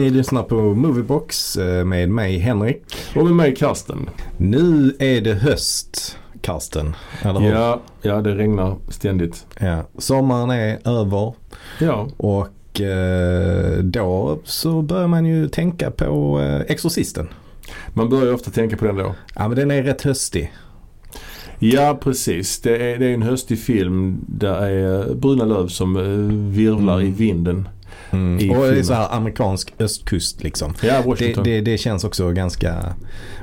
Ni lyssnar på Moviebox eh, med mig Henrik. Och med mig Karsten. Nu är det höst, Karsten. Eller hur? Ja, ja, det regnar ständigt. Ja. Sommaren är över Ja, och eh, då så börjar man ju tänka på eh, Exorcisten. man börjar ju ofta tänka på den då. Ja men den är rätt höstig. Ja, precis. Det är, det är en höstig film där är bruna löv som eh, virvlar Mm. i vinden. Mm. Och det är så här amerikansk östkust liksom. Ja, Det, Washington. det, det känns också ganska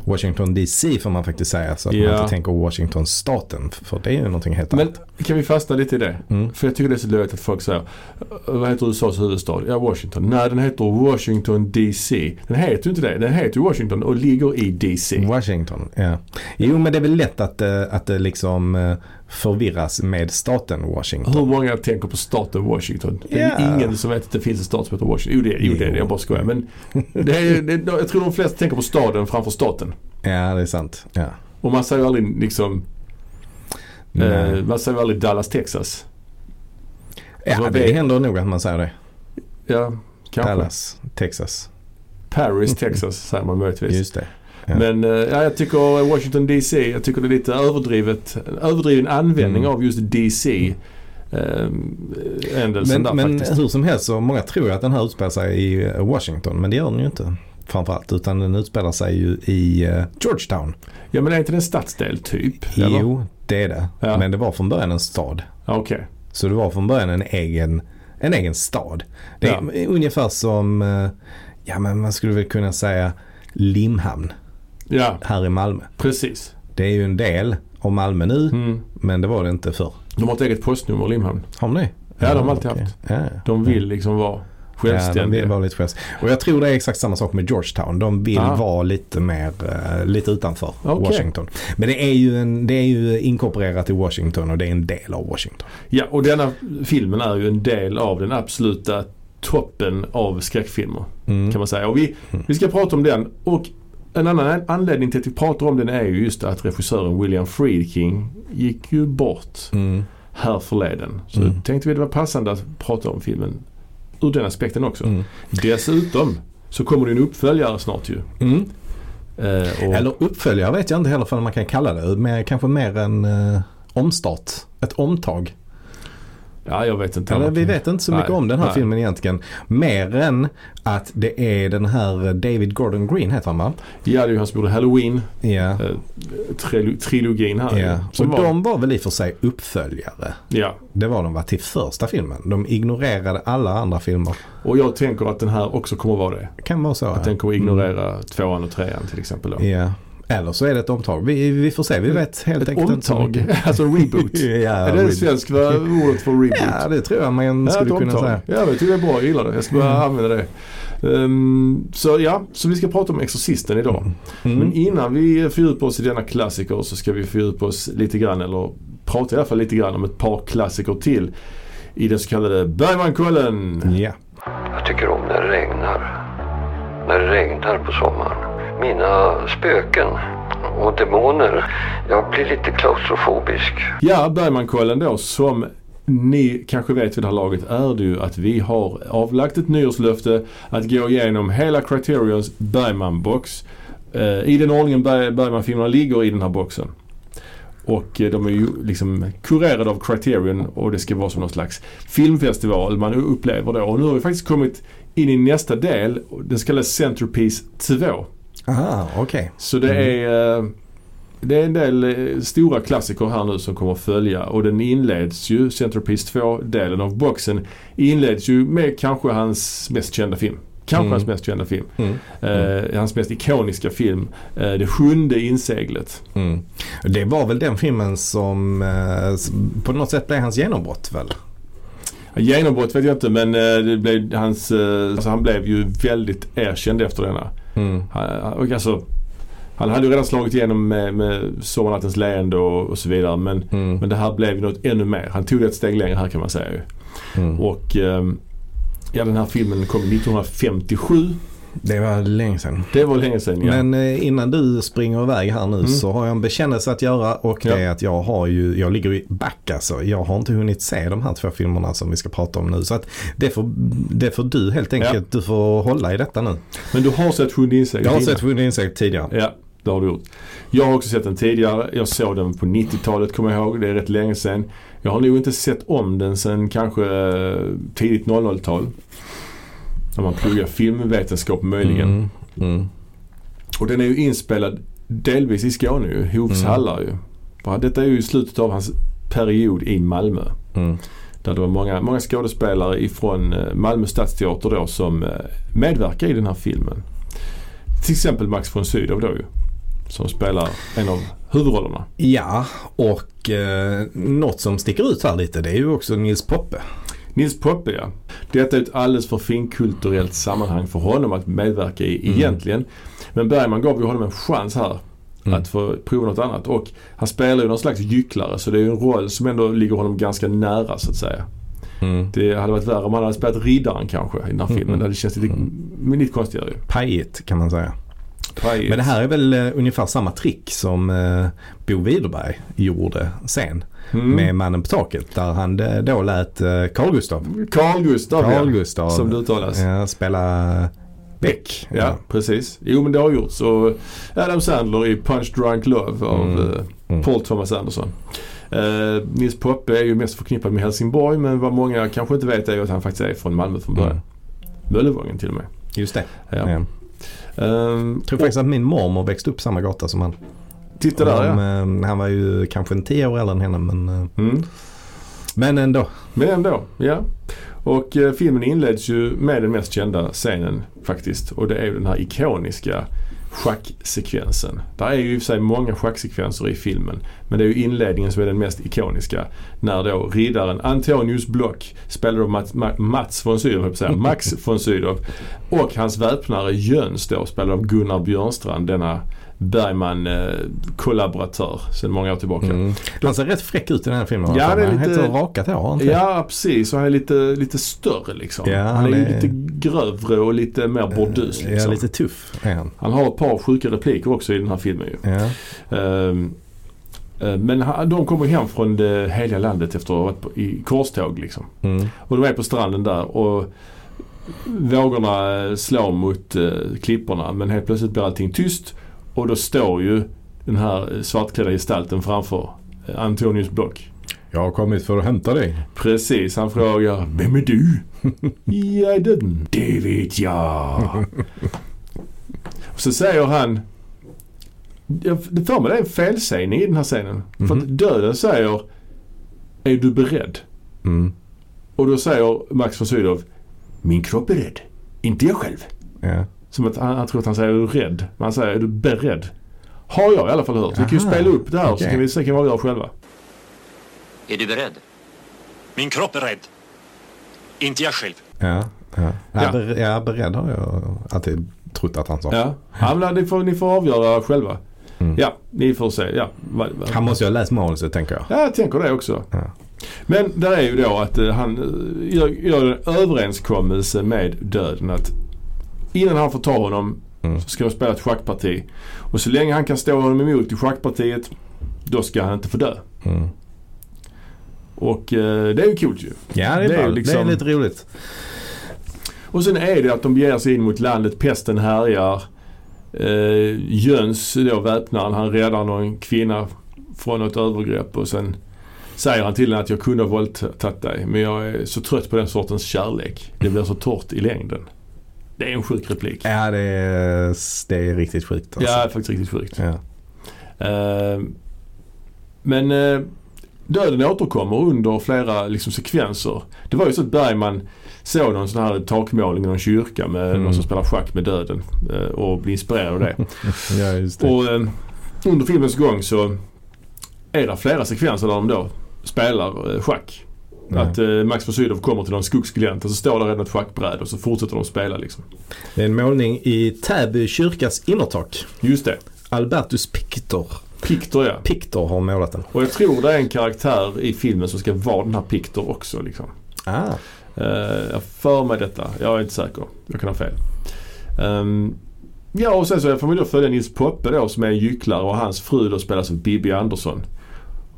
Washington DC får man faktiskt säga. Så att man Ja. inte tänker Washington-staten. För det är ju någonting helt Men annat. kan vi fastna lite i det? Mm. För jag tycker det är så löjligt att folk säger "Eh, Vad heter USAs huvudstad? Ja, Washington. Nej, den heter Washington DC. Den heter ju inte det. Den heter Washington och ligger i DC. Washington, ja. Jo men det är väl lätt att, eh, att det liksom eh, förvirras med staten Washington. Hur många tänker på staten Washington? Det är Ja. ingen som vet att det finns en stat som heter Washington. Jo, det, jo, det är det. Jag bara skojar. Men det är, det, jag tror de flesta tänker på staden framför staten. Ja det är sant. Ja. Och man säger aldrig liksom, eh, man säger aldrig Dallas, Texas. ja vad det vet- händer nog att man säger det. Ja, kanske. Dallas, Texas. Paris, Texas säger man möjligtvis. Just det. Ja. Men eh, ja, jag tycker Washington DC, jag tycker det är lite överdrivet, en överdriven användning Mm. av just DC. Eh, ändelsen Men, där men hur som helst så många tror att den här utspelar sig i eh, Washington. Men det gör den ju inte. Framförallt. Utan den utspelar sig ju i eh, Georgetown. Ja men är inte det en stadsdel typ? eller? Jo, det är det. Ja. Men det var från början en stad. Ja, Okej. Så det var från början en egen, en egen stad. Det är ungefär som, ja men man skulle väl kunna säga Limhamn Ja, här i Malmö. precis. Det är ju en del av Malmö nu Mm. men det var det inte förr. De har ett eget postnummer Limhamn. Har de det? Ja, de har alltid okej. haft. Ja, ja. De vill liksom vara Ja, de självständiga. vill vara lite självständiga. Och jag tror det är exakt samma sak med Georgetown. De vill Ah. vara lite mer, eh, lite utanför Okej. Washington. Men det är, ju en, det är ju inkorporerat i Washington och det är en del av Washington. Ja, och denna filmen är ju en del av den absoluta toppen av skräckfilmer. Mm. Kan man säga. Och vi, vi ska prata om den. Och en annan anledning till att vi pratar om den är ju just att regissören William Friedkin gick ju bort Mm. här förleden. Så Mm. tänkte vi det var passande att prata om filmen ur den aspekten också. Mm. Dessutom så kommer det en uppföljare snart ju. Mm. Eh, Eller uppföljare vet jag inte heller vad man kan kalla det. Men kanske mer en eh, omstart. Ett omtag. Ja, jag vet inte. Eller, vi vet inte så mycket Nej, om den här nej. filmen egentligen. Mer än att det är den här David Gordon Green heter han va? Ja, det är ju han som gjorde Halloween. Ja. Eh, trilo- trilogin här. ja. Och var, de var väl i och för sig uppföljare. ja. Det var de va? Till första filmen. De ignorerade alla andra filmer. Och jag tänker att den här också kommer vara det. Kan vara så. Att ja. den kommer ignorera tvåan och trean till exempel. Då. Ja. Eller så är det ett omtag. Vi, vi får se. Vi vet helt Ett enkelt inte så omtag? alltså reboot? ja, är det reboot. svenska ordet för reboot? Ja, det tror jag man skulle ett kunna omtag. säga. Ja, jag tycker det är bra. Jag gillar det. Jag ska börja Mm. använda det. Ehm, så ja, så vi ska prata om Exorcisten idag. Mm. Men innan vi fördjupar oss i denna klassiker så ska vi fördjupa oss lite grann, eller prata i alla fall lite grann om ett par klassiker till i den så kallade Bergmankollen. Ja. Jag tycker om när det regnar. När det regnar på sommaren. Mina spöken och demoner. Jag blir lite klaustrofobisk. Ja, Bergmankollen då som ni kanske vet vid det här laget är det ju att vi har avlagt ett nyårslöfte att gå igenom hela Criterions Bergman-box. Eh, I den ordningen Bergman-filmerna ligger i den här boxen. Och eh, de är ju liksom kurerade av Criterion och det ska vara som någon slags filmfestival man upplever då. Och nu har vi faktiskt kommit in i nästa del, den så kallade Centerpiece 2. Aha, okej. Så det är, eh, det är en del eh, stora klassiker här nu som kommer att följa och den inleds ju, Centerpiece 2-delen av boxen, inleds ju med kanske hans mest kända film. Kanske Mm. hans mest kända film. Mm. Eh, hans mest ikoniska film. Eh, det sjunde inseglet. Mm. Det var väl den filmen som eh, på något sätt blev hans genombrott väl? Genombrott vet jag inte men eh, det blev hans, alltså han blev ju väldigt erkänd efter denna. Mm. Han, alltså, han hade ju redan slagit igenom med, med Sommarnattens leende och, och så vidare men Mm. Men det här blev ju något ännu mer. Han tog det ett steg längre här kan man säga. Mm. Och ehm, ja den här filmen kom 1957 Det var länge sedan. Det var länge sedan ja. Men eh, innan du springer iväg här nu Mm. så har jag en bekännelse att göra och det Ja. är att jag har ju, jag ligger i back alltså. Jag har inte hunnit se de här två filmerna som vi ska prata om nu. Så att det får, det får du helt enkelt, du får hålla i detta nu. Men du har sett Sjunde inseglet Jag har sett Sjunde inseglet tidigare. Ja, det har du gjort. Jag har också sett den tidigare. Jag såg den på 90-talet kommer jag ihåg. Det är rätt länge sedan. Jag har nog inte sett om den sedan kanske eh, tidigt 00-tal. När man pluggar filmvetenskap möjligen. Mm, mm, Och den är ju inspelad delvis i Skåne ju. Hovs Mm. hallar ju. Detta är ju slutet av hans period i Malmö. mm. Där det var många, många skådespelare ifrån eh, Malmö stadsteater då som eh, medverkar i den här filmen. Till exempel Max von Sydow då ju. Som spelar en av huvudrollerna. Ja, och eh, något som sticker ut här lite det är ju också Nils Poppe. Nils Poppe ja. Detta är ett alldeles för finkulturellt sammanhang för honom att medverka i Mm. egentligen. Men Bergman gav ju honom en chans här Mm. att få prova något annat. Och han spelar ju någon slags gycklare så det är ju en roll som ändå ligger honom ganska nära så att säga. Mm. Det hade varit värre om han hade spelat riddaren kanske i den här filmen. Mm. Det känts lite, men lite konstigare ju. Pajigt kan man säga. Pajigt. Men det här är väl eh, ungefär samma trick som eh, Bo Widerberg gjorde sen Mm. med Mannen på taket. Där han eh, då lät eh, Carl Gustav, Carl Gustav Carl ja. Gustav Som det uttalas. eh, spela Beck. Ja, precis. Jo men det har gjorts. Och Adam Sandler i Punch Drunk Love av Mm. eh, Mm. Paul Thomas Anderson. Uh, Nils Poppe är ju mest förknippad med Helsingborg men vad många kanske inte vet är ju att han faktiskt är från Malmö från början. Mm. Möllevången till och med. Just det. Ja. Ja. Ehm, Jag tror faktiskt att min mormor växte upp samma gata som han. Titta där ja. De, eh, Han var ju kanske en tio år äldre än henne men, eh, Mm. men ändå. Men ändå, ja. Och eh, filmen inleds ju med den mest kända scenen faktiskt. Och det är ju den här ikoniska schacksekvensen. Där är ju i och för sig många schacksekvenser i filmen. Men det är ju inledningen som är den mest ikoniska. När då riddaren Antonius Block, spelad av Mats, Ma- Mats von Sydow, säga, Max von Sydow. Och hans väpnare Jöns då, spelad av Gunnar Björnstrand, denna Bergman-kollaboratör sedan många år tillbaka. Mm. Han ser rätt fräck ut i den här filmen. Ja, det är Han lite- heter rakat hår, har han inte? Ja precis och han är lite, lite större liksom. Ja, han, han är, är- lite grövre och lite mer burdus liksom. Ja, lite tuff är han. Han har ett par sjuka repliker också i den här filmen ju. Ja. Eh, men han, de kommer hem från det heliga landet efter att ha varit på, i korståg liksom. Mm. Och de är på stranden där och vågorna eh, slår mot eh, klipporna men helt plötsligt blir allting tyst och då står ju den här svartklädda gestalten framför eh, Antonius Block. Jag har kommit för att hämta dig. Precis, han frågar Vem är du? jag är den. Det vet jag. Och så säger han jag det för mig det är en felsägning i den här scenen. För Mhm. att döden säger Är du beredd? Mm. Och då säger Max von Sydow Min kropp är rädd. Inte jag själv. Ja. Som att han, han tror att han säger är du rädd? Men han säger är du beredd? Har jag i alla fall hört. Vi kan ju Aha, spela upp det här så okej. kan vi se kan vi avgöra själva. Är du beredd? Min kropp är rädd. Inte jag själv. Ja. Ja. Ja. Ja. Ber, ja, beredd har jag alltid trott att han sa. Ja, ja men ni får, ni får avgöra själva. Mm. Ja, ni får se. Ja, Han måste ju ha läst manuset tänker jag. ja jag tänker det också. Ja. Men där är ju då att eh, han eh, gör, gör en överenskommelse med döden att innan han får ta honom Mm. så ska de spela ett schackparti. Och så länge han kan stå honom emot i schackpartiet då ska han inte få dö. Mm. Och eh, det är ju coolt ju. Ja, det är, Det är liksom- det är lite roligt. Och sen är det att de beger sig in mot landet, pesten härjar. Eh, Jöns, då väpnaren, han räddar någon kvinna från något övergrepp och sen säger han till henne att jag kunde ha våldtagit dig men jag är så trött på den sortens kärlek. Det blir så torrt i längden. Det är en sjuk replik. Ja, det är, det är riktigt sjukt. Alltså. Ja, det är faktiskt riktigt sjukt. Ja. Eh, men eh, döden återkommer under flera liksom, sekvenser. Det var ju så att Bergman såg någon sån här takmålning i någon kyrka med Mm. någon som spelar schack med döden eh, och blev inspirerad av det. ja, just det. och under filmens gång så är det flera sekvenser där de då spelar schack. Ja. Att eh, Max von Sydow kommer till någon skogsglänta och så står där redan ett schackbräde och så fortsätter de spela liksom. Det är en målning i Täby kyrkas innertak. Just det. Albertus Pictor. Pictor ja. Pictor har målat den. Och jag tror det är en karaktär i filmen som ska vara den här Pictor också liksom. Ah. Eh, jag för mig detta. Jag är inte säker. Jag kan ha fel. Ehm, ja och sen så får man då följa Nils Poppe då som är en gycklare och hans fru då spelas av Bibi Andersson.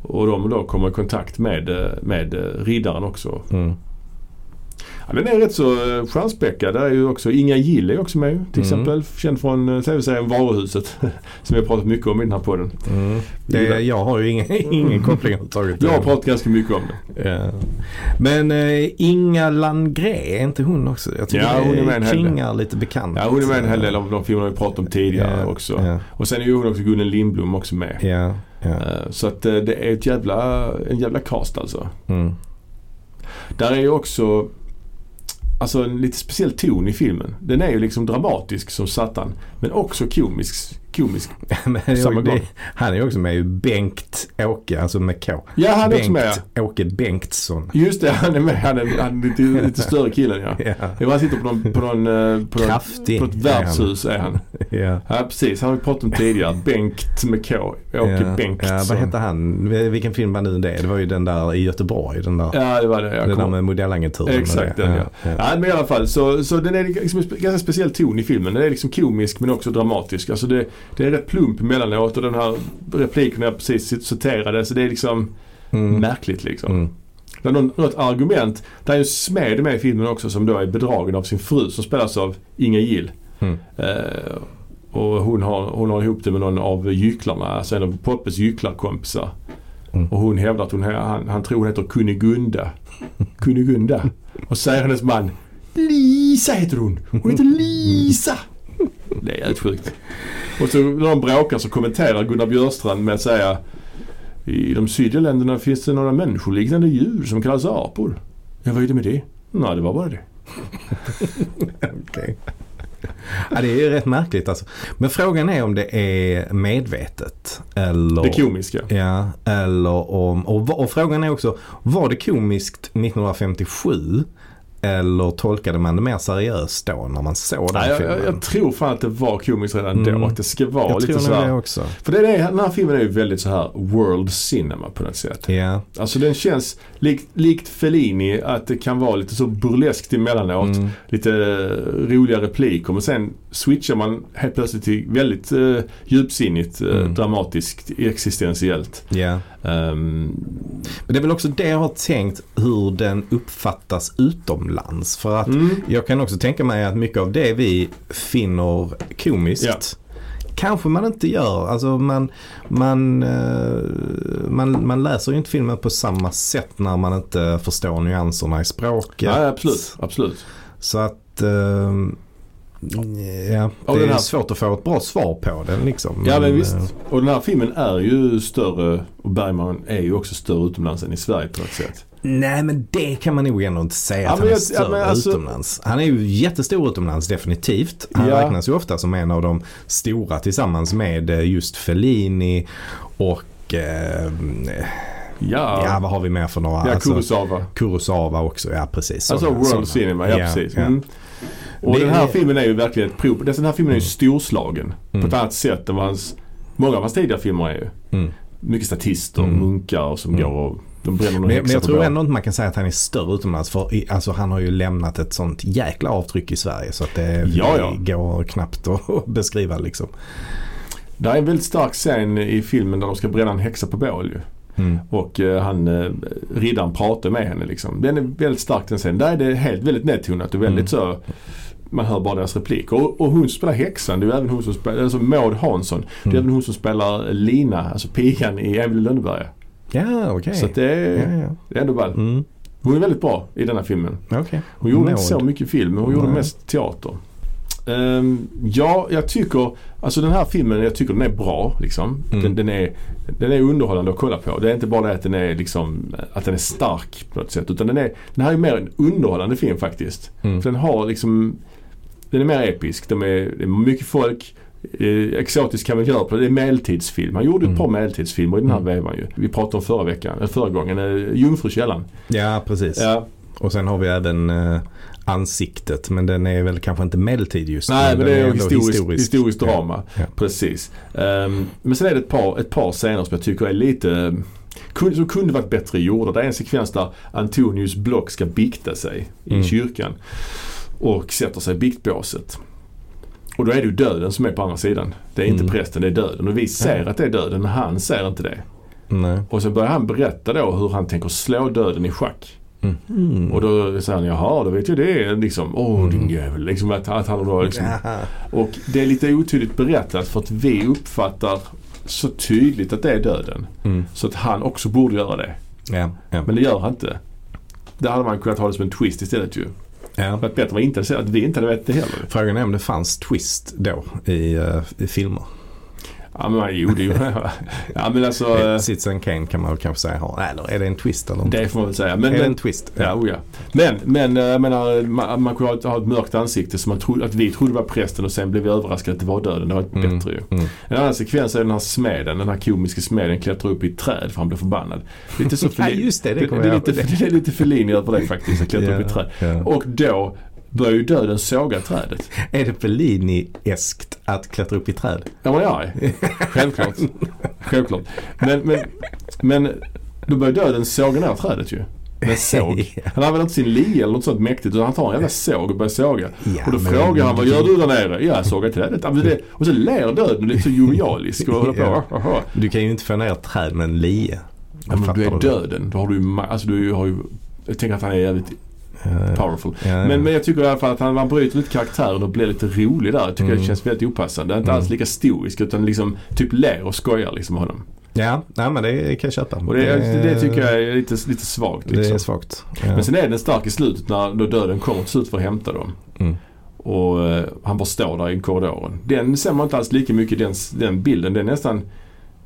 Och de då kommer i kontakt med, eh, med eh, riddaren också. Mm. Ja, den är rätt så eh, stjärnspäckad. Där är ju också Inga Gill är också med till Mm. exempel. Känd från eh, tv-serien Varuhuset. som vi har pratat mycket om i den här podden. Mm. Det, jag har ju ingen, ingen koppling överhuvudtaget. Jag har pratat ganska mycket om det. Ja. Men eh, Inga Landgré, är inte hon också? Jag tycker Ja, hon är med en klingar lite bekant. Ja, hon är med en hel del av de filmerna vi pratat om tidigare Ja, också. Ja, Och sen är ju hon också Gunnel Lindblom också med. ja. Eh, Så att det är ett jävla, en jävla cast alltså. Mm. Där är ju också Alltså en lite speciell ton i filmen. Den är ju liksom dramatisk som satan. Men också komisk komisk. Samma det, han är ju också med i Bengt Åke, alltså med K. Ja, han är också Bengt med. Åke Bengtsson. Just det, han är med. Han är, han är lite, lite större killen ja. Ja, Jo, han sitter på någon, på någon, eh, på Kraftig på ett värdshus är han. ja. Ja precis, han har vi pratat om tidigare. Bengt med K. Åke ja. Bengtsson. Ja, vad hette han? Vilken film var nu det? Det var ju den där i Göteborg. Den där, Ja det var det. Jag den där med modellagenturen. och Exakt den ja. ja. ja. men i alla fall så, så den är liksom en ganska speciell ton i filmen. Den är liksom komisk men också dramatisk. Alltså det, det är rätt plump emellanåt och den här repliken jag precis citerade så det är liksom Mm. märkligt liksom. Mm. Det är något argument. Det är ju en smed med i filmen också som då är bedragen av sin fru som spelas av Inga Gill. Mm. Eh, och hon har, hon har ihop det med någon av gycklarna, alltså en av Poppes gycklarkompisar. Mm. Och hon hävdar att hon, han, han tror hon heter Kunigunda. Kunigunda. Och säger hennes man Lisa heter hon. Hon heter Lisa. Det är jävligt sjukt. Och så när de bråkar så kommenterar Gunnar Björstrand med att säga I de sydliga länderna finns det några människoliknande djur som kallas apor. Ja, vad är det med det? Nej, det var bara det. Okej. Ja, det är ju rätt märkligt alltså. Men frågan är om det är medvetet. Eller... Det komiska. Ja, eller om... Och, och frågan är också, var det komiskt 1957? Eller tolkade man det mer seriöst då när man såg den jag, filmen? jag, jag tror fan att det var komiskt redan då. Mm. Att det ska vara Jag lite tror så nog det här. också. För det är, den här filmen är ju väldigt så här world cinema på något sätt. Ja. Alltså den känns likt, likt Fellini att det kan vara lite så burleskt emellanåt. Mm. Lite eh, roliga repliker men sen switchar man helt plötsligt till väldigt uh, djupsinnigt, eh, Mm. dramatiskt, existentiellt. ja. Ehm, Men det är väl också det jag har tänkt hur den uppfattas utomlands. För att mm, jag kan också tänka mig att mycket av det vi finner komiskt Ja. Kanske man inte gör. Alltså man, man, eh, man, man läser ju inte filmen på samma sätt när man inte förstår nyanserna i språket. ja, absolut, absolut. Så att eh, ja, det den är här- svårt att få ett bra svar på den liksom. Ja men eh, visst. Och den här filmen är ju större och Bergman är ju också större utomlands än i Sverige på något sätt. Nej men det kan man nog ändå inte säga Ja, att han är jag- ja, större men alltså- utomlands. Han är ju jättestor utomlands definitivt. Han Ja. räknas ju ofta som en av de stora tillsammans med eh, just Fellini och eh, Ja, ja vad har vi mer för några? ja Alltså, Kurosawa. Kurosawa också, ja precis. Alltså Såna- World såna. Cinema, ja, Ja, precis. ja. Mm. Och Det- den här filmen är ju verkligen ett prov. Den här filmen är ju storslagen Mm. på ett annat sätt än vad hans, många av hans tidigare filmer är ju. Mm. Mycket statister, Mm. munkar som Mm. går och Men, men jag tror ändå inte man kan säga att han är större utomlands. För i, alltså, han har ju lämnat ett sånt jäkla avtryck i Sverige så att det, Ja, ja. går knappt att beskriva liksom. Det är en väldigt stark scen i filmen där de ska bränna en häxa på bål ju. Mm. Och eh, han, eh, riddaren pratar med henne liksom. Den är väldigt stark den scenen. Där är det helt väldigt nedtonat och väldigt Mm. så man hör bara deras repliker. Och, och hon spelar häxan, det är även hon som spelar, alltså Maud Hansson. Det är Mm. även hon som spelar Lina, alltså pigan i Emil Lönneberga. Ja, okej. Så att det är, Ja, ja. det är ändå ball. Mm. Hon är väldigt bra i denna filmen. Okej. Hon gjorde inte Maud. så mycket film, men hon gjorde Nej. mest teater. Ehm, ja, jag tycker, alltså den här filmen, jag tycker den är bra liksom. Mm. Den, den, är, den är underhållande att kolla på. Det är inte bara det att den är liksom, att den är stark på något sätt. Utan den är, den här är mer en underhållande film faktiskt. Mm. För den har liksom, den är mer episk. De är, det är mycket folk. Eh, exotisk på det är medeltidsfilm. Han gjorde ett Mm. par medeltidsfilmer i den här Mm. vevan ju. Vi pratade om förra veckan, förra gången, eh, Jungfrukällan. Ja, precis. Ja, Och sen har vi även eh, ansiktet. Men den är väl kanske inte medeltid just Nej men den det är ändå historiskt, historiskt drama. Ja. Precis. Ehm, men sen är det ett par, ett par scener som jag tycker är lite som kunde varit bättre gjorda. Det är en sekvens där Antonius Block ska bikta sig i Mm. kyrkan. Och sätter sig i biktbåset. Och då är det ju döden som är på andra sidan. Det är inte Mm. prästen, det är döden. Och vi ser att det är döden men han ser inte det. Nej. Och så börjar han berätta då hur han tänker slå döden i schack. Mm. Och då säger han jaha, då vet jag det. Liksom, åh Mm. din jävel. Liksom att, att han då liksom. Och det är lite otydligt berättat för att vi uppfattar så tydligt att det är döden. Mm. Så att han också borde göra det. Ja, ja. Men det gör han inte. Det hade man kunnat ha det som en twist istället ju. Ja. Det hade bättre var att vi inte hade vetat det heller. Frågan är om det fanns twist då i, eh, i filmer. Ja men jo det är ju... Ja men alltså. eh, Citizen Kane kan man väl kanske säga har. Eller är det en twist eller inte? Det får man väl säga. Men, är det men, en twist? Ja, oh ja. Men, men eh, jag menar, man, man kunde ha, ha ett mörkt ansikte som man trodde, att vi trodde var prästen och sen blev vi överraskade att det var döden. Det var Mm, bättre ju. mm. En annan sekvens är den här smeden, den här komiska smeden klättrar upp i ett träd för han blir förbannad. Lite så Ja just det, det det, det, är jag lite, det är lite Fellini över det faktiskt, att klättra upp i ett träd. ja. Och då börjar ju döden såga trädet. Är det Fellini-eskt att klättra upp i träd? Ja men ja, självklart. Självklart. Men, men, men då börjar döden såga ner trädet ju. Med såg. Han använder inte sin lie eller något sånt mäktigt utan han tar en jävla såg och börjar såga. Ja, och då frågar han vad gör du där nere? Ja, jag sågar trädet. Det, och så ler döden och är så jovialisk och håller på. Ja. Du kan ju inte få ner ett träd med en lie. Ja, men du är döden. Då har du alltså du har ju, jag tänker att han är jävligt powerful. ja, Men, men jag tycker i alla fall att han, man bryter lite karaktären och blir lite rolig där. Jag tycker Mm. det känns väldigt opassande. Det är inte Mm. alls lika stoisk utan liksom typ ler och skojar liksom med honom. ja, nej, men det kan jag köpa. Och det, det, det tycker jag är lite, lite svagt Det liksom. är svagt. Ja. Men sen är den stark i slutet när då döden kommer till slut för att hämta dem. Mm. Och eh, han bara står där i korridoren. Den ser man inte alls lika mycket den, den bilden. Den är nästan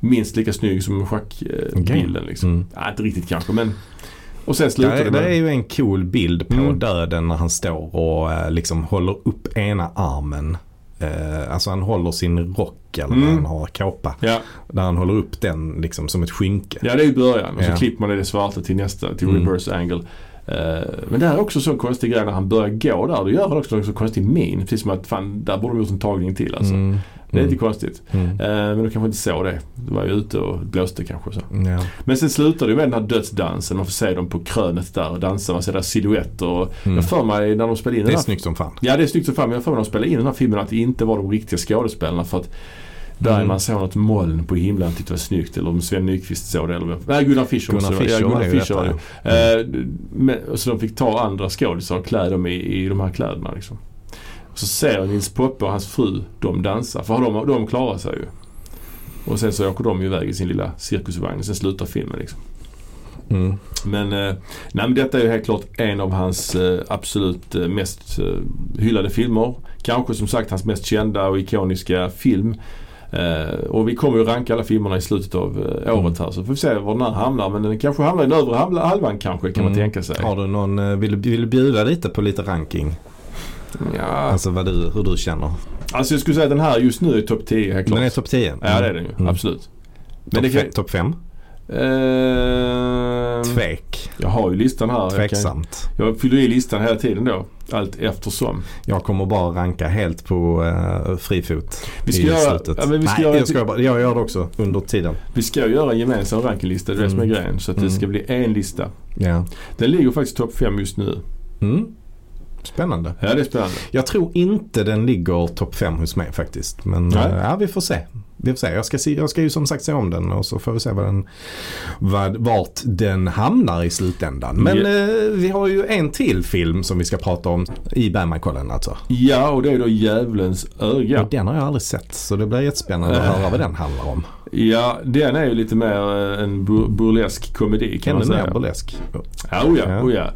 minst lika snygg som schackbilden. Eh, Okej. bilden, liksom. Mm. ja, inte riktigt kanske men. Och sen slutar Där, det med... är ju en cool bild på Mm. döden när han står och eh, liksom håller upp ena armen. Eh, alltså han håller sin rock eller Mm. han har, kåpa. Ja, Där han håller upp den liksom som ett skynke. ja, det är ju början. Och så Ja. klipper man det i det svarta till nästa, till Mm. reverse angle. Eh, men det här är också så konstig grej när han börjar gå där. Då gör han också en så konstig min. Precis som att fan, där borde de gjort en tagning till alltså. Mm. Det är Mm. lite konstigt. Mm. Eh, men de kanske inte såg det. De var ju ute och blåste kanske. Så. Ja. Men sen slutar det med den här dödsdansen. Man får se dem på krönet där och dansa. Man ser deras silhuetter. Och Mm. Jag för mig när de spelade in Det den är här snyggt som fan. Ja det är snyggt som fan men jag får mig när de spelade in den här filmen att det inte var de riktiga skådespelarna för att där Mm. man såg något moln på himlen tyckte det var snyggt eller om Sven Nykvist såg det eller. Nej Gunnar Fischer Gunnar det vara. Fischer ja, Gunnar Fischer var detta. det. Eh, men, så de fick ta andra skådisar och klä dem i, i de här kläderna liksom. Så ser Nils Poppe och hans fru dem dansa för de, de klarar sig ju. Och sen så åker de iväg i sin lilla cirkusvagn och sen slutar filmen liksom. Mm. Men, eh, nej, men detta är ju helt klart en av hans eh, absolut eh, mest hyllade filmer. Kanske som sagt hans mest kända och ikoniska film. Och vi kommer ju ranka alla filmerna i slutet av eh, året här så får vi se var den här hamnar. Men den kanske hamnar i den övre halva- halvan kanske kan man Mm. tänka sig. Har du någon, vill, vill du bjuda lite på lite ranking? Ja, Alltså vad du, hur du känner. alltså jag skulle säga att den här just nu är topp 10 helt klart. Den är topp 10? Ja det är den ju, Mm. absolut. Topp det kan- fem? Top 5? Eh, Tvek. jag har ju listan här. Jag, kan, Tveksamt. jag fyller i listan hela tiden då. Allt eftersom. Jag kommer bara ranka helt på uh, fri fot Vi ska i göra- slutet. ja, men vi ska Nej, göra- jag, ska bara, jag gör det också under tiden. Vi ska ju göra en gemensam rankinglista, det är det som är Mm. grejen. Så att Mm. det ska bli en lista. Ja. Den ligger faktiskt topp 5 just nu. Mm. Spännande. Ja det är spännande. Jag tror inte den ligger topp 5 hos mig faktiskt. Men eh, ja, vi får se. Vi får se. Jag, ska se. jag ska ju som sagt se om den och så får vi se vad den, vad, vart den hamnar i slutändan. Men eh, vi har ju en till film som vi ska prata om i Bergmankollen alltså. Ja och det är då Djävulens öga. Och den har jag aldrig sett så det blir jättespännande att Eh. höra vad den handlar om. Ja den är ju lite mer eh, en bur- burlesk komedi kan Ännu man säga. mer burlesk. Ja, oh ja, oh ja.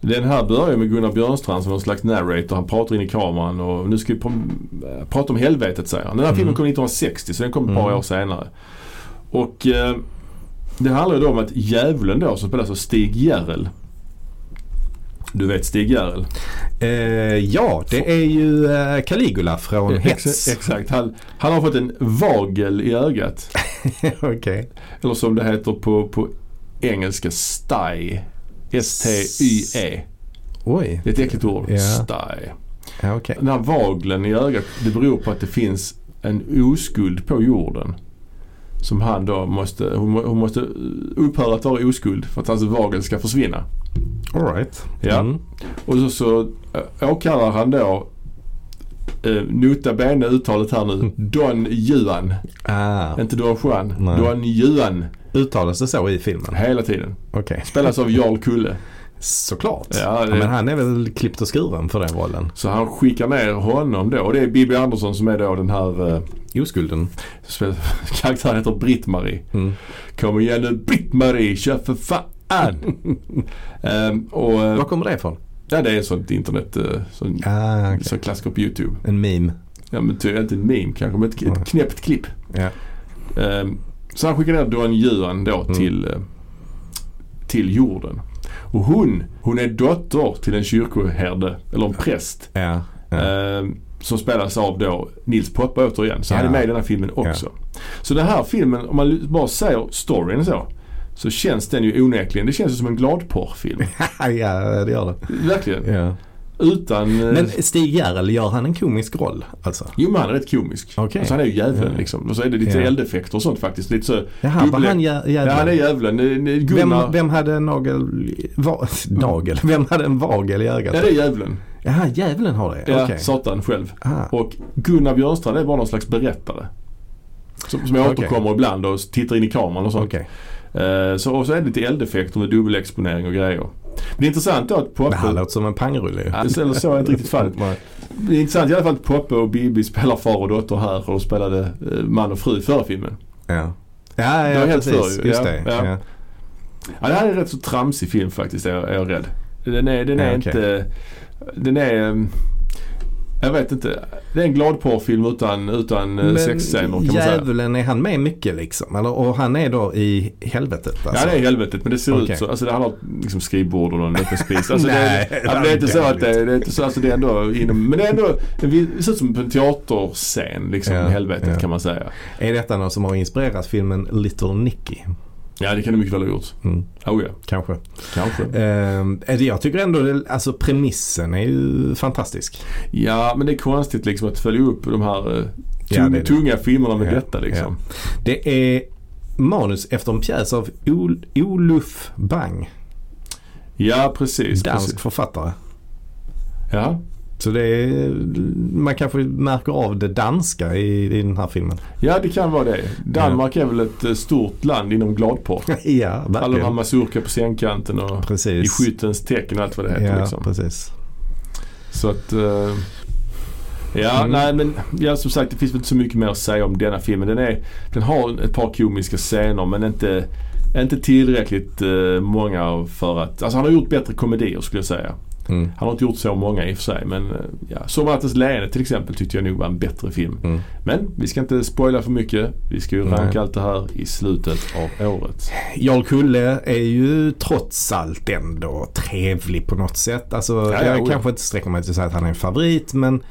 Den här börjar med Gunnar Björnstrand som någon slags narrator. Han pratar in i kameran och nu ska vi pr- prata om helvetet säger han. Den här Mm. filmen kom 1960 så den kom ett par Mm. år senare. Och eh, det handlar ju då om att djävulen då som spelas av Stig Järrel. Du vet Stig Järrel? Eh, ja, det är ju eh, Caligula från Hets. Ex- Exakt. Han, han har fått en vagel i ögat. Okej. Eller som det heter på, på engelska sty. S-T-Y-E. Oj. Det är ett äckligt ord. Ja. Sty. Ja, okej. Den här vaglen i ögat det beror på att det finns en oskuld på jorden. Som han då måste, hon, må- hon måste upphöra att vara oskuld för att hans vagel ska försvinna. All right. Ja. Mm. Och så, så äh, åkallar han då uh, nota bene uttalet här nu. Don Juan. Ah, Inte Don Juan. Nej. Don Juan. uttalas det så i filmen? Hela tiden. Okej. Spelas av Jarl Kulle. Såklart. Ja, det- men han är väl klippt och skuren för den rollen. Så han skickar ner honom då. Och det är Bibi Andersson som är då den här uh, Oskulden. karaktären heter Britt-Marie. Mm. Kom igen nu Britt-Marie, kör för fan! Ehm, och eh, Var kommer det ifrån? ja, det är ett sånt internet, uh, sån, Ah, okej. sån klassiker på YouTube. En meme. Ja men ty, inte en meme kanske, men ett, ett knäppt klipp. Ja. Ehm, så han skickar ner Don Juan då Mm. till, eh, till jorden. Och hon, hon är dotter till en kyrkoherde, eller en präst. Ja. ja. Ehm, som spelas av då Nils Poppe återigen. Så han är Ja. med i den här filmen också. Så den här filmen, om man bara säger storyn så. Så känns den ju onekligen, det känns ju som en gladporrfilm. ja, det gör det. Verkligen. Utan... eh, Men Stig Järrel, gör han en komisk roll? Alltså? Jo men han är rätt komisk. Okej. Alltså han är ju djävulen Ja. liksom. Och så är det lite Ja. eldeffekter och sånt faktiskt. Lite så Jaha, var han jä- Ja han är djävulen? djävulen. Gunnar. Vem, vem hade en nagel... Va, nagel? Vem hade en vagel i ögat? Ja det är djävulen. Jaha, djävulen har det? Ja, Okej. Satan själv. Ah. Och Gunnar Björnstrand är bara någon slags berättare. Som, som Okej. återkommer ibland och tittar in i kameran och sånt. Okej. Eh, så, och så är det lite eldeffekter med dubbelexponering och grejer. Men det är intressant då att Det här Poppe... låter som en pangrulle ju. Eller så är inte riktigt fallet. Det är intressant i alla fall att Poppe och Bibi spelar far och dotter här och de spelade eh, man och fru i förra filmen. Ja. Ja, ja precis. förr ju. Just Ja, det. ja. Ja. Ja, det här är en rätt så tramsig film faktiskt är jag, är jag rädd. Den är, den är Ja, okej. inte... Den är... Jag vet inte. Det är en gladporrfilm utan, utan eh, sexscener kan man säga. djävulen, är han med mycket liksom? Eller, och han är då i helvetet alltså? Ja det är helvetet men det ser Okej. ut så. Alltså det handlar om liksom skrivbord och någon öppen spis. Alltså det, Nej, är, ja, men det är inte så att det, är- det är inte så. Alltså det är ändå inom, men det är ändå, det ser ut som en teaterscen liksom. Ja, helvetet ja. kan man säga. Är detta något som har inspirerat filmen Little Nicky? Ja det kan det mycket väl ha gjort. Mm, Oh ja, kanske. kanske. Är det- jag tycker ändå det, alltså premissen är ju fantastisk. Ja men det är konstigt liksom att följa upp de här eh, Ja, det tunga filmerna med Ja, detta liksom. Det är manus efter en pjäs av Ol- Olof Bang, Ja, precis. dansk precis. författare. Ja. Så det är, man kanske märker av det danska i, i den här filmen. ja, det kan vara det. Danmark är väl ett eh, stort land inom gladporr. ja, Alla de här verkligen. mazurka på sängkanten och i Precis. skyttens tecken och allt vad det heter. Ja, liksom. precis. Så att... eh, ja, Mm. nej men ja, som sagt det finns väl inte så mycket mer att säga om denna filmen. Den, är, den har ett par komiska scener men inte, inte tillräckligt eh, många för att... Alltså han har gjort bättre komedier skulle jag säga. Mm. Han har inte gjort så många i och för sig men eh, ja, Sommarnattens leende till exempel tyckte jag nog var en bättre film. Mm. Men vi ska inte spoila för mycket. Vi ska ju Nej. ranka allt det här i slutet av året. Jarl Kulle är ju trots allt ändå trevlig på något sätt. Alltså, Ja, ja, jag oh ja. kanske inte sträcker mig till att säga att han är en favorit men,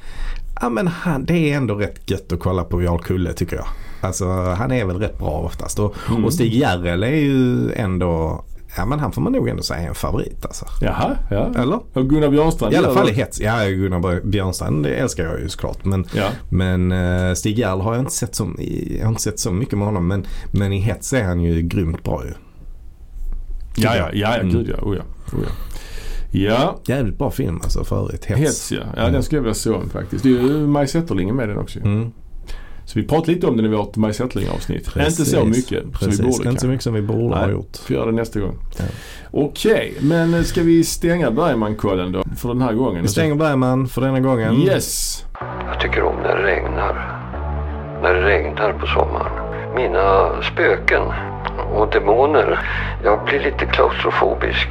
ja, men han, det är ändå rätt gött att kolla på Jarl Kulle tycker jag. Alltså han är väl rätt bra oftast. Och, Mm. och Stig Järrel är ju ändå, ja men han får man nog ändå säga är en favorit alltså. Jaha, ja. Eller? Och Gunnar Björnstrand I alla fall i hets. Ja, Gunnar Björnstrand det älskar jag ju såklart. Men, Ja. men eh, Stig Järrel har jag inte sett så, jag har inte sett så mycket med honom. Men, men i hets är han ju grymt bra ju. Ja, ja, ja, ja, Mm. gud ja. Oh, ja. Oh, ja. Ja, Jävligt bra film alltså för övrigt. Hets. Hets ja. Ja Mm. den skulle jag vilja se om faktiskt. Det är ju Maj Zetterling med den också. Mm. Så vi pratade lite om den i vårt Maj Zetterling avsnitt. Precis. Inte så mycket Precis. som vi borde Inte så mycket som vi borde ha gjort. Får göra det nästa gång. Ja. Okej, men ska vi stänga Bergman-kollen då för den här gången? Vi stänger Bergman för denna gången. Yes! Jag tycker om när det regnar. När det regnar på sommaren. Mina spöken och demoner. Jag blir lite klaustrofobisk.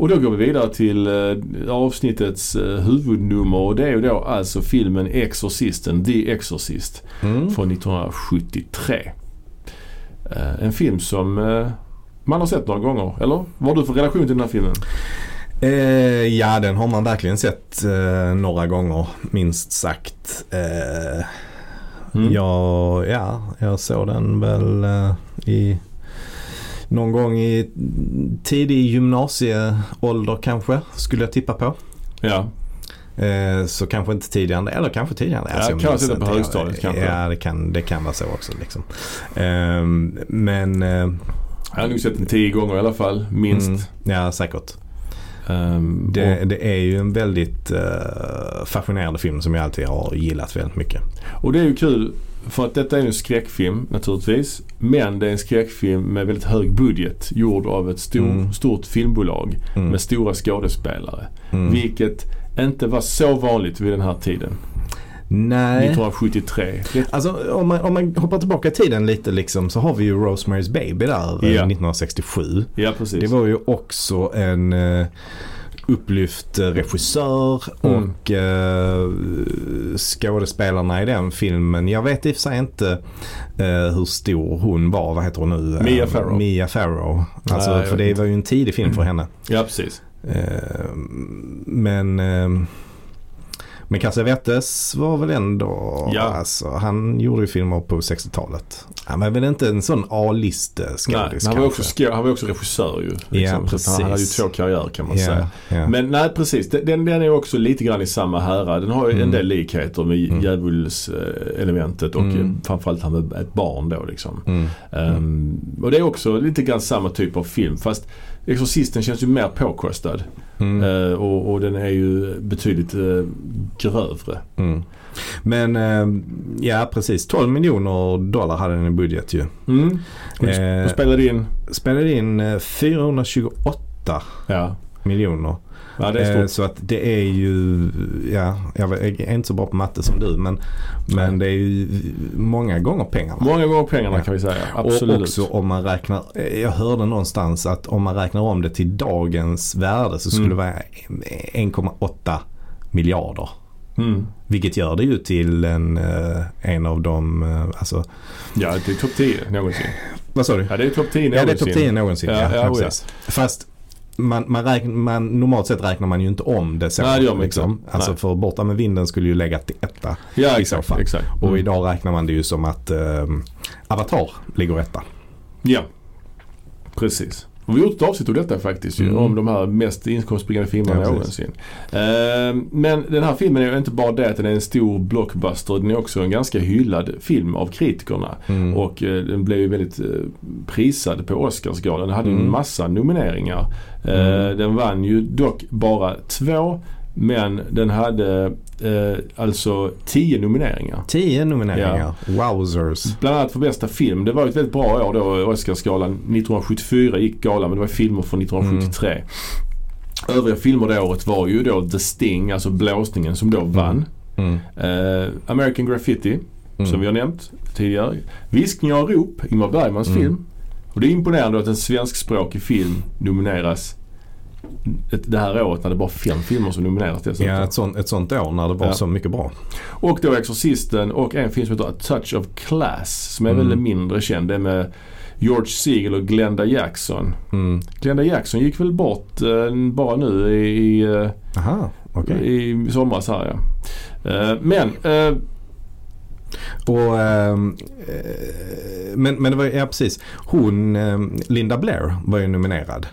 Och då går vi vidare till eh, avsnittets eh, huvudnummer och det är ju då alltså filmen Exorcisten, The Exorcist Mm. från 1973. Eh, en film som man har sett några gånger, eller? Vad har du för relation till den här filmen? Eh, ja, den har man verkligen sett eh, några gånger minst sagt. Eh, Mm. jag, ja, jag såg den väl i någon gång i tidig gymnasieålder kanske skulle jag tippa på. Ja, Eh, så kanske inte tidigare eller kanske tidigare. Ja, jag kan minns sitta på inte. högstadiet kanske. Ja, det kan, det kan vara så också. Liksom. Eh, men... Eh, jag har nog sett den tio gånger i alla fall, minst. mm, ja, säkert. Ehm, Det, det är ju en väldigt uh, fascinerande film som jag alltid har gillat väldigt mycket. och det är ju kul för att detta är en skräckfilm naturligtvis. Men det är en skräckfilm med väldigt hög budget gjord av ett stor, Mm. stort filmbolag Mm. med stora skådespelare. Mm. Vilket inte var så vanligt vid den här tiden. Nej. 1973. Det, Alltså om man, om man hoppar tillbaka i tiden lite liksom så har vi ju Rosemary's Baby där eh, Ja. 1967. ja precis. Det var ju också en uh, upplyft eh, regissör Mm. och uh, skådespelarna i den filmen. Jag vet i och för sig inte eh, hur stor hon var. Vad heter hon nu? Mia Farrow. Mia Farrow. Alltså, Nej, för det inte. var ju en tidig film för henne. Ja precis. Men men Cassavetes var väl ändå, Ja. alltså, han gjorde ju filmer på 60-talet. Han var väl inte en sån A-liste Nej, skådis men han, var också, han var också regissör ju. Ja, Så att han hade ju precis. två karriärer kan man säga. Ja, ja. Men nej precis, den, den är också lite grann i samma härad. Den har ju en Mm. del likheter med Mm. djävulselementet och Mm. framförallt han med ett barn då liksom. Mm. Ehm, och det är också lite grann samma typ av film fast Exorcisten känns ju mer påkostad. Mm. Eh, och, och den är ju betydligt uh, grövre. Mm. Men eh, ja precis 12 miljoner dollar hade den i budget ju. Mm. Och Eh. spelade in, Spelade in eh, 428 ja. miljoner. Ja det är Eh, stort. så att det är ju, ja jag är inte så bra på matte som du men, men det är ju många gånger pengarna. Många gånger pengarna Ja. kan vi säga. Absolut. Och också om man räknar, eh, jag hörde någonstans att om man räknar om det till dagens värde så skulle Mm. det vara 1,8 miljarder. Mm. Vilket gör det ju till en, eh, en av de, alltså, Ja, det är topp 10 någonsin. vad sa du? Ja, det är topp 10 Ja någonsin. det är topp 10 någonsin. Ja, Ja, ja, ja, ja. Fast man, man, räknar, man, normalt sett räknar man ju inte om det så. Nej, det liksom. inte. Alltså Nej. för Borta med vinden skulle ju lägga till etta. Ja, exakt. fall. exakt. Och Mm. idag räknar man det ju som att eh, Avatar ligger etta. Ja, precis. Och vi har gjort ett avsnitt av detta faktiskt ju, Mm. om de här mest inkomstbringande filmerna Ja, någonsin. Eh, men den här filmen är ju inte bara det att den är en stor blockbuster. Den är också en ganska hyllad film av kritikerna. Mm. Och eh, den blev ju väldigt eh, prisad på Oscarsgalan. Den hade ju en Mm. massa nomineringar. Eh, Mm. Den vann ju dock bara två. Men den hade eh, alltså tio nomineringar. 10 nomineringar. Wowzers. Bland annat för bästa film. Det var ett väldigt bra år då. Oscarsgalan 1974 gick galan men det var filmer från 1973. Övriga filmer det året var ju då The Sting, alltså blåsningen som då vann. Mm. Eh, American Graffiti Mm. som vi har nämnt tidigare. Viskningar och rop, Ingmar Bergmans Mm. film. Och det är imponerande att en svenskspråkig film nomineras det här året när det bara fem filmer som nomineras dessutom. Ja, ett sånt, ett sånt år när det var Ja. så mycket bra. Och då Exorcisten och en film som heter A Touch of Class som är Mm. väldigt mindre känd. Det är med George Siegel och Glenda Jackson. Mm. Glenda Jackson gick väl bort eh, bara nu i, i, eh, Aha, okej. i somras här ja. Eh, men eh, Och, ehm, eh, men, men det var ja precis. Hon, ehm, Linda Blair var ju nominerad.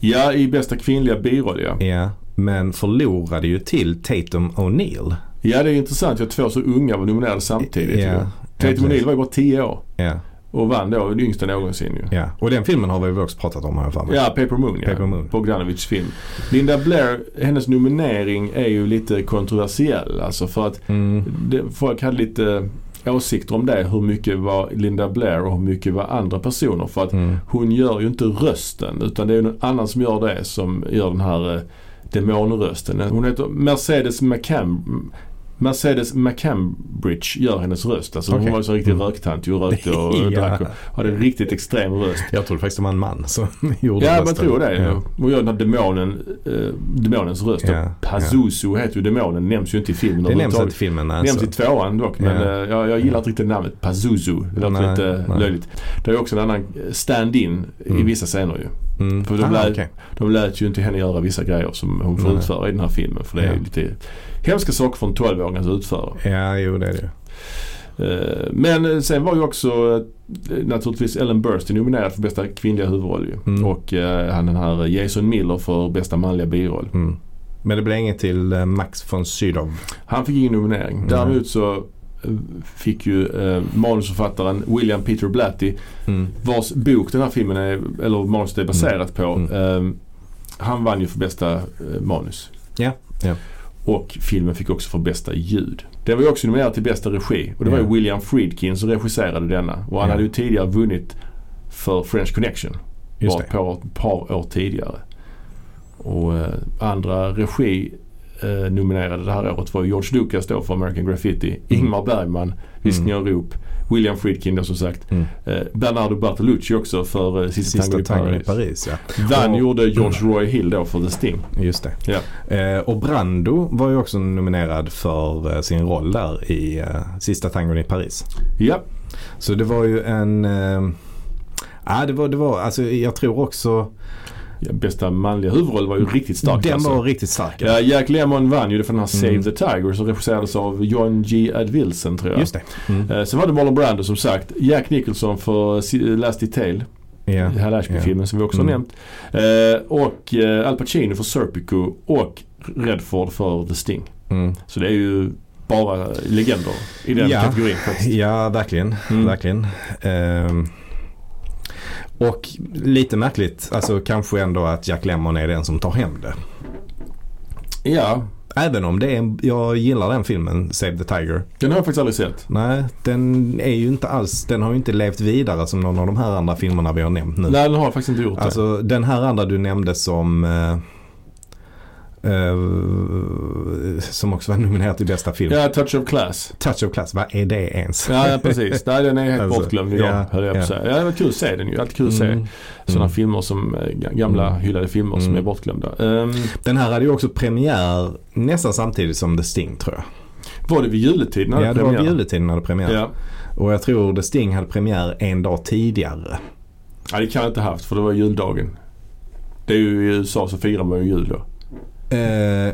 Ja i bästa kvinnliga biroll ja. Ja. Men förlorade ju till Tatum O'Neill. Ja det är intressant. Jag två så unga var nominerade samtidigt. Ja. Tatum O'Neill var ju bara 10 år Ja, och vann då den yngsta någonsin ju. ja. Och den filmen har vi väl också pratat om jag för mig. Ja, Paper Moon ja. Paper Moon. Bogdanovich film. Linda Blair, hennes nominering är ju lite kontroversiell. Alltså för att Mm. det, folk hade lite åsikter om det. Hur mycket var Linda Blair och hur mycket var andra personer. För att Mm. hon gör ju inte rösten utan det är någon annan som gör det som gör den här eh, demonrösten. Hon heter Mercedes McCam Mercedes McCambridge gör hennes röst. Alltså Okej. hon var ju så riktig Mm. röktant och rökte och Ja. drack och hade en riktigt extrem röst. Jag trodde faktiskt det var en man som gjorde Ja, man tror det. Ja. Och gör den här demonen, eh, demonens röst. Ja, Pazuzu heter ju demonen, nämns ju inte i filmen Det nämns inte i filmen. Nämns Alltså. i tvåan dock men Ja. eh, jag, jag gillar inte riktigt namnet Pazuzu. Det låter Nej, lite nej. löjligt. Det är också en annan stand-in i Mm. vissa scener ju. Mm. För de Ah, lär- okej. De lät ju inte henne göra vissa grejer som hon får Nej. utföra i den här filmen. För det är Ja. lite hemska saker för en 12-åring att utföra. Ja, jo det är det Eh, Men eh, sen var ju också eh, naturligtvis Ellen Burstyn nominerad för bästa kvinnliga huvudroll. Mm. Och han den här Jason Miller för bästa manliga biroll. mm. Men det blev inget till Max von Sydow. Han fick ingen nominering. Nej. Däremot så fick ju eh, manusförfattaren William Peter Blatty Mm. vars bok den här filmen är, eller manuset är baserat på. Mm. Eh, han vann ju för bästa eh, manus. Ja, ja. Och filmen fick också för bästa ljud. Den var ju också nominerad till bästa regi. Och det var ju Ja. William Friedkin som regisserade denna. Och han Ja. hade ju tidigare vunnit för French Connection. Just bara ett par, par år tidigare. Och eh, andra regi eh, nominerade det här året var George Lucas då för American Graffiti. Ingmar Bergman, Viskningar och rop. William Friedkin då som sagt. Mm. Eh, Bernardo Bertolucci också för eh, Sista, Sista tangon i i Paris. Paris ja. Vann Och- gjorde George Roy Hill då för The Sting. Just det. Ja. Eh, och Brando var ju också nominerad för eh, sin roll där i eh, Sista tangon i Paris. Ja, Så det var ju en... Eh, ja, det var, det var, alltså jag tror också... bästa manliga huvudroll var ju riktigt stark den alltså. var riktigt stark. Ja, Jack Lemmon vann ju för den här Save Mm. the Tiger som regisserades av John G. Advilson tror jag. Just det. Mm. Eh, Sen var det Marlon Brando som sagt. Jack Nicholson för Last Detail. Ja. Hal Ashby-filmen som vi också har Mm. nämnt. Eh, och eh, Al Pacino för Serpico och Redford för The Sting. Mm. Så det är ju bara legender i den Ja. kategorin faktiskt. Ja, verkligen. Mm. verkligen. Ehm, och lite märkligt, alltså kanske ändå att Jack Lemmon är den som tar hem det. Ja, Även om det är, en- jag gillar den filmen, Save the Tiger. den har jag faktiskt aldrig sett. Nej, den är ju inte alls, den har ju inte levt vidare som någon av de här andra filmerna vi har nämnt nu. Nej, den har faktiskt inte gjort det. Alltså den här andra du nämnde som eh, som också var nominerad till bästa film. Ja, Touch of Class. Touch of Class, vad är det ens? Ja, precis. Nej, den är helt Alltså, bortglömd idag, ja, höll jag på ja. säga. Ja, det var kul att se den ju. Alltid kul att se Mm. sådana Mm. filmer som, eh, ga- gamla Mm. hyllade filmer som Mm. är bortglömda. Ehm, Den här hade ju också premiär nästan samtidigt som The Sting tror jag. var det vid juletid när Ja, det var premiär? vid juletiden när det premiär. Ja. Och jag tror The Sting hade premiär en dag tidigare. ja, det kan jag inte haft för det var juldagen. Det är ju i USA så firar man ju jul då.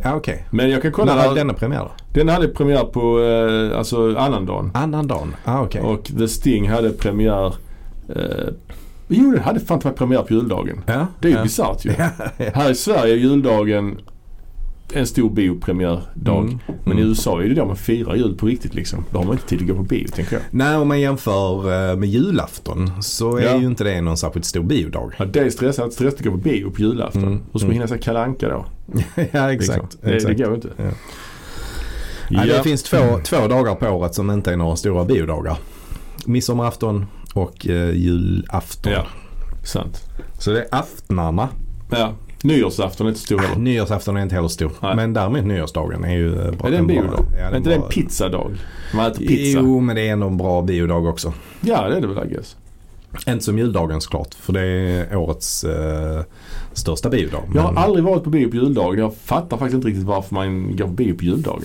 Ja okej. Men jag kan När kolla. hade här- denna premiär då? Den hade premiär på eh, alltså annandagen. Annan dagen? Ah, okej. Och The Sting hade premiär eh, Jo, den hade fan varit premiär på juldagen. Ja, Det är ju ja. bisarrt ju. Ja, Här i Sverige är juldagen en stor biopremiärdag. Mm. Men i Mm. USA är det då man firar jul på riktigt liksom. Då har man inte tid att gå på bio tänker jag. Nej, om man jämför eh, med julafton så är Ja. ju inte det någon särskilt stor biodag. Ja, det är stressat, stressat att gå på bio på julafton. Mm. Hur ska man Mm. hinna se Anka då? ja, liksom? exakt. Det, exakt. det går inte. Ja. Ja, det finns två, två dagar på året som inte är några stora biodagar. Midsommarafton och eh, julafton. Ja, sant. Så det är aftnarna. Ja. Nyårsafton är inte stor heller. nyårsafton är inte heller stor. Nej. Men däremot nyårsdagen är ju eh, bra. Är det en bra- biodag? Ja, är inte det en pizzadag? Man äter pizza? Jo, men det är ändå en bra biodag också. Ja, det är det väl I guess. Inte som juldagen såklart, för det är årets eh, största biodag. Jag har Men- aldrig varit på bio på juldagen. Jag fattar faktiskt inte riktigt varför man går på bio på juldagen.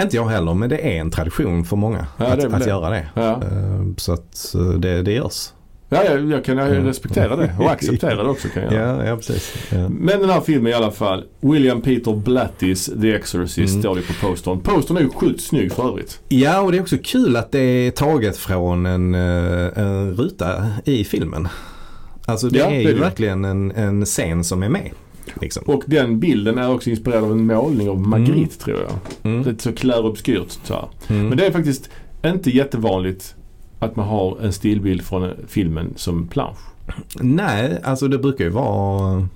Inte jag heller, men det är en tradition för många Ja, att, att göra det. Ja, Eh, Så att eh, det, det görs. Ja jag, jag kan Mm. respektera det och acceptera det också kan jag. Ja, ja precis. Ja. Men den här filmen i alla fall. William Peter Blattis The Exorcist Mm. står det på postern. Postern är ju sjukt snygg för övrigt. ja, och det är också kul att det är taget från en, eh, en ruta i filmen. Alltså det Ja, är det är ju det. verkligen en, en scen som är med. Liksom. Och den bilden är också inspirerad av en målning av Magritte tror jag. Mm. Lite så klärobskyrt så här. Mm. Men det är faktiskt inte jättevanligt att man har en stillbild från filmen som plansch. Nej, alltså det brukar ju vara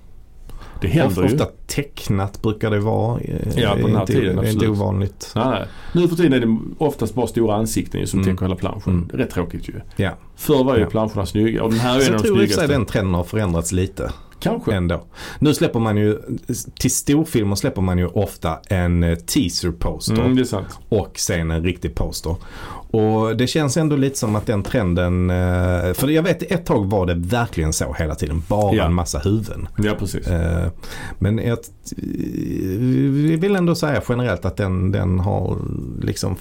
Det händer ju. ofta tecknat brukar det vara. Eh, Ja, på den här inte, tiden, Det är inte ovanligt. Nej, nej. Nu för tiden är det oftast bara stora ansikten ju som Mm. täcker hela planschen. Mm. Rätt tråkigt ju. Ja. Förr var ju Ja. planscherna snygga och den här är en jag av de tror i och för sig snyggaste. den trenden har förändrats lite. Kanske. ändå. Nu släpper man ju, till storfilmer släpper man ju ofta en eh, teaser poster Mm, och sen en riktig poster. Och det känns ändå lite som att den trenden, eh, för jag vet ett tag var det verkligen så hela tiden. Bara Ja. en massa huvuden. Ja, precis. Eh, Men jag, vi vill ändå säga generellt att den, den har liksom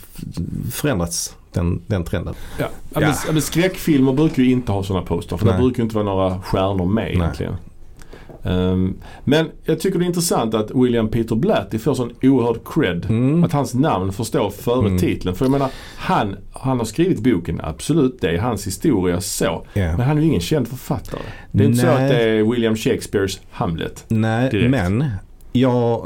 förändrats. Den, den trenden. Ja. Ja. Men skräckfilmer brukar ju inte ha sådana poster för Nej. det brukar ju inte vara några stjärnor med Nej. egentligen. Ehm, men jag tycker det är intressant att William Peter Blatty får sån oerhörd cred. Mm. Att hans namn får stå före Mm. titeln. För jag menar, han, han har skrivit boken, absolut. Det är hans historia så. Ja. Men han är ju ingen känd författare. Det är inte så att det är William Shakespeares Hamlet. Nej, direkt. men jag,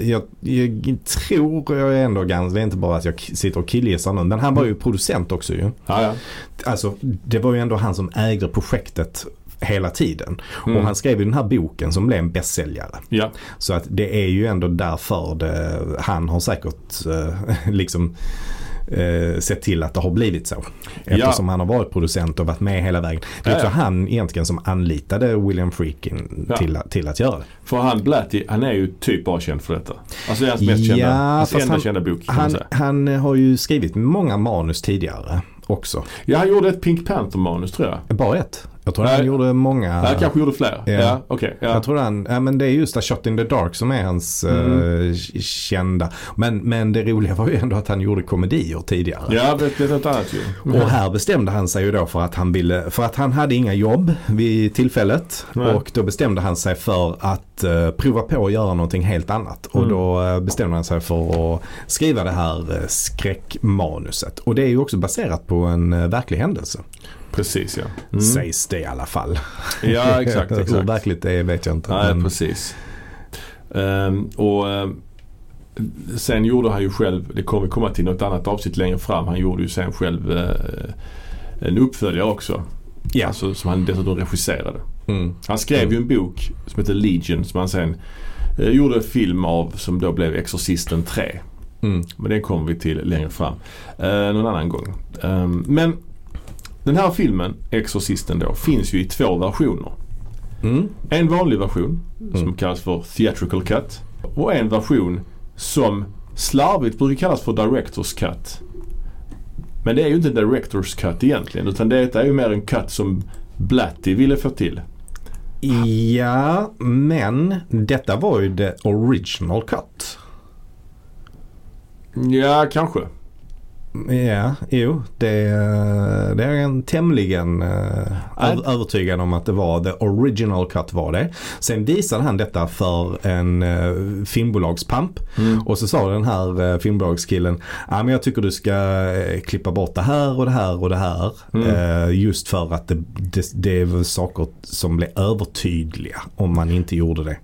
eh, jag, jag tror jag är ändå ganska, det är inte bara att jag sitter och killgissar nu, men han var ju producent också ju. Ja, ja. Alltså det var ju ändå han som ägde projektet hela tiden. Mm. Och han skrev ju den här boken som blev en bästsäljare. Ja, Så att det är ju ändå därför det, han har säkert eh, liksom eh, sett till att det har blivit så. Eftersom han har varit producent och varit med hela vägen. Det är Ja, också ja. han egentligen som anlitade William Friedkin Ja. till, till att göra det. för han Blatty, han är ju typ bara känd för detta. Alltså det är hans mest kända, hans enda han, kända bok kan man Han, säga. han har ju skrivit många manus tidigare också. Ja, han gjorde ett Pink Panther-manus tror jag. Bara ett. Jag tror Nej. han gjorde många. Han kanske gjorde fler. Ja. Ja, okej. ja. Jag tror han, ja men det är just A Shot in the Dark som är hans Mm. eh, kända. Men, men det roliga var ju ändå att han gjorde komedier tidigare. Ja, det det är något annat ju. Och här bestämde han sig ju då för att han ville, för att han hade inga jobb vid tillfället. Nej. Och då bestämde han sig för att eh, prova på att göra någonting helt annat. Och Mm. då eh, bestämde han sig för att skriva det här eh, skräckmanuset. Och det är ju också baserat på en eh, verklig händelse. Precis ja. Mm. Sägs det i alla fall. Ja, exakt. Hur exakt. verkligt det är vet jag inte. Nej, men- precis. Ehm, och ehm, sen gjorde han ju själv, det kommer vi komma till något annat avsnitt längre fram, han gjorde ju sen själv eh, en uppföljare också. Ja. Alltså, som han dessutom regisserade. Mm. Han skrev ju en bok som heter Legion som han sen eh, gjorde en film av som då blev Exorcisten 3. Mm. Men den kommer vi till längre fram. Eh, någon annan gång. Ehm, men den här filmen, Exorcisten då, finns ju i två versioner. Mm. En vanlig version som Mm. kallas för Theatrical Cut. Och en version som slarvigt brukar kallas för Director's Cut. Men det är ju inte Director's Cut egentligen utan det är ju mer en cut som Blatty ville få till. Ja, men detta var ju the original cut. Ja, kanske. Ja, jo, det, det är en tämligen uh, Nej. övertygad om att det var the original cut var det. Sen visade han detta för en uh, filmbolagspamp Mm. och så sa den här uh, filmbolagskillen, ja men jag tycker du ska eh, klippa bort det här och det här och det här. Mm. Eh, just för att det, det, det är saker som blir övertydliga om man inte gjorde det.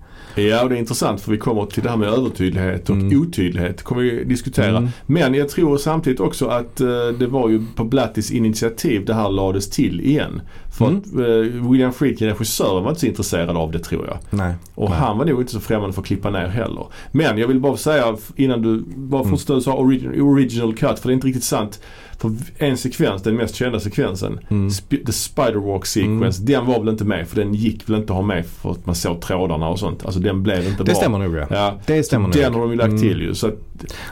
Ja, och det är intressant för vi kommer till det här med övertydlighet och Mm. otydlighet. kommer vi diskutera. Mm. Men jag tror samtidigt också att eh, det var ju på Blattys initiativ det här lades till igen. För Mm. att eh, William Friedkin, regissören, var inte så intresserad av det tror jag. Nej. Och Nej. han var nog inte så främmande för att klippa ner heller. Men jag vill bara säga innan du, bara för Mm. att du sa origin, original cut, för det är inte riktigt sant. För en sekvens, den mest kända sekvensen, Mm. Sp- The Spiderwalk sequence, den var väl inte med för den gick väl inte att ha med för att man såg trådarna och sånt. Alltså den blev inte Det bra. stämmer nog ja. Ja, Det stämmer nog. den har de ju lagt Mm. till ju. Så att,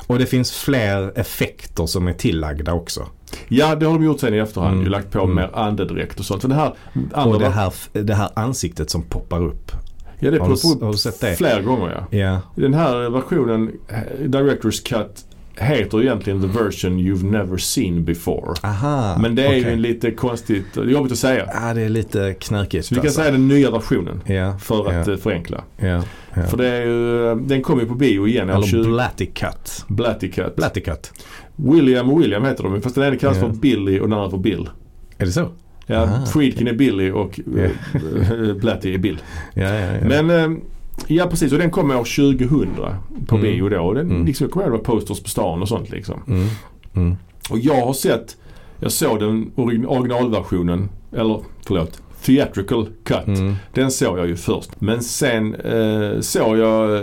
Och det finns fler effekter som är tillagda också. ja, det har de gjort sen i efterhand. Mm. Ju lagt på Mm. mer andedräkt och sånt. För det här andra Och det här, det här ansiktet som poppar upp. ja, det på, du, har du sett det? flera gånger ja. Ja. Den här versionen, eh, Director's Cut, heter egentligen The Version You've Never Seen Before. Aha. Men det är ju okej. en lite konstigt, jobbigt att säga. Ja, det är lite knökigt. Så vi kan alltså. säga den nya versionen Ja, för att eh, förenkla. ja, ja. För det är ju, den kommer ju på bio igen. Eller 20 Blatty Cut. Blatty Cut. Blatty Cut. William och William heter de fast den ena kallas för Billy och den andra för Bill. Är det så? Ja, Aha, Friedkin är Billy och eh, Blatty är Bill. Ja, ja, ja. Men eh, ja precis och den kom år 2000 på Mm. bio då. Den, Mm. liksom, jag kommer ihåg det var posters på stan och sånt liksom. Mm. Mm. Och jag har sett, jag såg den origin- originalversionen, eller förlåt, theatrical cut. Mm. Den såg jag ju först. Men sen eh, såg jag eh,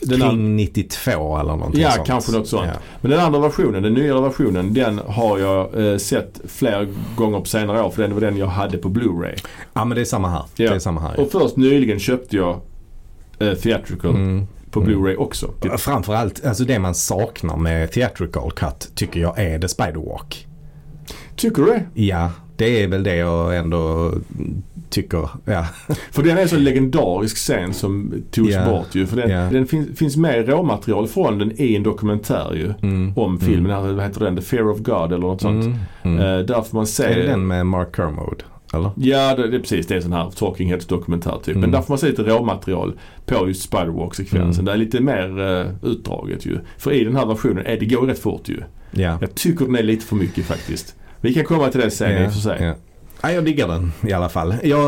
den Kring 92 eller någonting Ja, sånt. kanske något sånt. Ja. Men den andra versionen, den nyare versionen, den har jag eh, sett flera gånger på senare år för den var den jag hade på Blu-ray. ja, men det är samma här. Ja. Det är samma här. Och först nyligen köpte jag eh, theatrical Mm. på Mm. Blu-ray också. Framförallt, alltså det man saknar med theatrical cut tycker jag är the spiderwalk. Tycker du det? Ja, det är väl det jag ändå tycker. Ja. För den är en så legendarisk scen som togs Ja. bort ju. För den, Ja. den fin, finns med råmaterial från den i en dokumentär ju. Mm. Om filmen, här, vad heter den? The Fear of God eller något sånt. Mm. Mm. Eh, där får man se... Är det den med Mark Kermode? Eller? Ja, det, det är precis. Det är en sån här Talking Heads dokumentär typ. Men Mm. där får man se lite råmaterial på just Spiderwalk-sekvensen. Mm. Det är lite mer uh, utdraget ju. För i den här versionen, är det går rätt fort ju. Ja. Jag tycker den är lite för mycket faktiskt. Vi kan komma till det sen i och för sig. Ja. Ja, jag diggar den i alla fall. Jag,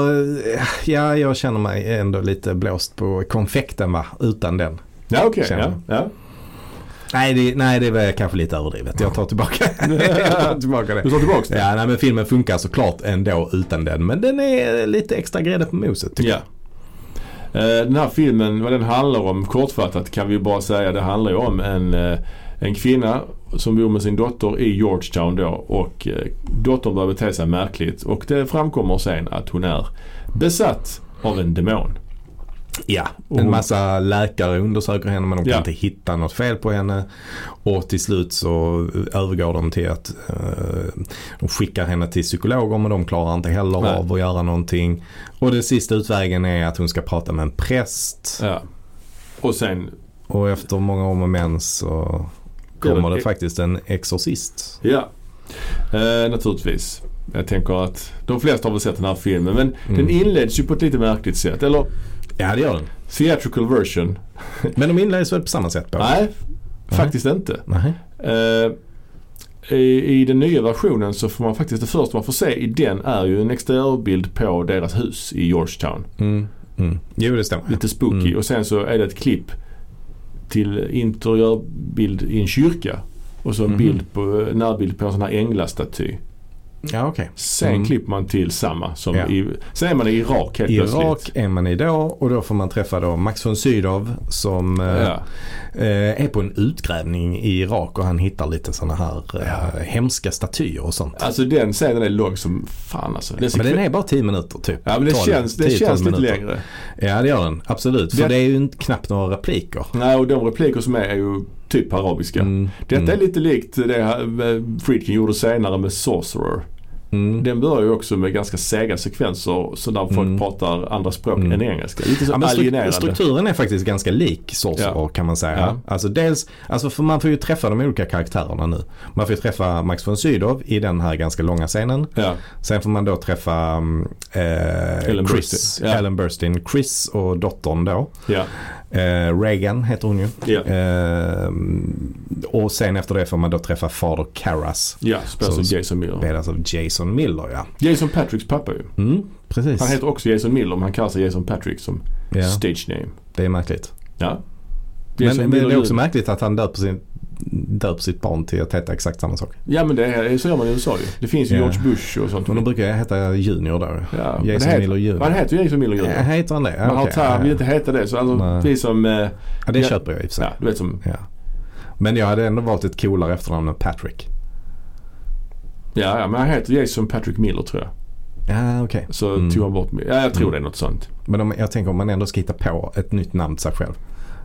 ja, jag känner mig ändå lite blåst på konfekten va, utan den. Ja, okej. Känner ja, ja. Nej det, nej, det var kanske lite överdrivet. Jag tar tillbaka, jag tar tillbaka det. Du tar tillbaks det? Ja, nej, men filmen funkar såklart ändå utan den. Men den är lite extra grädde på moset tycker Ja. Eh, Den här filmen, vad den handlar om kortfattat kan vi bara säga. Det handlar ju om en, eh, en kvinna som bor med sin dotter i Georgetown då och eh, dottern börjar bete sig märkligt och det framkommer sen att hon är besatt av en demon. Ja, en massa läkare undersöker henne men de kan Ja. inte hitta något fel på henne. Och till slut så övergår de till att eh, de skickar henne till psykologer men de klarar inte heller Nej. av att göra någonting. Och den sista utvägen är att hon ska prata med en präst. Ja. Och sen, Och efter många om och men så kommer det- faktiskt en exorcist. ja. Eh, naturligtvis. Jag tänker att de flesta har väl sett den här filmen men den inleds ju på ett lite märkligt sätt. Eller Ja det gör den. theatrical version. Men de inleds väl på samma sätt? På? Nej, faktiskt inte. Nej. Eh, i, I den nya versionen så får man faktiskt, det första man får se i den är ju en exteriörbild på deras hus i Georgetown. Mm. Mm. Jo det stämmer. Lite spooky. Mm. Och sen så är det ett klipp till interiörbild i en kyrka. Och så en Mhm. bild på, närbild på en sån här änglastaty. Ja okej. Sen Mm. klipper man till samma som Ja. i, sen är man i Irak helt I plötsligt. Irak är man idag och då får man träffa då Max von Sydow som eh, Ja. eh, är på en utgrävning i Irak och han hittar lite sådana här eh, hemska statyer och sånt. Alltså den scenen är lång som fan alltså. Den Men den är bara 10 minuter typ. ja men det 12, känns, det 10-12 känns lite minuter. längre. Ja det gör den, absolut. För Det- det är ju knappt några repliker. Nej och de repliker som är är ju typ arabiska. Mm, Detta mm, är lite likt det eh, Friedkin gjorde senare med Sorcerer. Mm. Den börjar ju också med ganska sega sekvenser så där folk Mm. pratar andra språk Mm. än engelska. Lite så Ja, alienerande. strukturen är faktiskt ganska lik Sorcerer Ja. kan man säga. Ja. Alltså dels, alltså för man får ju träffa de olika karaktärerna nu. Man får ju träffa Max von Sydow i den här ganska långa scenen. Ja. Sen får man då träffa eh, Ellen Chris, Burstyn, ja. Ellen Burstyn, Chris och dottern då. Ja. Eh, Reagan heter hon ju. Ja. Eh, och sen efter det får man då träffa fader Karras. Ja, spelas av Jason Miller. Spelas av Jason Miller ja. Jason Patricks pappa ju. Mm, precis. Han heter också Jason Miller men han kallar sig Jason Patrick som ja, stage name. det är märkligt. Ja. Men, Jason men Miller det är också märkligt att han döper, sin, döper sitt barn till att heta exakt samma sak. Ja men det är, så gör man i USA ju. Det finns ju Ja. George Bush och sånt. Men de brukar heta Junior då. ja. men det Jason heter, Miller Jr. Han heter ju Jason Miller Ja, Jr. heter han det? Ja, Men okej. tar, han vill inte heta det. Så alltså, Nej. vi som, eh, ja, det Ja. köper jag i och för sig. ja du vet som, Ja. Men jag hade ändå valt ett coolare efternamn än Patrick. Ja, ja men han heter Jason Patrick Miller tror jag. Ja, okej. Så Mm. tog han bort, ja jag tror Mm. det är något sånt. Men om, jag tänker om man ändå ska hitta på ett nytt namn till sig själv.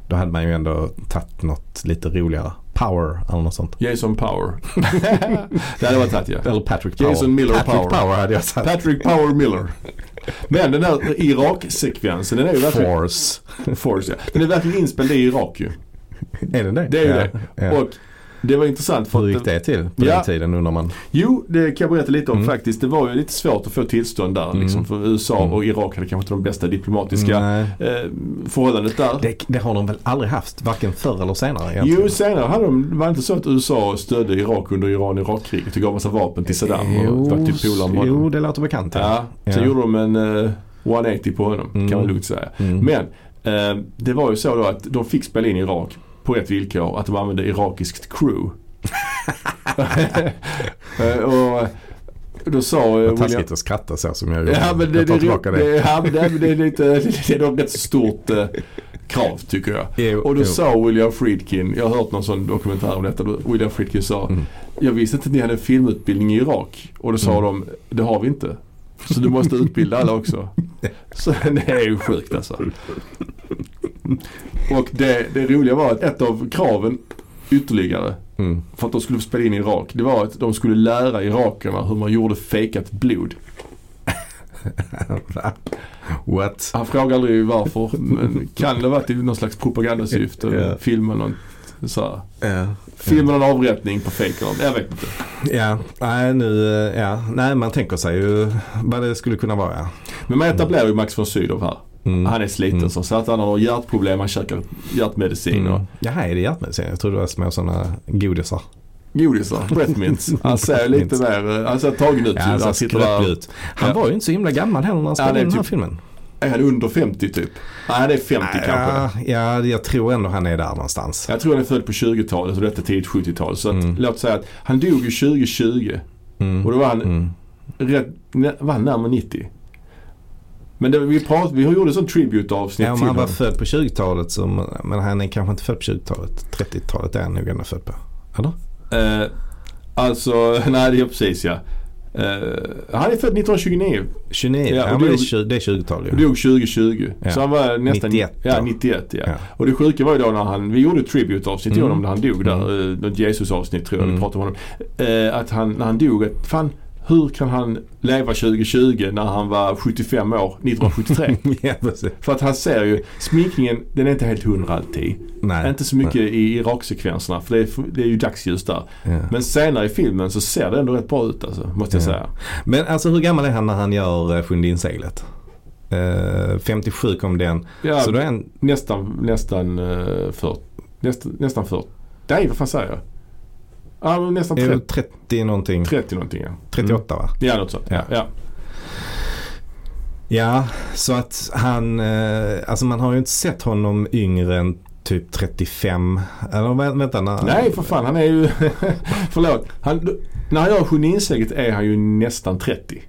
Då hade man ju ändå tagit något lite roligare. Power eller något sånt. Jason Power. det hade varit tagit ja. Eller Patrick Power. Jason Miller Patrick Power. Power hade jag sagt. Patrick Power Miller. Men den där Irak-sekvensen den är ju verkligen, Force. Force, ja. den är verkligen inspelad i Irak ju. Är det det? Det är ju ja. det. Ja. Och det var intressant för Hur gick det till på Ja. den tiden undrar man? Jo, det kan jag berätta lite om Mm. faktiskt. Det var ju lite svårt att få tillstånd där Mm. liksom. För USA Mm. och Irak hade kanske inte de bästa diplomatiska eh, förhållandet där. Det, det har de väl aldrig haft, varken förr eller senare egentligen? Jo, senare hade de, var det inte så att USA stödde Irak under Iran-Irak-kriget och gav massa vapen till Saddam och var typ jo, honom? det låter bekant. Ja, sen Ja. gjorde de en eh, 180 på honom Mm. kan man lugnt säga. Mm. Men eh, det var ju så då att de fick spela in Irak på ett villkor att de använde irakiskt crew. Eh, och då sa eh, Vad William, taskigt att skratta så som jag gjorde. Ja men det, jag tar det, tillbaka det, det. ja, men det, är lite, det är nog rätt stort eh, krav tycker jag. Jo, Och då jo. sa William Friedkin, jag har hört någon sån dokumentär om detta, William Friedkin sa Mm. Jag visste inte att ni hade filmutbildning i Irak. Och då sa Mm. de, det har vi inte. Så du måste utbilda alla också. Så det är ju sjukt alltså. Och det, det roliga var att ett av kraven ytterligare Mm. för att de skulle spela in i Irak. Det var att de skulle lära irakerna hur man gjorde fejkat blod. What? Han frågade aldrig varför. Men kan det ha varit i någon slags propagandasyfte? Ja. Filma någon så här. Ja. Filma någon avrättning på fejk Jag vet inte. Ja, nej nu, ja, nej man tänker sig ju vad det skulle kunna vara. Men man etablerar ju Max von Sydow här. Mm. Han är sliten Mm. så, så att han har hjärtproblem, han käkar hjärtmedicin och Mm. Jaha, är det hjärtmedicin? Jag trodde det var små sådana godisar. godisar, breath mints. Han ser lite mer, eh, han ser tagen ut. Ja, han Han ut. Han Ja. var ju inte så himla gammal heller när han Ja, spelade in den här typ- filmen. Är han under 50 typ? Nej, han är 50 kanske. Ja, ja, jag tror ändå han är där någonstans. Jag tror han är född på 20-talet och detta tidigt 70-tal. Så att, Mm. låt säga att han dog ju 2020. Mm. Och då var han, Mm. rätt, var han närmare 90. Men det, vi, prat, vi gjorde sån tribute-avsnitt Ja, om till han var honom. född på 20-talet så, men han är kanske inte född på 20-talet. 30-talet är han nog ändå född på. Eller? Eh, alltså, nej det är precis ja. Eh, han är född 1929 29? Ja, och det, är, tju- det är 20-tal ju. dog 2020. Ja. Så han var nästan 91 Ja, då. 91 ja. Ja. Och det sjuka var ju då när han, vi gjorde ett tribute-avsnitt till Mm. honom när han dog där. eh, Något Jesus-avsnitt tror jag vi Mm. pratade om honom. Eh, att han, när han dog, att fan hur kan han leva 2020 när han var 75 år 1973? ja. För att han ser ju, sminkningen den är inte helt hundra alltid. Nej. Inte så mycket i, i raksekvenserna för det är, det är ju dagsljus där. Ja. Men senare i filmen så ser det ändå rätt bra ut alltså, måste jag Ja. säga. Men alltså hur gammal är han när han gör Sjunde inseglet? Uh, 57 kom den. Ja, Så då är han, nästan, nästan uh, 40. Nästan, nästan 40. Nej, vad fan säger jag? Ja, nästan är 30, väl 30 någonting. 30 någonting ja. 38 va? Ja, något sånt. Ja. Ja. Ja. Så att han, eh, alltså man har ju inte sett honom yngre än typ 35. Eller vä- vänta, när, Nej, för fan. Han är ju... förlåt. Han, när han gör Sjunde inseglet är han ju nästan 30.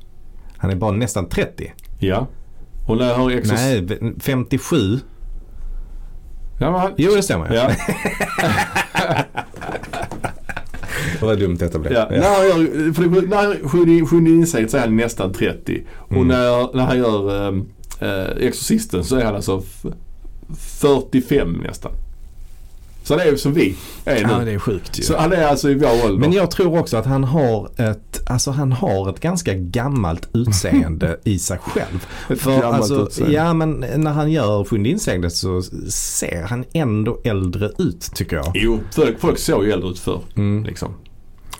Han är bara nästan 30. Ja. Och när jag hör Exos... Nej, v- 57. Ja, han... Jo, det stämmer. Ja. Vad dumt detta blev. Ja, när han gör, för det, när sjunde, sjunde inseglet så är han nästan 30. Och Mm. när, när han gör äh, Exorcisten så är han alltså f- 45 nästan. Så han är ju som vi är Ja, nu. det är sjukt ju. Så han är alltså i vår ålder. Men jag tror också att han har ett, alltså han har ett ganska gammalt utseende i sig själv. Ett För gammalt alltså, utseende. ja men när han gör Sjunde inseglet så ser han ändå äldre ut tycker jag. Jo, folk, folk såg ju äldre ut förr. Mm. Liksom.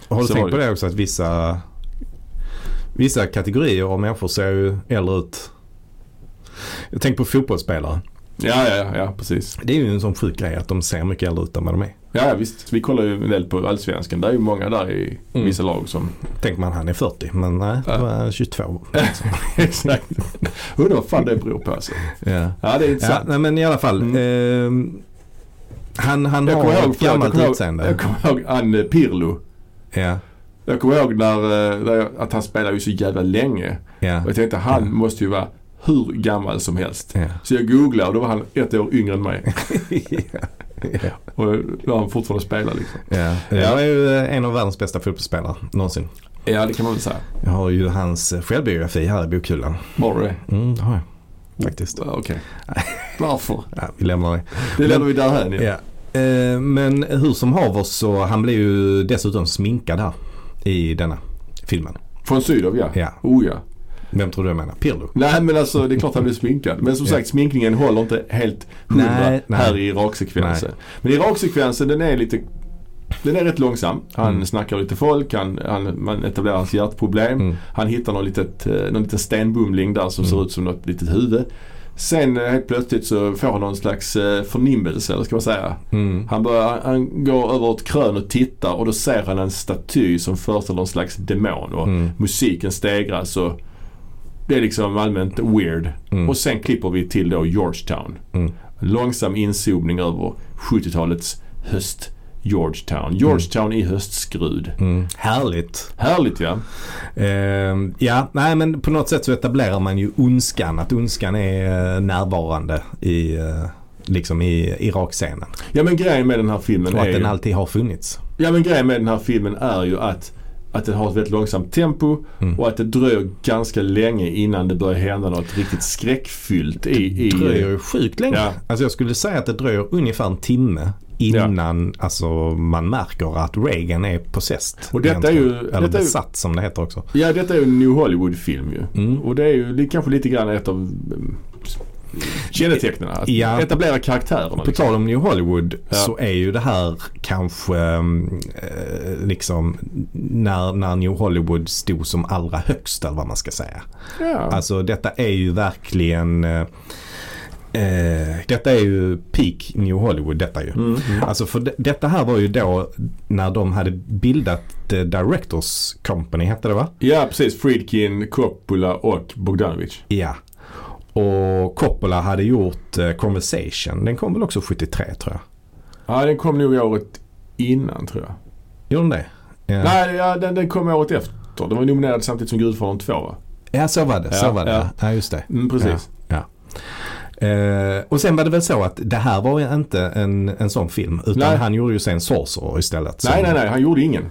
Har du Så tänkt på det. det också att vissa, vissa kategorier av människor ser ju äldre ut. Jag tänker på fotbollsspelare. Ja, ja, ja, ja, precis. Det är ju en sån sjuk grej att de ser mycket äldre ut än vad de är. Ja, ja, visst. Vi kollar ju en del på Allsvenskan. Det är ju många där i Mm. vissa lag som... Tänker man han är 40 men nej, det Ja. var 22. Exakt. Undrar vad fan det beror på alltså. ja. Ja, det är Ja, intressant. nej, men i alla fall. ehm, han han jag har ihåg, ett jag gammalt ihåg, utseende. jag kommer ihåg Anne Pirlo. Ja, Jag kommer ihåg när, eh, när jag, att han spelade ju så jävla länge. ja, Och jag tänkte han Ja. måste ju vara hur gammal som helst. Så jag googlade och då var han ett år yngre än mig. Och då har han fortfarande spelat liksom. ja. Jag är ju eh, en av världens bästa fotbollsspelare någonsin. Ja, det kan man väl säga. Jag har ju hans självbiografi här i bokhyllan. Har du det? Mm, det har jag. Faktiskt. Ja, Okej. Varför? Ja, vi lämnar det. Det lämnar vi därhän. Ja. Eh, men hur som haver så han blir ju dessutom sminkad här i denna filmen. Från Sydow ja. Ja. Oh ja. Vem tror du jag menar? Pirlo? Nej men alltså det är klart han blir sminkad. Men som sagt sminkningen håller inte helt hundra Nej, nej. här i raksekvensen. Men i raksekvensen den är lite den är rätt långsam. Han Mm. snackar lite folk, han, han, man etablerar hans hjärtproblem. Mm. Han hittar någon, litet, eh, någon liten stenbumling där som Mm. ser ut som något litet huvud. Sen eh, helt plötsligt så får han någon slags eh, förnimmelse eller ska man säga. Mm. Han, börjar, han går över ett krön och tittar och då ser han en staty som föreställer någon slags demon. Och Mm. musiken stegras och det är liksom allmänt weird. Mm. Och sen klipper vi till då Georgetown. Mm. Långsam inzoomning över 70-talets höst Georgetown. Georgetown i höstskrud. Mm. Härligt. Härligt ja. Ehm, ja, nej men på något sätt så etablerar man ju ondskan. Att ondskan är eh, närvarande i, eh, liksom i Irak-scenen. Ja men grejen med den här filmen Och är att den alltid har funnits. Ja men grejen med den här filmen är ju att att den har ett väldigt långsamt tempo Mm. och att det dröjer ganska länge innan det börjar hända något riktigt skräckfyllt i... i Det dröjer ju sjukt länge. Ja. Alltså jag skulle säga att det dröjer ungefär en timme innan alltså, man märker att Reagan är possessed. Och detta är ju-. Eller detta är ju- besatt som det heter också. Ja detta är ju en New Hollywood-film ju. Mm. Och det är ju det är kanske lite grann ett av mm, kännetecknen. Att Ja. etablera karaktärerna. På Liksom. tal om New Hollywood Ja. så är ju det här kanske mm, eh, liksom när, när New Hollywood stod som allra högst eller vad man ska säga. Ja. Alltså detta är ju verkligen eh, eh, Detta är ju peak New Hollywood detta ju. Mm. Alltså för de, detta här var ju då när de hade bildat The Directors Company hette det va? ja precis. Friedkin, Coppola och Bogdanovich. Ja. Och Coppola hade gjort eh, Conversation. Den kom väl också 73 tror jag. Ja, den kom nog året innan tror jag. Gjorde den det? Ja. Nej, ja, den, den kom året efter. Den var nominerad samtidigt som Gudfadern 2 va? Ja, så var det. Så Ja, var det. ja. Ja, just det. Mm, precis. Eh, och sen var det väl så att det här var inte en, en sån film. Utan Nej. han gjorde ju sen Sorcerer istället. Nej, nej, nej. Han gjorde ingen.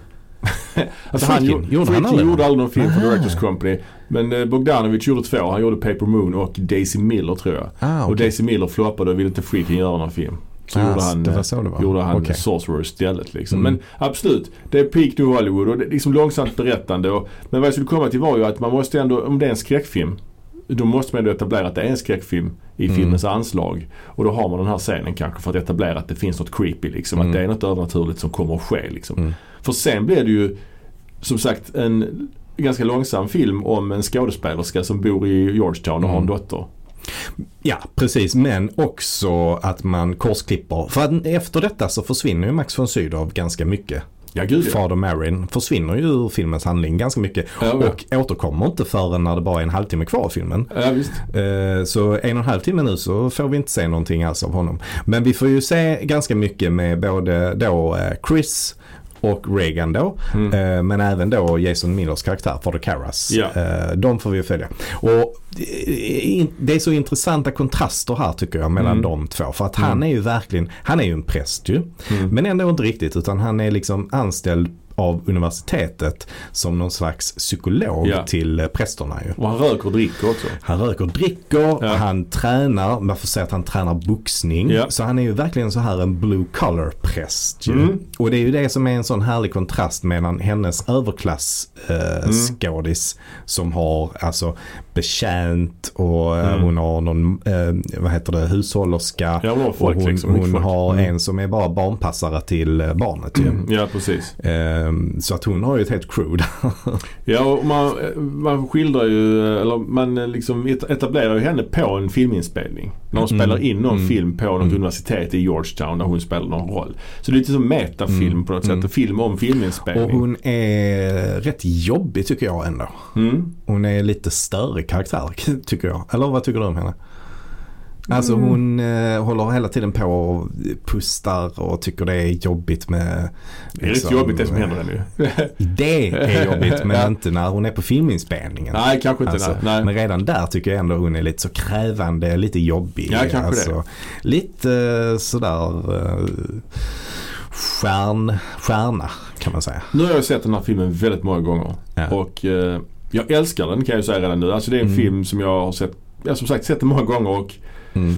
Alltså, han Friedkin, gjorde, gjorde han Friedkin aldrig? gjorde aldrig någon film för. Directors Company. Men eh, Bogdanovich gjorde två. Han gjorde Paper Moon och Daisy Miller tror jag. Ah, Och okej. Daisy Miller floppade och ville inte Friedkin göra någon film. Så Ah, gjorde han, det eh, så det gjorde han Okej. Sorcerer istället. Liksom. Mm. Men absolut, det är peak New Hollywood och det är liksom långsamt berättande. Och, men vad jag skulle komma till var ju att man måste ändå, om det är en skräckfilm, då måste man ändå etablera att det är en skräckfilm i Mm. filmens anslag. Och då har man den här scenen kanske för att etablera att det finns något creepy liksom. Mm. Att det är något övernaturligt som kommer att ske liksom. Mm. För sen blir det ju som sagt en ganska långsam film om en skådespelerska som bor i Georgetown och har en Mm. dotter. Ja, precis. Men också att man korsklipper. För efter detta så försvinner ju Max von Sydow ganska mycket. Ja gud ja. Fader Marin försvinner ju ur filmens handling ganska mycket. Ja, ja. Och återkommer inte förrän när det bara är en halvtimme kvar av filmen. Ja, visst. Eh, Så en och en halv timme nu så får vi inte se någonting alls av honom. Men vi får ju se ganska mycket med både då eh, Chris och Reagan då. Mm. Eh, Men även då Jason Millers karaktär, Father Karras. Ja. Eh, De får vi följa. Och eh, det är så intressanta kontraster här tycker jag mellan Mm. de två. För att han Mm. är ju verkligen, han är ju en präst ju. Mm. Men ändå inte riktigt utan han är liksom anställd av universitetet som någon slags psykolog Ja. till eh, prästerna ju. Och han röker och dricker också. Han röker och dricker, Ja. han tränar, man får säga att han tränar boxning. Ja. Så han är ju verkligen så här en blue collar präst. Mm. Och det är ju det som är en sån härlig kontrast mellan hennes överklass eh, Mm. som har alltså betjänt och eh, Mm. hon har någon, eh, vad heter det, hushållerska. Ja, hon har och folk hon, liksom. hon folk. har Mm. en som är bara barnpassare till eh, barnet ju. Mm. Ja, precis. Ehm, så att hon har ju ett helt crew där. Ja, och man, man skildrar ju, eller man liksom et- etablerar ju henne på en filminspelning. När de Mm. spelar in någon Mm. film på något Mm. universitet i Georgetown där hon spelar någon roll. Så det är lite som metafilm på något sätt. Film om Och filminspelning. hon är rätt jobbig tycker jag ändå. Hon är lite störig karaktär tycker jag. Eller vad tycker du om henne? Alltså Mm. hon eh, håller hela tiden på och pustar och tycker det är jobbigt med... Det är rätt liksom, jobbigt det som händer henne ju. Det är jobbigt men Ja. inte när hon är på filminspelningen. Nej, kanske inte. Alltså, nej. Men redan där tycker jag ändå hon är lite så krävande, lite jobbig. Ja, kanske alltså, Lite eh, sådär uh, stjärn, stjärna kan man säga. Nu har jag sett den här filmen väldigt många gånger. Ja. Och eh, jag älskar den kan jag säga redan nu. Alltså det är en Mm. film som jag har sett, jag har som sagt sett den många gånger och Mm.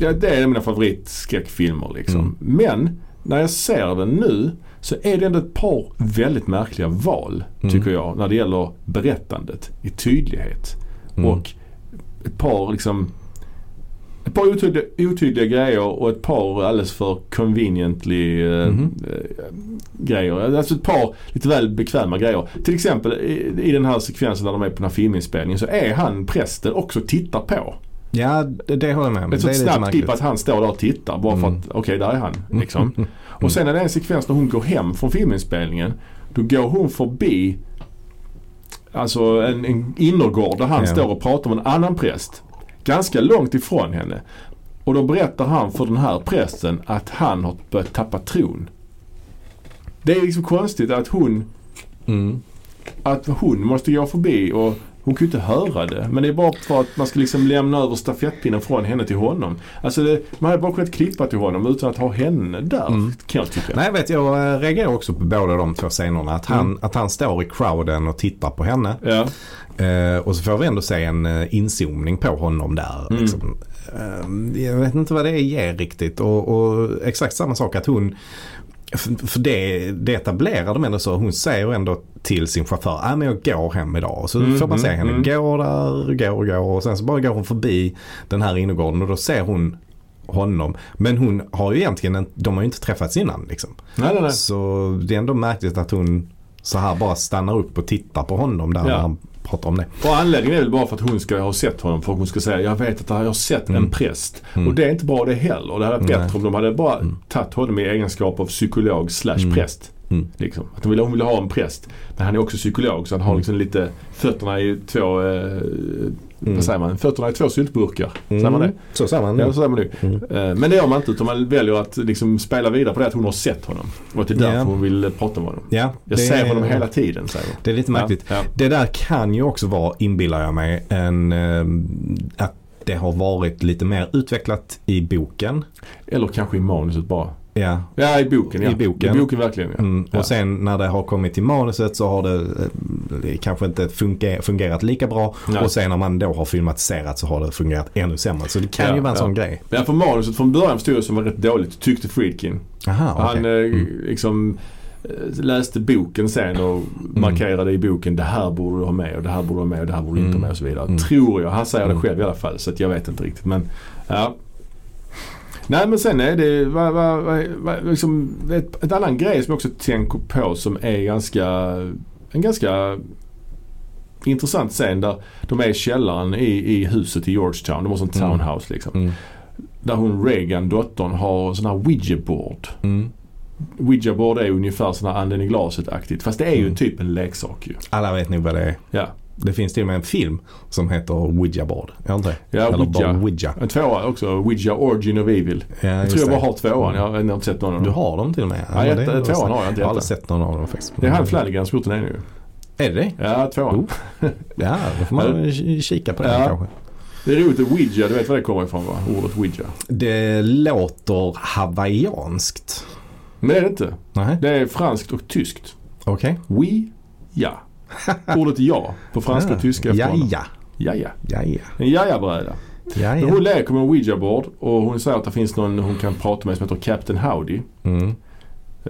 ja, det är mina favoritskräckfilmer liksom. Mm. Men när jag ser den nu så är det ändå ett par väldigt märkliga val Mm. tycker jag när det gäller berättandet i tydlighet. Mm. Och ett par liksom ett par otydliga, otydliga grejer och ett par alldeles för conveniently eh, Mhm. eh, grejer. Alltså ett par lite väl bekväma grejer. Till exempel i, i den här sekvensen när de är på den här filminspelningen så är han prästen också tittar på. Ja, det, det håller jag med om. Ett Det är snabbt klipp att han står där och tittar bara för Mm. att okej där är han. Liksom. Och sen är det en sekvens när hon går hem från filminspelningen. Då går hon förbi Alltså en, en innergård där han Ja. står och pratar med en annan präst. Ganska långt ifrån henne. Och då berättar han för den här prästen att han har börjat tappa tron. Det är liksom konstigt att hon, Mm. att hon måste gå förbi och hon ju inte höra det. Men det är bara för att man ska liksom lämna över stafettpinnen från henne till honom. Alltså det, man hade bara kunnat klippa till honom utan att ha henne där Mm. kan jag tycka. Nej, jag vet jag eh, reagerar också på båda de två scenerna. Att han, Mm. att han står i crowden och tittar på henne. Ja. Eh, och så får vi ändå se en eh, inzoomning på honom där. Mm. Liksom. Eh, jag vet inte vad det ger riktigt. Och, och exakt samma sak att hon för för det, det etablerar de ändå så. Hon säger ändå till sin chaufför, äh, men jag går hem idag. Och så Mm, får man se mm, henne mm. gå där, går och går. Och sen så bara går hon förbi den här innergården och då ser hon honom. Men hon har ju egentligen, en, de har ju inte träffats innan liksom. Nej, nej, nej. Så det är ändå märkligt att hon så här bara stannar upp och tittar på honom där Ja. han pratar om det. Och anledningen är väl bara för att hon ska ha sett honom. För att hon ska säga jag vet att jag har sett Mm. en präst. Mm. Och det är inte bra det heller. Det hade varit Nej. bättre om de hade bara Mm. tagit honom i egenskap av psykolog slash Mm. präst. Mm. Liksom. Att de ville, hon ville ha en präst. Men han är också psykolog så han har Mm. liksom lite fötterna i två, eh, Mm. vad säger man, fötterna i två syltburkar. Säger man det? Så säger man. Ja, så säger man nu. Mm. Eh, Men det gör man inte utan man väljer att liksom spela vidare på det att hon har sett honom. Och att det är därför Ja. hon vill eh, prata med honom. Ja, Jag det ser är- honom hela tiden säger hon. Det är lite märkligt. Ja, ja. Det där kan ju också vara, inbillar jag mig, en, eh, att det har varit lite mer utvecklat i boken. Eller kanske i manuset bara. Ja. Ja, i boken ja. I boken. I boken verkligen ja. Mm. Ja. Och sen när det har kommit till manuset så har det, eh, kanske inte funge- fungerat lika bra. Nej. Och sen när man då har filmatiserat så har det fungerat ännu sämre. Så det kan Ja, ju vara en ja. sån grej. Men för manuset från början förstod jag som var rätt dåligt, tyckte Friedkin. Aha, okej. Han eh, Mm. liksom eh, läste boken sen och markerade i boken det här borde du ha med och det här borde du ha med och det här borde du inte ha med och så vidare. Mm. Tror jag. Han säger det Mm. själv i alla fall så att jag vet inte riktigt. Men ja. Nej men sen är det vad, vad, vad, liksom, ett, ett annan grej som jag också tänker på som är ganska, en ganska intressant scen där de är i källaren i, i huset i Georgetown. De har sånt Mm. townhouse liksom. Mm. Där hon Reagan, dottern, har sån här ouija board. Mm. Ouija board är ungefär sån här anden i glaset-aktigt. Fast det är ju Mm. typ en leksak ju. Alla vet nog vad det är. Ja. Det finns till och med en film som heter Ouija board. Det? Ja, Eller Ouija. Ouija. En tvåa också. Ouija Origin of Evil. Ja, Jag tror jag bara har tvåan. Jag har inte sett någon av Du dem. har dem till och med? Ja, men ett- tvåan har jag inte, Jag har aldrig sett någon av dem faktiskt. Det är han Flanagan som gjort den ju. Är det? Ja, tvåan. Oh. Ja, då får man ki- kika på den Ja. kanske. Det är roligt. Ouija, du vet var det kommer ifrån va? Ordet Ouija. Det låter hawaiianskt. Men det är det inte. Nej, Det är franskt och tyskt. okej. Oui, ja. Ordet ja på franska och tyska efter honom. Ja, Ja, ja. ja, ja. En ja-ja-bräda. ja, Men ja. Hon leker med en ouija-board och hon säger att det finns någon hon kan prata med som heter Captain Howdy. Mm.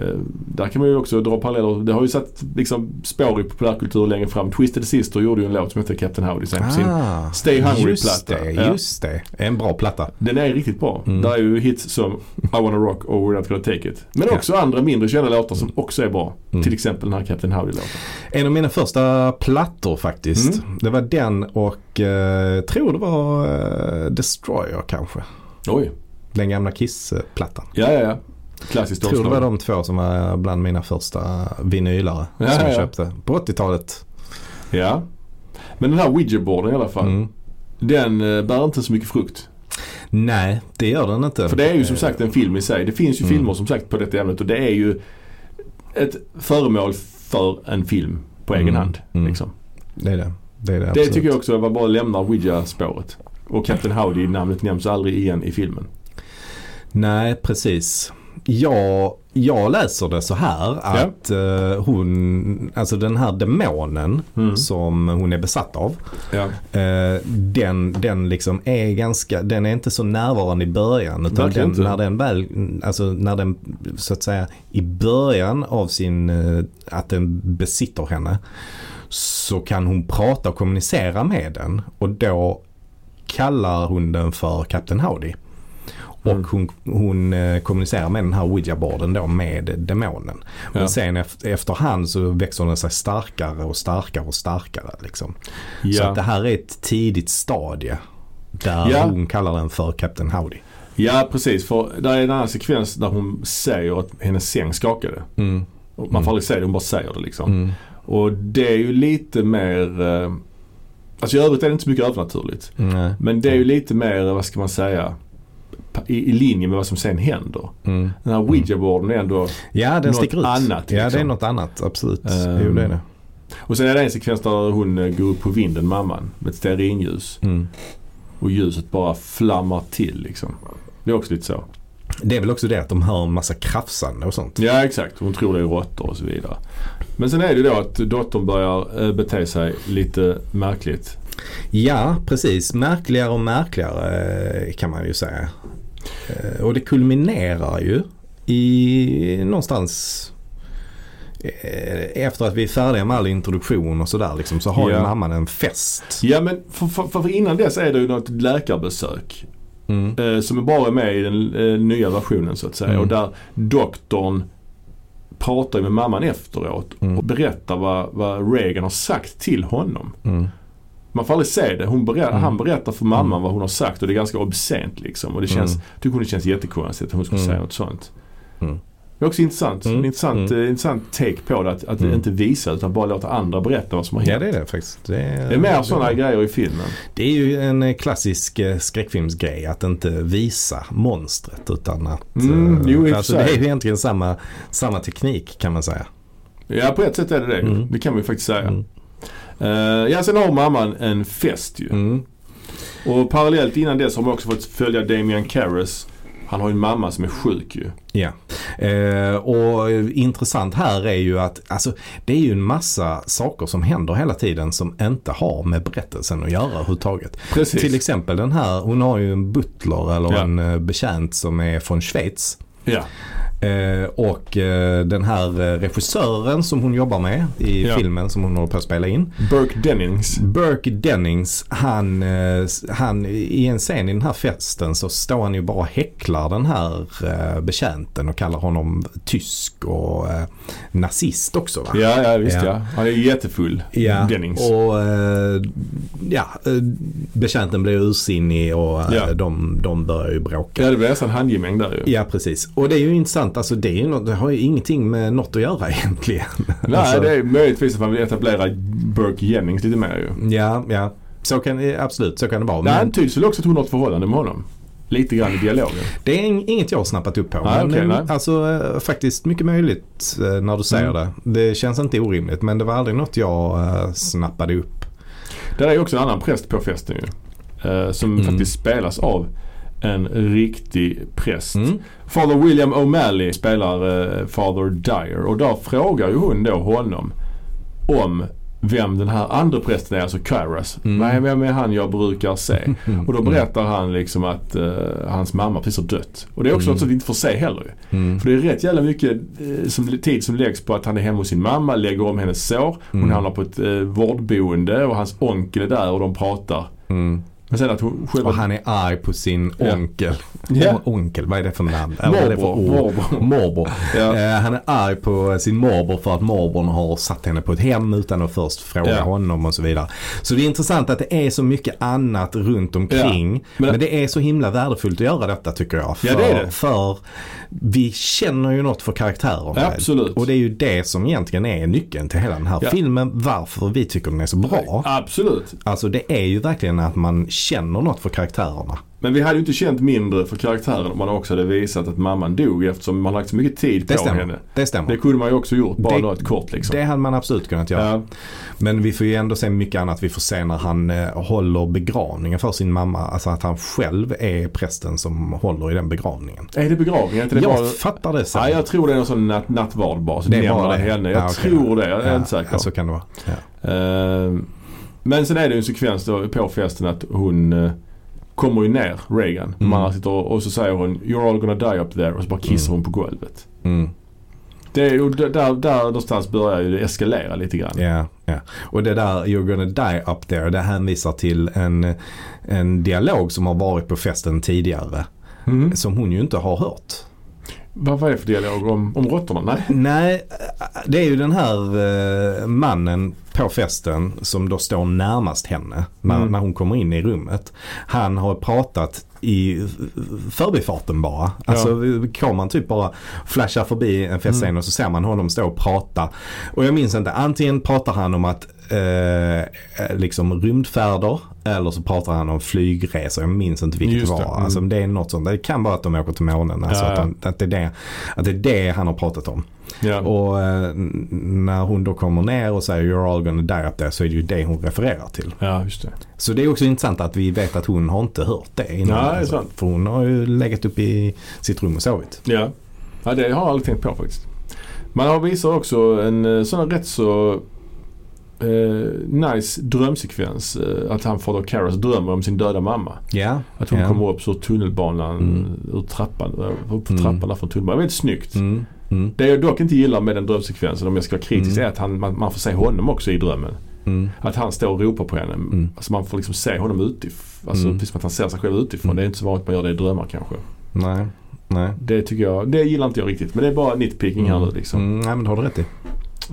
Eh, där kan man ju också dra paralleller. Det har ju satt liksom, spår i populärkultur längre fram. Twisted Sister gjorde ju en låt som heter Captain Howdy sen på sin Ah, Stay just Hungry-platta. det, Ja. just det. En bra platta. Den är riktigt bra. Mm. Där är ju hits som I wanna rock och We're not gonna take it. Men också andra mindre kända låtar som också är bra. Mm. Till exempel den här Captain Howdy-låten. En av mina första plattor faktiskt. Mm. Det var den och eh, tror det var eh, Destroyer kanske. Oj. Den gamla Kiss-plattan. Ja, ja, ja. Klassiskt Jag tror det var de två som var bland mina första vinylare Ja, som jag ja. köpte. På 80-talet. Ja. Men den här ouija-boarden i alla fall. Mm. Den eh, bär inte så mycket frukt. Nej, det gör den inte. För det är ju som sagt en film i sig. Det finns ju Mm. filmer som sagt på detta ämnet och det är ju ett föremål för en film på egen Mm. hand. Mm. Liksom. Det är det. Det, är det, Det tycker jag också var bara lämnar Ouija-spåret. Och Captain Howdy, namnet nämns aldrig igen i filmen. Nej, precis. Jag, jag läser det så här att eh, hon, alltså den här demonen Mm. som hon är besatt av. Ja. Eh, den, den liksom är ganska, den är inte så närvarande i början. Utan den, när den väl, alltså när den så att säga i början av sin, eh, att den besitter henne. Så kan hon prata och kommunicera med den. Och då kallar hon den för Captain Howdy. Och Mm. hon, hon eh, kommunicerar med den här ouija-borden då med demonen. Men Ja. sen efter, efterhand så växer den sig starkare och starkare och starkare. Liksom. Så Ja. att det här är ett tidigt stadie. Där Ja. hon kallar den för Captain Howdy. ja, precis. För där är en annan sekvens där hon säger att hennes säng skakade. Mm. Och Man får aldrig säga det, hon bara säger det liksom. Mm. Och det är ju lite mer... Eh, alltså i övrigt är det inte så mycket övernaturligt. Nej. Men det är ju lite mer, vad ska man säga, i, i linje med vad som sen händer. Mm. Den här ouija-boarden är ändå... Ja, den Något ut. annat, Ja, det är liksom. något annat. Absolut. Ehm. Jo, det är det. Och sen är det en sekvens där hon eh, går upp på vinden, mamman, med ett stearinljus. Mm. Och ljuset bara flammar till liksom. Det är också lite så. Det är väl också det att de hör en massa krafsande och sånt. Ja exakt, hon tror det är råttor och så vidare. Men sen är det ju då att dottern börjar eh, bete sig lite märkligt. Ja, precis. Märkligare och märkligare eh, kan man ju säga. Eh, Och det kulminerar ju i någonstans eh, efter att vi är färdiga med all introduktion och sådär liksom, så har ju Ja. mamman en fest. Ja men för, för, för innan dess är det ju något läkarbesök. Mm. Eh, som bara är med i den nya versionen så att säga. Mm. Och där doktorn pratar ju med mamman efteråt Mm. och berättar vad, vad Reagan har sagt till honom. Mm. Man får aldrig se det. Hon berättar, Mm. Han berättar för mamman Mm. vad hon har sagt och det är ganska obscent liksom. Och det känns, Mm. tycker hon det känns jättekonstigt att hon skulle Mm. säga något sånt. Mm. Det är också intressant. Mm. En intressant, Mm. eh, intressant take på det. Att, att Mm. inte visa utan bara låta andra berätta vad som har Ja hänt. det är det faktiskt. Det är, Det är mer sådana grejer i filmen. Det är ju en eh, klassisk eh, skräckfilmsgrej att inte visa monstret utan att... Mm, jo, alltså, det är ju egentligen samma, samma teknik kan man säga. Ja på ett sätt är det det. Det kan man ju faktiskt säga. Eh, ja sen har mamman en fest ju. Mm. Och parallellt innan dess har man också fått följa Damian Karras. Han har ju en mamma som är sjuk ju. Ja, eh, och intressant här är ju att alltså, det är ju en massa saker som händer hela tiden som inte har med berättelsen att göra överhuvudtaget. Precis. Till exempel den här, hon har ju en butler eller Ja. en eh, betjänt som är från Schweiz. Ja. Eh, och eh, den här eh, regissören som hon jobbar med i Ja. filmen som hon håller på att spela in. Burke Dennings. Burke Dennings, han, eh, han i en scen i den här festen så står han ju bara och häcklar den här eh, betjänten och kallar honom tysk och nazist också va? Ja, ja visst Ja. ja. Han är jättefull. Ja, Dennings. och ja, betjänten blir ursinnig och Ja. de, de börjar ju bråka. Ja det blir nästan handgemäng där ju. Ja precis. Och det är ju intressant. Alltså det, ju något, det har ju ingenting med något att göra egentligen. Nej alltså, det är möjligtvis att man vill etablera Burke Jennings lite mer ju. Ja, ja. Så kan, absolut, så kan det vara. Det Men antyds väl också att hon har ett förhållande med honom. Lite grann i dialogen. det är ing- inget jag har snappat upp på. Nej, men eh, nej. alltså eh, faktiskt mycket möjligt eh, när du säger Mm. det. Det känns inte orimligt men det var aldrig något jag eh, snappade upp. Där är också en annan präst på festen ju. som Mm. faktiskt spelas av en riktig präst. Mm. Father William O'Malley spelar eh, Father Dyer och då frågar ju hon då honom om vem den här andra prästen är, alltså Kairos. Mm. Vem, vem är han jag brukar se? Och då berättar han liksom att eh, hans mamma precis har dött. Och det är också Mm. något som vi inte får se heller. Mm. För det är rätt jävla mycket eh, som, tid som läggs på att han är hemma hos sin mamma, lägger om hennes sår. Hon Mm. hamnar på ett eh, vårdboende och hans onkel är där och de pratar. Mm. Men sen att hon själv... Och han är arg på sin onkel. Ja. Onkel, vad är det för namn? Morbror. Morbror. Eh, han är arg på sin morbror för att morbrorn har satt henne på ett hem utan att först fråga Ja. honom och så vidare. Så det är intressant att det är så mycket annat runt omkring. Ja. Men, Men- det är så himla värdefullt att göra detta tycker jag. För, Ja, det är det. för vi känner ju något för karaktärerna. Ja, absolut. Och det är ju det som egentligen är nyckeln till hela den här filmen. Varför vi tycker den är så bra. Absolut. Alltså det är ju verkligen att man känner något för karaktärerna. Men vi hade ju inte känt mindre för karaktären om man också hade visat att mamman dog eftersom man lagt så mycket tid Det på stämmer. henne. Det stämmer. Det kunde man ju också gjort bara Det- något kort liksom. Det hade man absolut kunnat göra. ja. Men vi får ju ändå se mycket annat. Vi får se när han eh, håller begravningen för sin mamma. Alltså att han själv är prästen som håller i den begravningen. Är det begravning? Är inte det jag bara... fattar det så. Ja, jag tror det är någon sån natt, nattvard bara. Så Det är bara det. henne. Jag Ja, tror det. Jag är ja, inte säker. Ja, så kan det vara. Ja. Eh, men sen är det ju en sekvens då på festen att hon eh, kommer ju ner, Reagan. Mm. Man sitter och, och så säger hon “You're all gonna die up there” och så bara kissar Mm. hon på golvet. Mm. Det där, där, någonstans börjar det eskalera lite grann. Ja, ja. Och det där “You're gonna die up there” det hänvisar till en, en dialog som har varit på festen tidigare. Mm. Som hon ju inte har hört. Vad var det för dialog om, om råttorna? Nej. Nej, det är ju den här eh, mannen på festen som då står närmast henne när, Mm. när hon kommer in i rummet. Han har pratat i förbifarten bara. Alltså kameran typ bara flashar förbi en festscen Mm. och så ser man honom stå och prata. Och jag minns inte, antingen pratar han om att eh, liksom rymdfärder eller så pratar han om flygresor. Jag minns inte vilket Just det var. mm. Alltså, det är något sånt. Det kan vara att de åker till månen. Alltså Ja, att, ja. han, att, det är det, att det är det han har pratat om. Ja. Och eh, när hon då kommer ner och säger you're all gonna die up there så är det ju det hon refererar till. ja, just det. Så det är också intressant att vi vet att hon har inte hört det innan. Nej, det är alltså. sant. För hon har ju legat upp i sitt rum och sovit. Ja. ja, det har jag aldrig tänkt på faktiskt. Man har visar också en eh, sån rätt så eh, nice drömsekvens. Eh, att han, Father Karras, drömmer om sin döda mamma. Ja. Att hon ja. kommer upp ur tunnelbanan, Mm. ur trappan, eh, upp Mm. trappan där från tunnelbanan. Väldigt snyggt. Mm. Mm. Det jag dock inte gillar med den drömsekvensen om jag ska vara kritisk Mm. är att han, man, man får se honom också i drömmen. Mm. Att han står och ropar på henne. Mm. Alltså man får liksom se honom utifrån. Alltså Mm. precis som att han ser sig själv utifrån. Mm. Det är inte så vanligt man gör det i drömmar kanske. Nej. Nej. Det tycker jag, det gillar inte jag riktigt. Men det är bara nitpicking här nu liksom. Mm. Nej men det har du rätt i.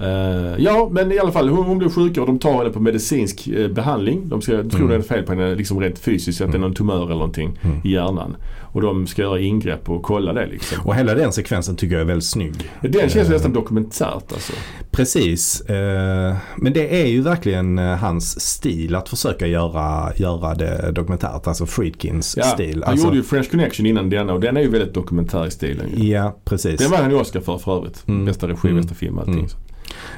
Eh, ja, men i alla fall hon, hon blir sjuk och de tar henne på medicinsk eh, behandling. De ska, tror Mm. det är fel på henne liksom rent fysiskt, att det är någon tumör eller någonting Mm. i hjärnan. Och de ska göra ingrepp och kolla det liksom. Och hela den sekvensen tycker jag är väldigt snygg. Den känns Eh, nästan dokumentärt alltså. Precis. Eh, men det är ju verkligen hans stil att försöka göra, göra det dokumentärt. Alltså Friedkins Ja, stil. han Alltså, gjorde ju French Connection innan denna och den är ju väldigt dokumentär i stilen. ju. Ja, precis. Den var han ju Oscar för för övrigt. Mm. Bästa regi, Mm. bästa film allting. Mm. Så.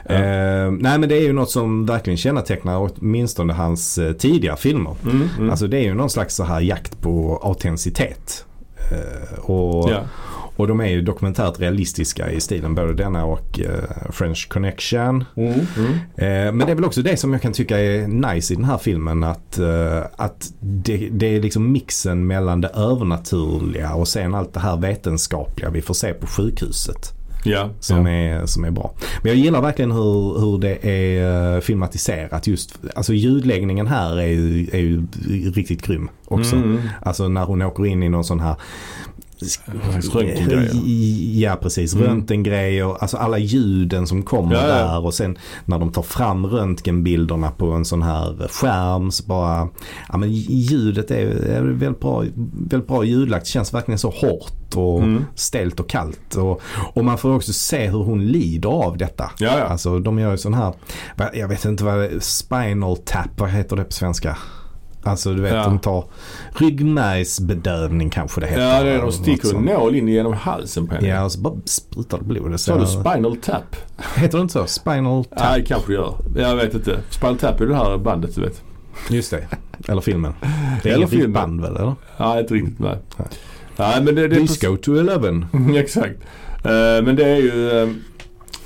Ja. Eh, nej men det är ju något som verkligen kännetecknar åtminstone hans eh, tidiga filmer. Mm, mm. Alltså det är ju någon slags så här jakt på autenticitet. Eh, och, ja. och de är ju dokumentärt realistiska i stilen. Både denna och eh, French Connection. Mm. Mm. Eh, men det är väl också det som jag kan tycka är nice i den här filmen. Att, eh, att det, det är liksom mixen mellan det övernaturliga och sen allt det här vetenskapliga vi får se på sjukhuset. Ja, Som, ja. är, som är bra. Men jag gillar verkligen hur, hur det är eh, filmatiserat. Just, alltså ljudläggningen här är ju, är ju riktigt grym också. Mm. Alltså när hon åker in i någon sån här röntgengrejer. Ja precis, Mm. röntgengrejer. Alltså alla ljuden som kommer Ja, ja. där och sen när de tar fram röntgenbilderna på en sån här skärm så bara, ja men ljudet är, är väldigt, bra, väldigt bra ljudlagt. Känns verkligen så hårt och Mm. stelt och kallt. Och, och man får också se hur hon lider av detta. Ja, ja. Alltså de gör ju sån här, jag vet inte vad det är, spinal tap, vad heter det på svenska? Alltså du vet Ja. de tar ryggmärgsbedövning kanske det heter. Ja, det är de sticker en nål in genom halsen på henne. Ja, och så bara sprutar det blod. Det Sa du Spinal Tap? Heter det inte så? Spinal tap? Nej, kanske du gör. Jag vet inte. Spinal Tap är det här bandet du vet. Just det. Eller filmen. Det är Eller filmen. band väl eller? Nej, inte riktigt. Nej. Nej. Nej, men det, det är Disco to eleven. Exakt. Eh, men det är ju eh,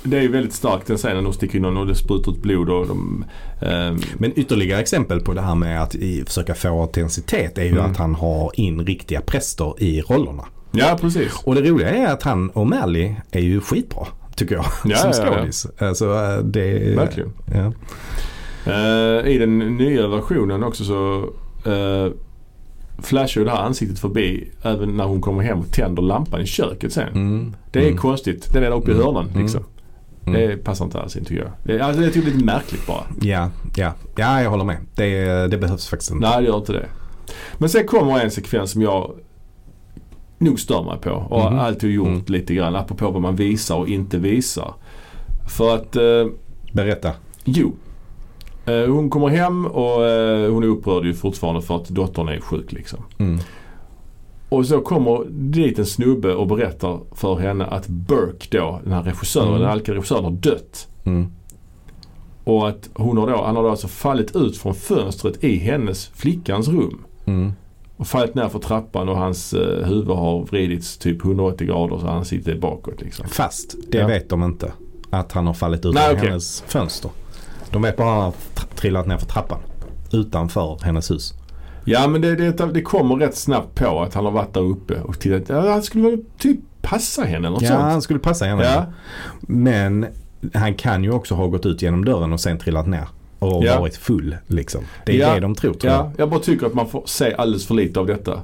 det är ju väldigt starkt den scenen. De sticker in och det sprutar ut blod och de... eh, Men ytterligare exempel på det här med att i, försöka få autenticitet är ju Mm. att han har in riktiga präster i rollerna. ja, precis. Och det roliga är att han och Mally är ju skitbra. Tycker jag. Ja, som ja, ja. skådis. Alltså, det, Verkligen. Ja. Eh, I den nya versionen också så uh, flashar ju det här ansiktet förbi även när hon kommer hem och tänder lampan i köket sen. Mm. Det är Mm. konstigt. Den är där uppe i Mm. hörnan Mm. liksom. Mm. Det passar inte alls in tycker jag. Det, alltså, det är lite märkligt bara. Ja, ja. ja, jag håller med. Det, det behövs faktiskt inte. Nej, det gör inte det. Men sen kommer en sekvens som jag nog stör mig på och Mhm. alltid har gjort Mm. lite grann apropå vad man visar och inte visar. För att, eh, Berätta. jo. Eh, hon kommer hem och eh, hon är upprörd ju fortfarande för att dottern är sjuk liksom. Mm. Och så kommer dit en snubbe och berättar för henne att Burke då, den här regissören, Mm. den alka regissören har dött. Mm. Och att hon har då, han har då alltså fallit ut från fönstret i hennes, flickans rum. Mm. Och fallit ner för trappan och hans eh, huvud har vridits typ 180 grader så ansiktet är bakåt liksom. Fast det Ja. vet de inte. Att han har fallit ut från okej. hennes fönster. De vet bara att han har tr- trillat ner för trappan. Utanför hennes hus. Ja men det, det, det kommer rätt snabbt på att han har varit där uppe och tittat. Ja, han skulle väl typ passa henne eller något Ja, sånt. han skulle passa henne. Ja. Men han kan ju också ha gått ut genom dörren och sen trillat ner. Och Ja. varit full liksom. Det är Ja. det de tror tror jag. Ja, jag bara tycker att man får se alldeles för lite av detta.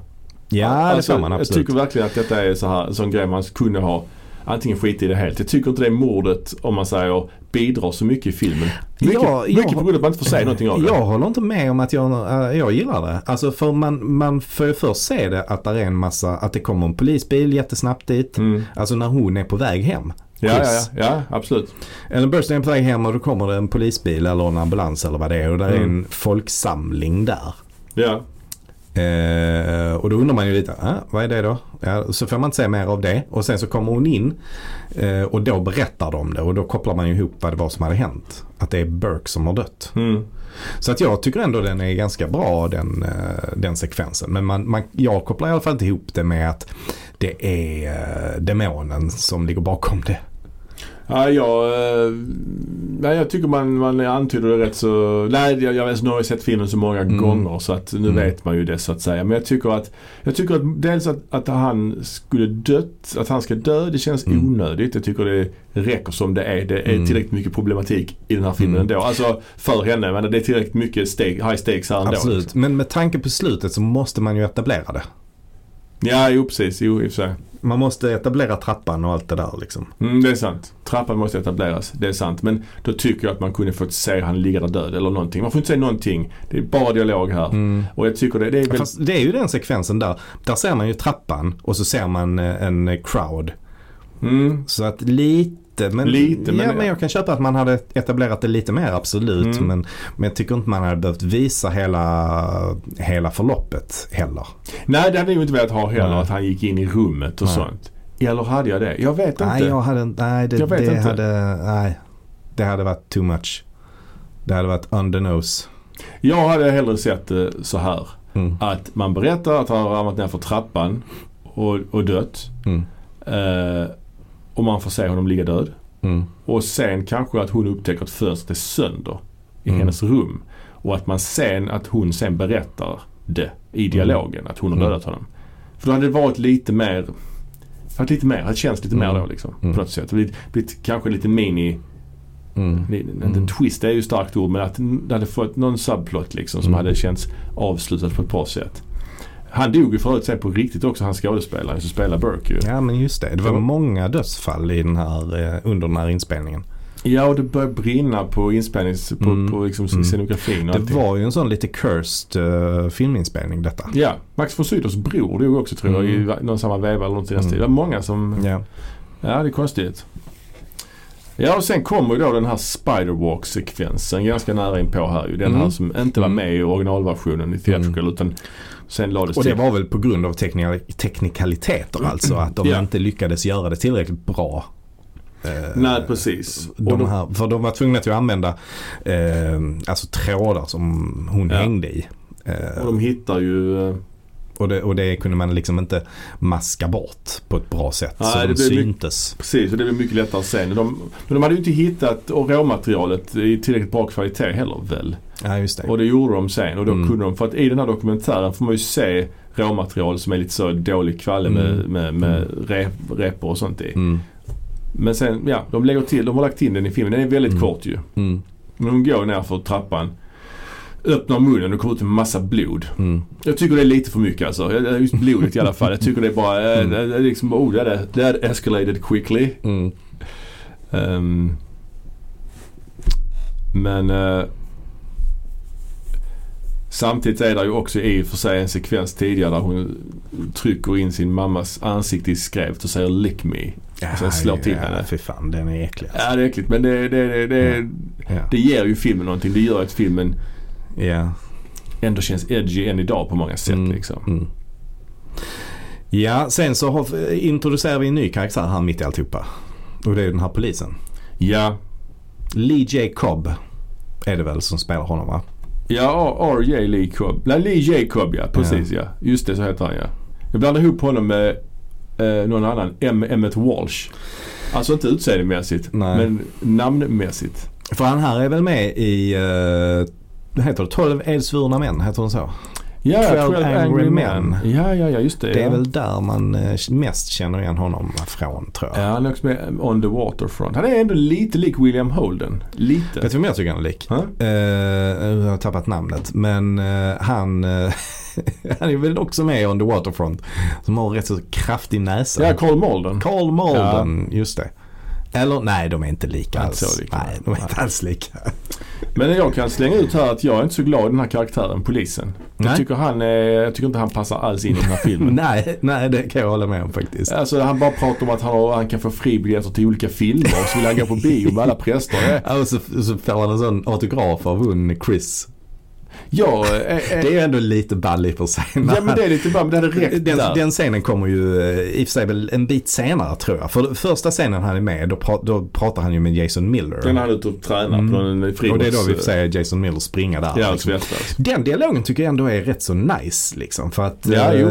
Ja, Alltså, det får man Jag absolut. tycker verkligen att detta är så här, en sån grej man kunde ha antingen skit i det helt. Jag tycker inte det mordet, om man säger, bidrar så mycket i filmen. Mycket, Ja, jag- mycket på grund av att man inte får säga någonting av det. Jag håller inte med om att jag, äh, jag gillar det. Alltså för man, man får ju först se det att det är en massa, att det kommer en polisbil jättesnabbt dit. Mm. Alltså när hon är på väg hem. Ja, ja, ja, ja, absolut. Ellen Burstyn är på väg hem och då kommer det en polisbil eller en ambulans eller vad det är och där är Mm. en folksamling där. Ja, Eh, och då undrar man ju lite, ah, vad är det då? Ja, så får man inte se mer av det. Och sen så kommer hon in eh, och då berättar de det och då kopplar man ju ihop vad det var som hade hänt. Att det är Burke som har dött. mm. Så att jag tycker ändå den är ganska bra den, eh, den sekvensen. Men man, man, jag kopplar i alla fall inte ihop det med att det är eh, demonen som ligger bakom det. Ja, jag, eh, nej, jag tycker man, man antyder det rätt så... Nej, jag, jag, nu har jag sett filmen så många Mm. gånger så att nu Mm. vet man ju det så att säga. Men jag tycker att, jag tycker att dels att, att han skulle dött, att han ska dö, det känns Mm. onödigt. Jag tycker det räcker som det är. Det är Mm. tillräckligt mycket problematik i den här filmen Mm. ändå. Alltså för henne, men det är tillräckligt mycket steg, high stakes här ändå. Absolut. liksom. Men med tanke på slutet så måste man ju etablera det. Ja, jo precis. Jo, i och för sig. Man måste etablera trappan och allt det där liksom. Mm, det är sant. Trappan måste etableras. Det är sant. Men då tycker jag att man kunde fått se han ligga där död eller någonting. Man får inte se någonting. Det är bara dialog här. Mm. Och jag tycker det, det är väldigt... Fast det är ju den sekvensen där. Där ser man ju trappan och så ser man eh, en crowd. Mm. Så att lite, men, Lite, men- ja, men jag kan köpa att man hade etablerat det lite mer absolut. Mm. Men, men jag tycker inte man hade behövt visa hela, hela förloppet heller. Nej, det hade jag ju inte velat ha heller. Nej. Att han gick in i rummet och Nej. sånt. Eller hade jag det? Jag vet inte. Nej, jag hade, nej, det, Jag vet det inte. hade, nej. Det hade varit too much. Det hade varit the nose. Jag hade hellre sett det så här. Mm. Att man berättar att han har ramlat ner för trappan och, och dött. Mm. Eh, och man får se honom ligga död. Mm. Och sen kanske att hon upptäcker att fönstret är sönder i Mm. hennes rum. Och att man sen, att hon sen berättar det i dialogen. Att hon har Mm. dödat honom. För då hade det varit lite mer, varit lite mer, det känns lite mer Mm. då liksom. Mm. På något sätt. Blivit, blivit kanske lite mini, Mm. inte Mm. twist det är ju starkt ord men att det hade fått någon subplot liksom som Mm. hade känts avslutat på ett bra sätt. Han dog ju förut sen på riktigt också, han skådespelaren som spelar Burke ju. Ja men just det. Det var många dödsfall i den här, eh, under den här inspelningen. Ja och det började brinna på inspelnings, på, Mm. på liksom Mm. scenografin och Det allting. var ju en sån lite cursed uh, filminspelning detta. Ja, Max von Sydows bror dog också tror jag Mm. i någon samma veva eller något i den Mm. Det var många som, Ja. ja det är konstigt. Ja och sen kommer ju då den här Spiderwalk-sekvensen ganska nära in på här ju. Den Mm. här som inte var Mm. med i originalversionen i theatrical utan sen lades Och det till. var väl på grund av teknika- teknikaliteter alltså. Att de Ja. inte lyckades göra det tillräckligt bra. Eh, Nej precis. De här, för de var tvungna till att använda eh, alltså trådar som hon Ja. hängde i. Eh, Och de hittar ju... och, det, och det kunde man liksom inte maska bort på ett bra sätt. Nej, så det de blev mycket- syntes. Precis, och det blir mycket lättare sen. De, men de hade ju inte hittat råmaterialet i tillräckligt bra kvalitet heller väl. Ja just det. Och det gjorde de sen och då Mm. kunde de, för att i den här dokumentären får man ju se råmaterial som är lite så dålig kvalle med, Mm. med, med rep, repor och sånt i. Mm. Men sen, ja, de lägger till, de har lagt in den i filmen. Den är väldigt Mm. kort ju. Mm. Men de går ner för trappan, öppnar munnen och kommer ut en massa blod. Mm. Jag tycker det är lite för mycket alltså. Just blodet i alla fall. Jag tycker det är bara, eh, Mm. det är liksom, oh det är det är escalated quickly. Mm. Ehm, men eh, samtidigt är det ju också i och för sig en sekvens tidigare där hon trycker in sin mammas ansikte i skrevet och säger lick me. Och sen slår till ja, henne. Fy fan, den är äcklig. alltså. Ja det är äckligt men det, det, det, det, Ja. det ger ju filmen någonting. Det gör att filmen Ja. ändå känns edgy än idag på många sätt Mm. liksom. Mm. Ja, sen så har, introducerar vi en ny karaktär här mitt i alltihopa. Och det är den här polisen. Ja, Lee J. Cobb är det väl som spelar honom va? ja R.J. Lee Cobb. Nej, Lee J. Cobb ja. Precis ja. Just det så heter han ja. Jag blandar ihop honom med eh, någon annan. M. Emmet Walsh. Alltså inte utseendemässigt men namnmässigt. För han här är väl med i, uh, vad heter det, 12 edsvurna män, heter den så? Ja, 12 12 Angry Angry Men. Ja, ja, ja just det. Det är ja. väl där man eh, mest känner igen honom från tror jag. Ja, han är också med On the Waterfront. Han är ändå lite lik William Holden. Lite. Vet du vem jag tycker han är lik? Ha? Eh, jag har tappat namnet. Men eh, han, han är väl också med i On the Waterfront. Som har rätt så kraftig näsa. Ja, Carl Malden. Carl Malden, just det. Eller nej, de är inte lika alls. lika. Nej, de är inte alls lika. Men jag kan slänga ut här att jag är inte så glad i den här karaktären, polisen. Nej. Jag tycker, han jag tycker inte han passar alls in i den här filmen. nej, nej, det kan jag hålla med om faktiskt. Alltså han bara pratar om att han, har, han kan få fribiljetter till olika filmer och så vill han gå på bio med alla präster. Ja, och så, så får han en sån autograf av hon Chris. Jag, eh, eh, Det är ändå lite ball i och för sig. ja men det är lite men det hade räckt den, där. den scenen kommer ju eh, i och för sig väl en bit senare tror jag. För första scenen han är med, då, pra, då pratar han ju med Jason Miller. Den är han ute och tränar Mm. på någon friidrotts... och det är då vi får se Jason Miller springa där. Ja, liksom. Den dialogen tycker jag ändå är rätt så nice liksom. För att Ja, eh,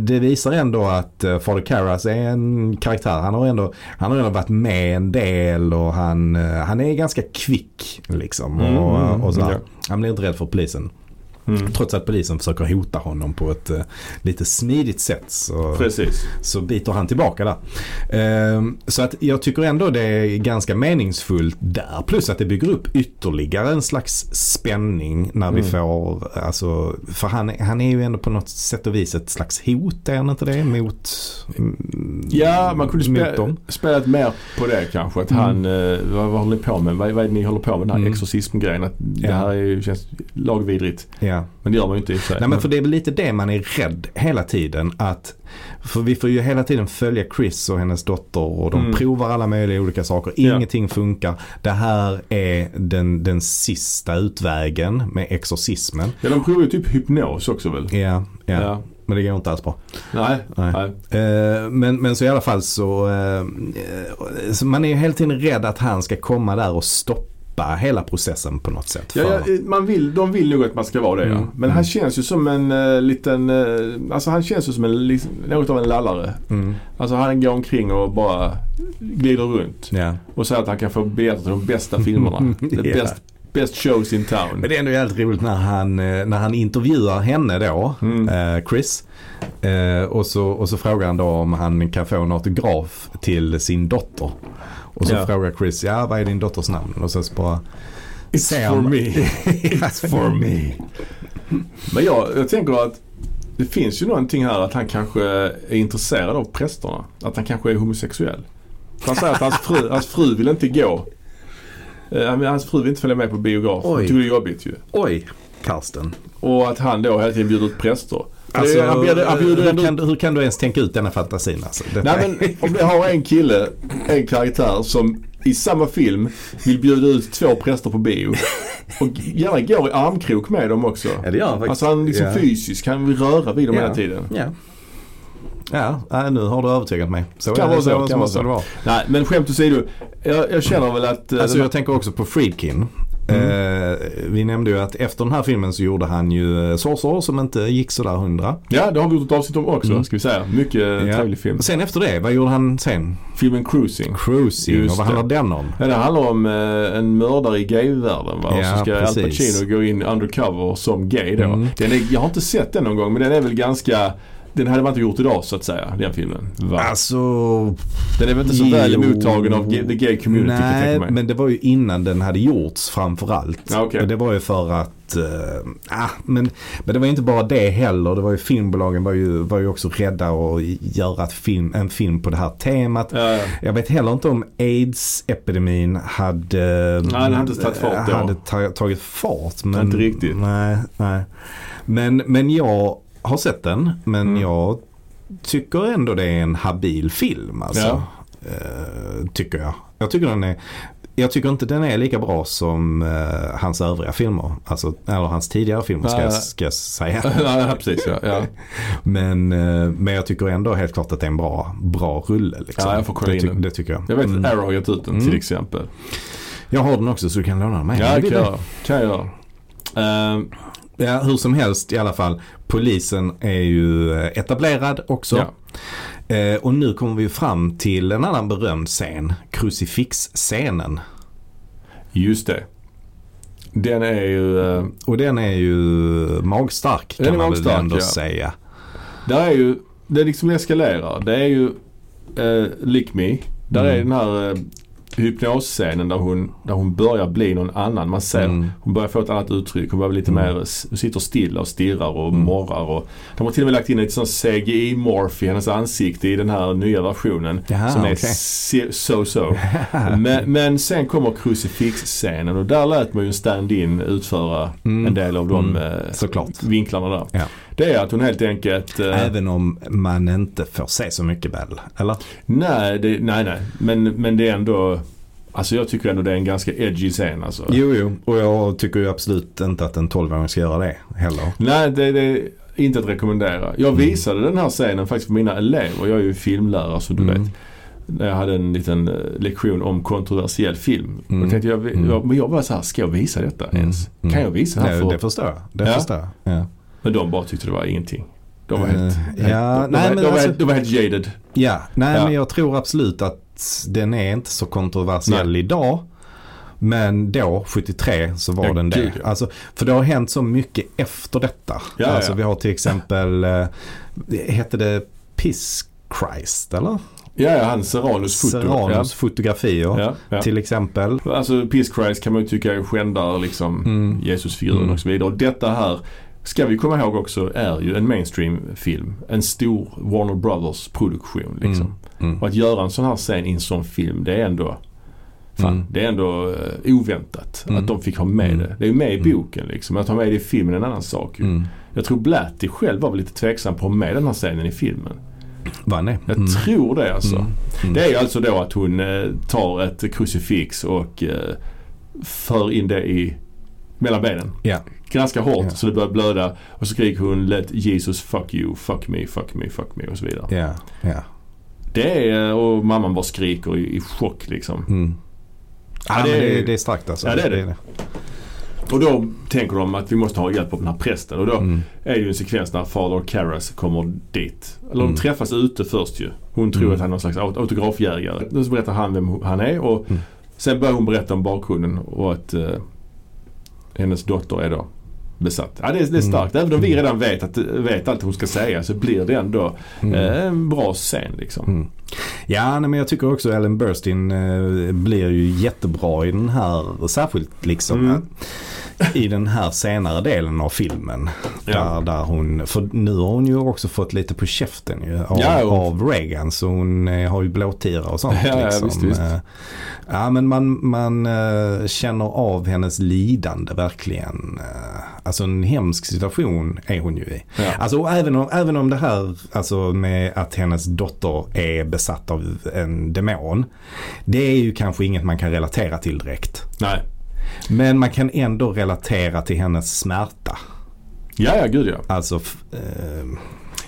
det visar ändå att uh, Father Karras är en karaktär. Han har ändå, han har ändå varit med en del och han, eh, han är ganska kvick liksom. Mm, och, mm, och så här. ja. Han blir inte rädd för polisen. Mm. Trots att polisen försöker hota honom på ett eh, lite smidigt sätt så, Precis. så biter han tillbaka där. Ehm, så att jag tycker ändå det är ganska meningsfullt där. Plus att det bygger upp ytterligare en slags spänning när vi Mm. får, alltså, för han, han är ju ändå på något sätt och vis ett slags hot, är han inte det? Mot, mm, Ja, man kunde spela, dem. spelat mer på det kanske. Att Mm. han, eh, vad, vad håller ni på med? Vad, vad är det ni håller på med? Den här Mm. exorcismgrejen. Att det Ja. här är, känns lagvidrigt. Ja. Men det gör man ju inte i sig. Nej men för det är väl lite det man är rädd hela tiden. Att, för vi får ju hela tiden följa Chris och hennes dotter och de Mm. provar alla möjliga olika saker. Ja. Ingenting funkar. Det här är den, den sista utvägen med exorcismen. Ja, de provar ju typ hypnos också väl? Ja, ja. Ja. men det går inte alls bra. Nej. Nej. Nej. Eh, men, men så i alla fall så, eh, så man är ju hela tiden rädd att han ska komma där och stoppa hela processen på något sätt. Ja, ja, man vill, de vill nog att man ska vara det ja. Mm. Men han känns ju som en uh, liten, uh, alltså han känns ju som en, liksom, något av en lallare. Mm, Alltså han går omkring och bara glider runt. ja. Och säger att han kan få biljetter till de bästa filmerna. Ja. best, best shows in town. Men det är ändå jävligt roligt när han, eh, när han intervjuar henne då, Mm. Chris. Och, så, och så frågar han då om han kan få en autograf till sin dotter. Och så Ja. frågar Chris, ja vad är din dotters namn? Och så bara It's Ser for me. It's for me. Men jag, jag tänker att det finns ju någonting här att han kanske är intresserad av prästerna. Att han kanske är homosexuell. För Han säger att hans fru, hans fru vill inte gå. Eh, hans fru vill inte följa med på biograf. Hon Oj. tycker det är jobbigt ju. Oj, Karsten. Och att han då hela tiden bjuder ut präster. Alltså, han bjuder, han bjuder hur, kan, du- hur kan du ens tänka ut denna fantasin alltså? Detta Nej men om du har en kille, en karaktär som i samma film vill bjuda ut två präster på bio. Och gärna går i armkrok med dem också. Ja, det gör han faktiskt. Alltså han liksom Ja. fysiskt kan röra vid dem Ja. hela tiden. Ja. Ja, nu har du övertygat mig. Så Kan är det, vara så, så, kan så vara så. Nej men skämt åsido. Jag, jag känner väl att... eh, Alltså den- jag tänker också på Friedkin. Mm. Eh, vi nämnde ju att efter den här filmen så gjorde han ju eh, Sorcerer som inte gick sådär hundra. Ja det har vi gjort ett avsnitt om också Mm. ska vi säga. Mycket Ja. trevlig film. Och sen efter det, vad gjorde han sen? Filmen Cruising. Cruising Just och vad handlar den om? Ja, det handlar om eh, en mördare i gayvärlden va? Och Ja, så ska Al precis. Pacino gå in undercover som gay då. Mm. Den är, jag har inte sett den någon gång men den är väl ganska den hade man inte gjort idag så att säga, den filmen. Va? Alltså... den är väl inte så jo. väl emottagen av the gay community Nej, men det var ju innan den hade gjorts framförallt. Okej. Och Det var ju för att, eh, ah, men, men det var ju inte bara det heller. Det var ju filmbolagen var ju, var ju också rädda att göra ett film, en film på det här temat. Ja, ja. Jag vet heller inte om aids-epidemin hade, Nej, den hade inte tagit fart då. hade ta, tagit fart. Men, Inte riktigt. Nej, nej. Men, men jag har sett den. Men Mm. jag tycker ändå det är en habil film. Alltså, Ja. Eh, tycker jag. Jag tycker den är jag tycker inte den är lika bra som eh, hans övriga filmer. Alltså, eller hans tidigare filmer ska, jag, ska jag säga. ja, precis ja. ja. Men, eh, men jag tycker ändå helt klart att det är en bra, bra rulle. Liksom. Ja, jag får kolla det, ty- det tycker jag. Jag vet Mm. att Arrow har gett ut den Mm. till exempel. Jag har den också så du kan låna den med. Ja, det kan jag. Kan jag. Ja, hur som helst i alla fall. Polisen är ju eh, etablerad också. Ja. Eh, och nu kommer vi fram till en annan berömd scen. Krucifixscenen. just det. Den är ju... eh, Och den är ju magstark kan man magstark, väl ändå ja. säga. Där är ju, det liksom eskalerar. Det är ju eh, Lick Me. Där Mm. är den här eh, hypnosscenen där hon, där hon börjar bli någon annan. Man ser, Mm. hon börjar få ett annat uttryck. Hon börjar bli lite Mm. mer, sitter stilla och stirrar och Mm. morrar. Och, de har till och med lagt in ett sånt CGI-morph i hennes ansikte i den här nya versionen. Jaha, som är okej. se- so-so. men, men sen kommer krucifixscenen och där lät man ju en stand-in utföra Mm. en del av de Mm. eh, vinklarna där. Ja. Det är att hon helt enkelt... eh, Även om man inte får se så mycket väl? Eller? Nej, det, nej, nej. Men, men det är ändå... Alltså jag tycker ändå det är en ganska edgy scen alltså. Jo, jo. Och jag tycker ju absolut inte att en 12-åring ska göra det heller. Nej, det, det är inte att rekommendera. Jag Mm. visade den här scenen faktiskt för mina elever. Jag är ju filmlärare så du Mm. vet. När jag hade en liten eh, lektion om kontroversiell film. Mm. Och tänkte jag, Mm. jag, men jag var så här, ska jag visa detta Mm. ens? Mm. Kan jag visa det här Det, för... det förstår jag. Det Ja. förstår jag. Ja. Men de bara tyckte det var ingenting. De var helt... ja, helt, de, nej, de, men de, var alltså- helt, de var helt jaded. Ja, nej Ja. men jag tror absolut att den är inte så kontroversiell idag. Men då, 73, så var Ja, den det. ja. Alltså, för det har hänt så mycket efter detta. Ja, alltså. Vi har till exempel, eh, hette det Piss Christ eller? Ja, ja han Serranus foto. Serranos fotografier till exempel. Alltså Peace Christ kan man ju tycka är skändar liksom Mm. Jesusfiguren Mm. och så vidare. Och detta här ska vi komma ihåg också är ju en mainstream-film. En stor Warner Brothers produktion liksom. Mm. Mm. Och att göra en sån här scen i en sån film det är ändå Fan, Mm. det är ändå eh, oväntat Mm. att de fick ha med Mm. det. Det är ju med i Mm. boken liksom. Att ha med det i filmen är en annan sak ju. Mm. Jag tror Blatty själv var lite tveksam på att ha med den här scenen i filmen. Vann det? Jag Mm. tror det alltså. Mm. Mm. Det är ju alltså då att hon eh, tar ett krucifix och eh, för in det i mellan benen. Ja. Ganska hårt Ja. så det börjar blöda och så skriker hon Let Jesus fuck you, fuck me, fuck me, fuck me och så vidare. Ja, ja. Det är, och mamman bara skriker i, i chock liksom. Mm. Ja, Ja, det, det är- det, det är starkt alltså. Ja, det är det. Och då tänker de att vi måste ha hjälp av den här prästen och då Mm. är det ju en sekvens när Father Karras kommer dit. Eller de Mm. träffas ute först ju. Hon tror Mm. att han är någon slags aut- autografjägare. Då så berättar han vem han är och Mm. sen börjar hon berätta om bakgrunden och att eh, hennes dotter är då besatt. Ja, det, är, det är starkt. Även om vi Mm. redan vet, att, vet allt hon ska säga så blir det ändå Mm. eh, en bra scen liksom. Mm. Ja, nej, men jag tycker också Ellen Burstyn eh, blir ju jättebra i den här, särskilt liksom Mm. I den här senare delen av filmen. Ja. Där, där hon, för nu har hon ju också fått lite på käften ju, av, Ja, och- av Reagan så hon eh, har ju blåtira och sånt. Ja, liksom. visst, visst. Eh, Ja men man, man eh, känner av hennes lidande verkligen. Alltså en hemsk situation är hon ju i. Ja. Alltså även om, även om det här alltså med att hennes dotter är besatt av en demon. Det är ju kanske inget man kan relatera till direkt. Nej. Men man kan ändå relatera till hennes smärta. Ja, ja, gud ja. Alltså eh,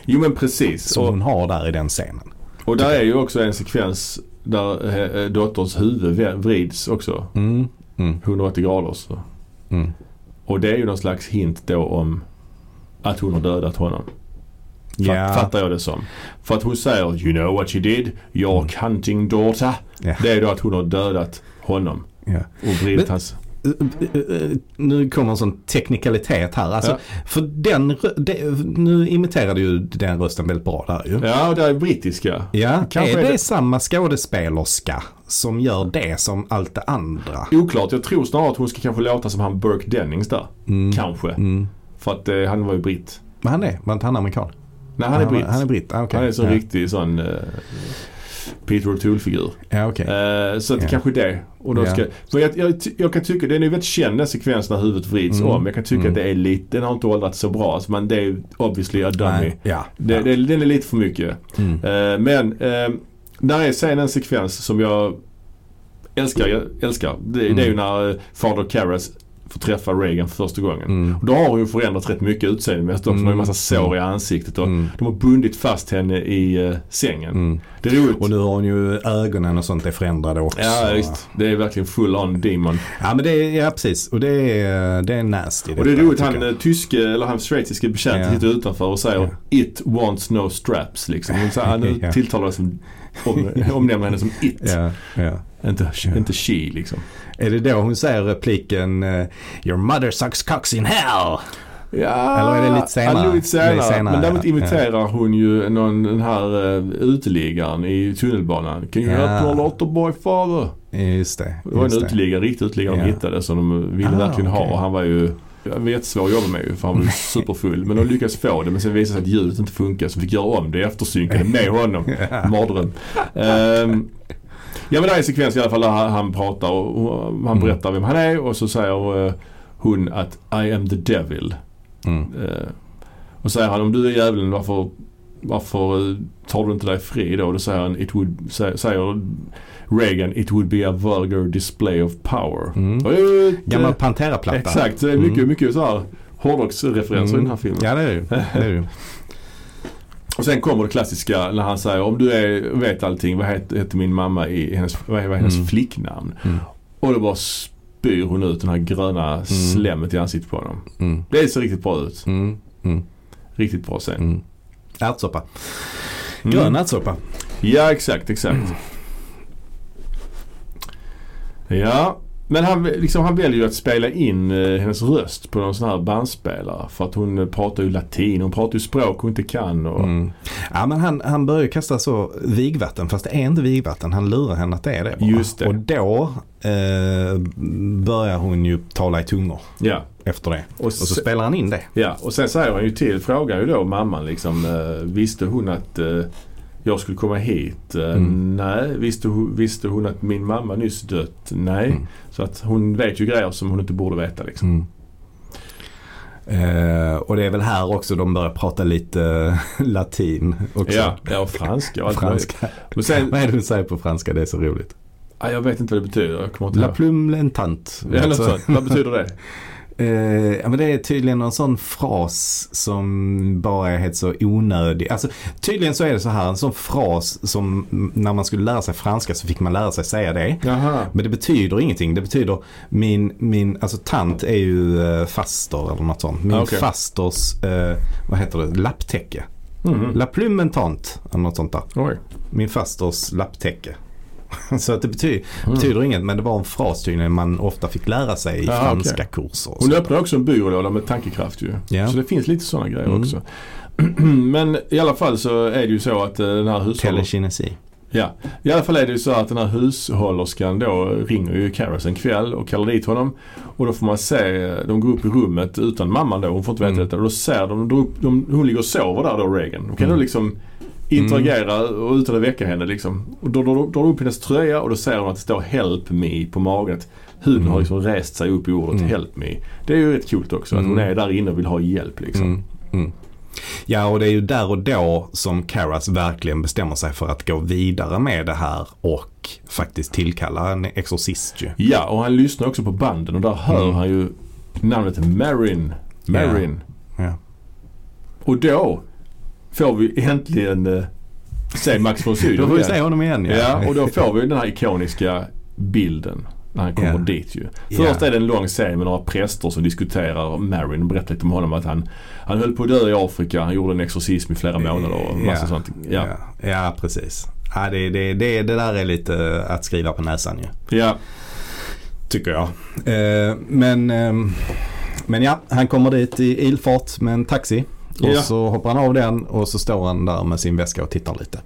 Jo men precis. som Och, hon har där i den scenen. och där är ju också en sekvens där eh, dotterns huvud vrids också Mm. Mm. 180 grader. Så. Mm. Och det är ju någon slags hint då om att hon har dödat honom. Ja. Fattar jag det som. För att hon säger You know what you did? Your Mm. hunting daughter. Ja. Det är då att hon har dödat honom Ja. och vridit hans... Uh, uh, uh, Nu kommer en sån teknikalitet här. Alltså, Ja. För den, nu imiterade ju den rösten väldigt bra där ju. Ja, det är brittiska. Ja, Kanske är det, det- samma skådespelerska som gör det som allt det andra? Oklart. Jag tror snarare att hon ska kanske låta som han Burke Dennings där. Mm. Kanske. Mm. För att eh, han var ju britt. Men han är, var inte han amerikan? Nej, han är britt. Han är britt, ah, okej. Han är sån ja. riktig sån eh, Peter O'Toole-figur. Ja, okej. Eh, så Ja. kanske det. Och då ska, för jag, jag, jag kan tycka, det är en väldigt känd den sekvens när huvudet vrids Mm. om. Jag kan tycka Mm. att det är lite, den har inte åldrats så bra. Men det är ju obviously a dummy. Ja. Det, det, den är lite för mycket. Mm. Eh, men eh, där är sen en sekvens som jag älskar. Jag älskar. Det, det är ju Mm. när eh, Father Karras får träffa Reagan för första gången. Mm. Och då har hon ju förändrat rätt mycket utseendemässigt också. Hon har ju en massa sår i ansiktet och Mm. de har bundit fast henne i eh, sängen. Mm. Det är roligt. Och nu har hon ju ögonen och sånt är förändrade också. Ja visst. Det är verkligen full on demon. Ja men det är, ja precis. Och det är, det är nasty. Och det är roligt han eh, tyske, eller han schweiziske betjänten Ja. sitter utanför och säger Ja. It wants no straps liksom. Hon säger, han Ja. tilltalar som, om, omnämner henne som It. Ja, ja. Inte, inte She liksom. Är det då hon säger repliken eh, Your mother sucks cocks in hell? Ja, Eller är det lite senare? Ja, lite senare. Är senare, Men däremot ja. imiterar hon ju någon, den här uh, uteliggaren i tunnelbanan. Can you Ja. help your little boy father? Just det. Det var en just uteliggare, riktig uteliggare de Ja. hittade som de ville Ah, verkligen ha. okej. Och han var ju jättesvår att jobba med ju för han var superfull. Men de lyckades få det men sen visade det sig att ljudet inte funkar så de fick göra om det eftersynkade med honom. Mardröm. Ehm, ja men det är en sekvens i alla fall där han, pratar och, han Mm. berättar vem han är och så säger eh, hon att I am the devil. Mm. Eh, och säger han om du är djävulen varför, varför eh, tar du inte dig fri då? Då säger han it would, sä- säger Reagan it would be a vulgar display of power. Mm. Och ett, Gammal eh, Pantera-platta. Exakt, det är mycket, Mm. mycket så här hårdrocksreferenser i den här filmen. Ja det är det ju. Det är det ju. Och sen kommer det klassiska när han säger om du är, vet allting, vad heter, heter min mamma i hennes, vad är, hennes Mm. flicknamn? Mm. Och då bara spyr hon ut den här gröna slemmet i ansiktet på honom. Mm. Det ser riktigt bra ut. Mm. Mm. Riktigt bra scen. Mm. Ärtsoppa. Mm. Grön ärtsoppa. Ja, exakt, exakt. Ja, Men han, liksom, han väljer ju att spela in eh, hennes röst på någon sån här bandspelare. För att hon eh, pratar ju latin. Hon pratar ju språk hon inte kan. Och, Mm. Ja men han, han börjar ju kasta så vigvatten fast det är inte vigvatten. Han lurar henne att det är det bara. Just det. Och då eh, börjar hon ju tala i tungor Ja. efter det. Och, Och så se- spelar han in det. ja. och sen säger han ju till, frågar ju då mamman liksom. Eh, visste hon att eh, jag skulle komma hit? Eh, Mm. Nej. Visste visste hon att min mamma nyss dött? Nej. Mm. Så att hon vet ju grejer som hon inte borde veta liksom. Mm. Eh, och det är väl här också de börjar prata lite latin också. Ja, ja och franska och franska. Men sen, Vad är det du säger på franska? Det är så roligt. ja, jag vet inte vad det betyder. Jag kommer inte La plume lentant. Ja, Alltså. Vad betyder det? eh, ja, men det är tydligen någon sån fras som bara är helt så onödig. Alltså, tydligen så är det så här, en sån fras som mm, när man skulle lära sig franska så fick man lära sig säga det. Jaha. Men det betyder ingenting. Det betyder min, min alltså tant är ju eh, faster eller något sånt. Min Ah, okej. fasters, eh, vad heter det, lapptäcke. Mhm. La plume en tant eller något sånt där. Oj. Min fasters lapptäcke. Så att det betyder, Mm. betyder inget men det var en fras tydligen man ofta fick lära sig i Ja, franska okej. kurser. Hon så. öppnar också en byrålåda med tankekraft ju. Ja. Så det finns lite sådana grejer Mm. också. Men i alla fall så är det ju så att eh, den här hushållerskan. Telekinesi. Ja, i alla fall är det ju så att den här hushållerskan då ringer ju Karas en kväll och kallar dit honom. Och då får man se, de går upp i rummet utan mamman då, hon får inte veta Mm. detta. Och då ser de, de, de, hon ligger och sover där då Reagan. De kan Mm. då liksom interagera och utan att väcka henne liksom. Och då drar de de upp hennes tröja och då ser hon att det står Help Me på magen. Huden Mm. har liksom rest sig upp i ordet Mm. Help Me. Det är ju rätt coolt också att hon Mm. är där inne och vill ha hjälp liksom. Mm. Mm. Ja och det är ju där och då som Karas verkligen bestämmer sig för att gå vidare med det här och faktiskt tillkalla en exorcist ju. Ja, och han lyssnar också på banden och där hör Mm. han ju namnet Marin. Marin. Ja. Och då får vi äntligen eh, se Max von Sydow Då får vi igen. se honom igen ja. Ja, och då får vi den här ikoniska bilden när han kommer Ja. dit ju. Först är det en lång serie med några präster som diskuterar Marin och berättar lite om honom. Att han, han höll på att dö i Afrika. Han gjorde en exorcism i flera månader och massa ja. sånt. Ja. Ja. precis. Ja, det, det, det, det där är lite att skriva på näsan ju. ja. Tycker jag. Eh, men, ehm, men ja, han kommer dit i ilfart med en taxi. Och Ja. så hoppar han av den och så står han där med sin väska och tittar lite.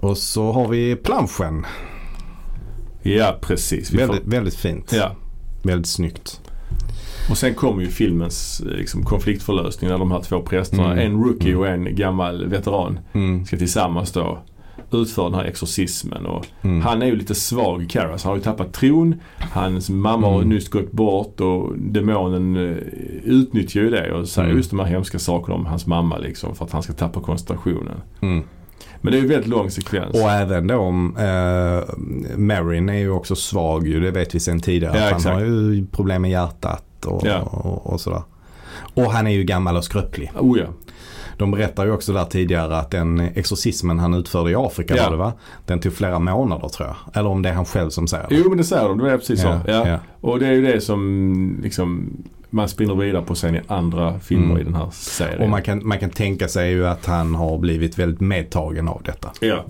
Och så har vi planschen. Ja, precis. Vi får, Väldigt, väldigt fint. ja. Väldigt snyggt. Och sen kommer ju filmens liksom, konfliktförlösning när de här två prästerna, Mm. en rookie och en gammal veteran, Mm. ska tillsammans då utföra den här exorcismen. Och Mm. Han är ju lite svag, Karas. Han har ju tappat tron. Hans mamma har Mm. nyss gått bort och demonen eh, utnyttjar ju det och säger Mm. just de här hemska sakerna om hans mamma liksom för att han ska tappa koncentrationen. Mm. Men det är ju väldigt lång sekvens. Och även då om eh, Marin är ju också svag ju. Det vet vi sedan tidigare. Ja, han exakt. har ju problem med hjärtat och, Ja. och, och sådär. Och han är ju gammal och skröplig. Oh ja. De berättar ju också där tidigare att den exorcismen han utförde i Afrika Ja. var det va? Den tog flera månader tror jag. Eller om det är han själv som säger det. Jo men det säger de, det är precis Ja, så. Ja. ja. Och det är ju det som liksom man spinner vidare på sen i andra filmer Mm. i den här serien. Och man kan, man kan tänka sig ju att han har blivit väldigt medtagen av detta. Ja.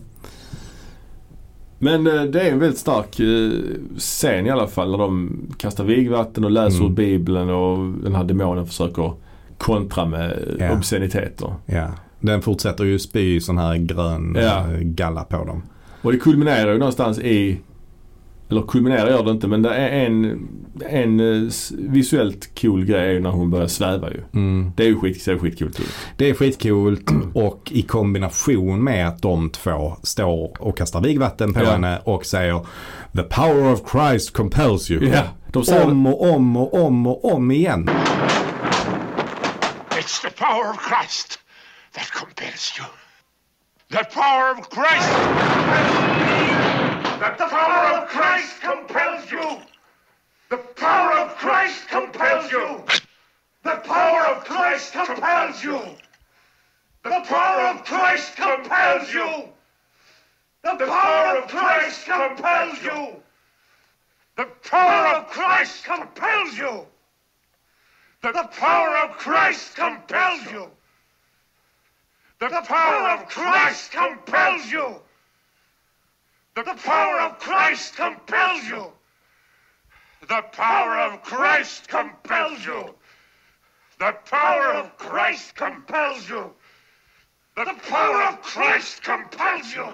Men eh, det är en väldigt stark eh, scen i alla fall när de kastar vigvatten och läser Mm. ur bibeln och den här demonen försöker kontra med Ja. obsceniteter. Ja. Den fortsätter ju spy sån här grön eh, galla på dem. Och det kulminerar ju någonstans i eller kulminerar gör det inte men det är en, en eh, visuellt cool grej är när hon börjar sväva ju. Mm. Det är ju skit, ser skitcoolt ut. Det är skitcoolt och i kombination med att de två står och kastar vigvatten på Ja. henne och säger The power of Christ compels you. Ja, de säger Om och om och om och om igen. Power of Christ that compels you. The power of Christ. The power of Christ compels you. The power of Christ compels you. The power of Christ compels you. The power of Christ compels you. The power of Christ compels you. The power of Christ compels you. The power of Christ compels you. The power of Christ compels you. The power of Christ compels you. The power of Christ compels you. The power of Christ compels you. The power of Christ compels you. The power of Christ compels you.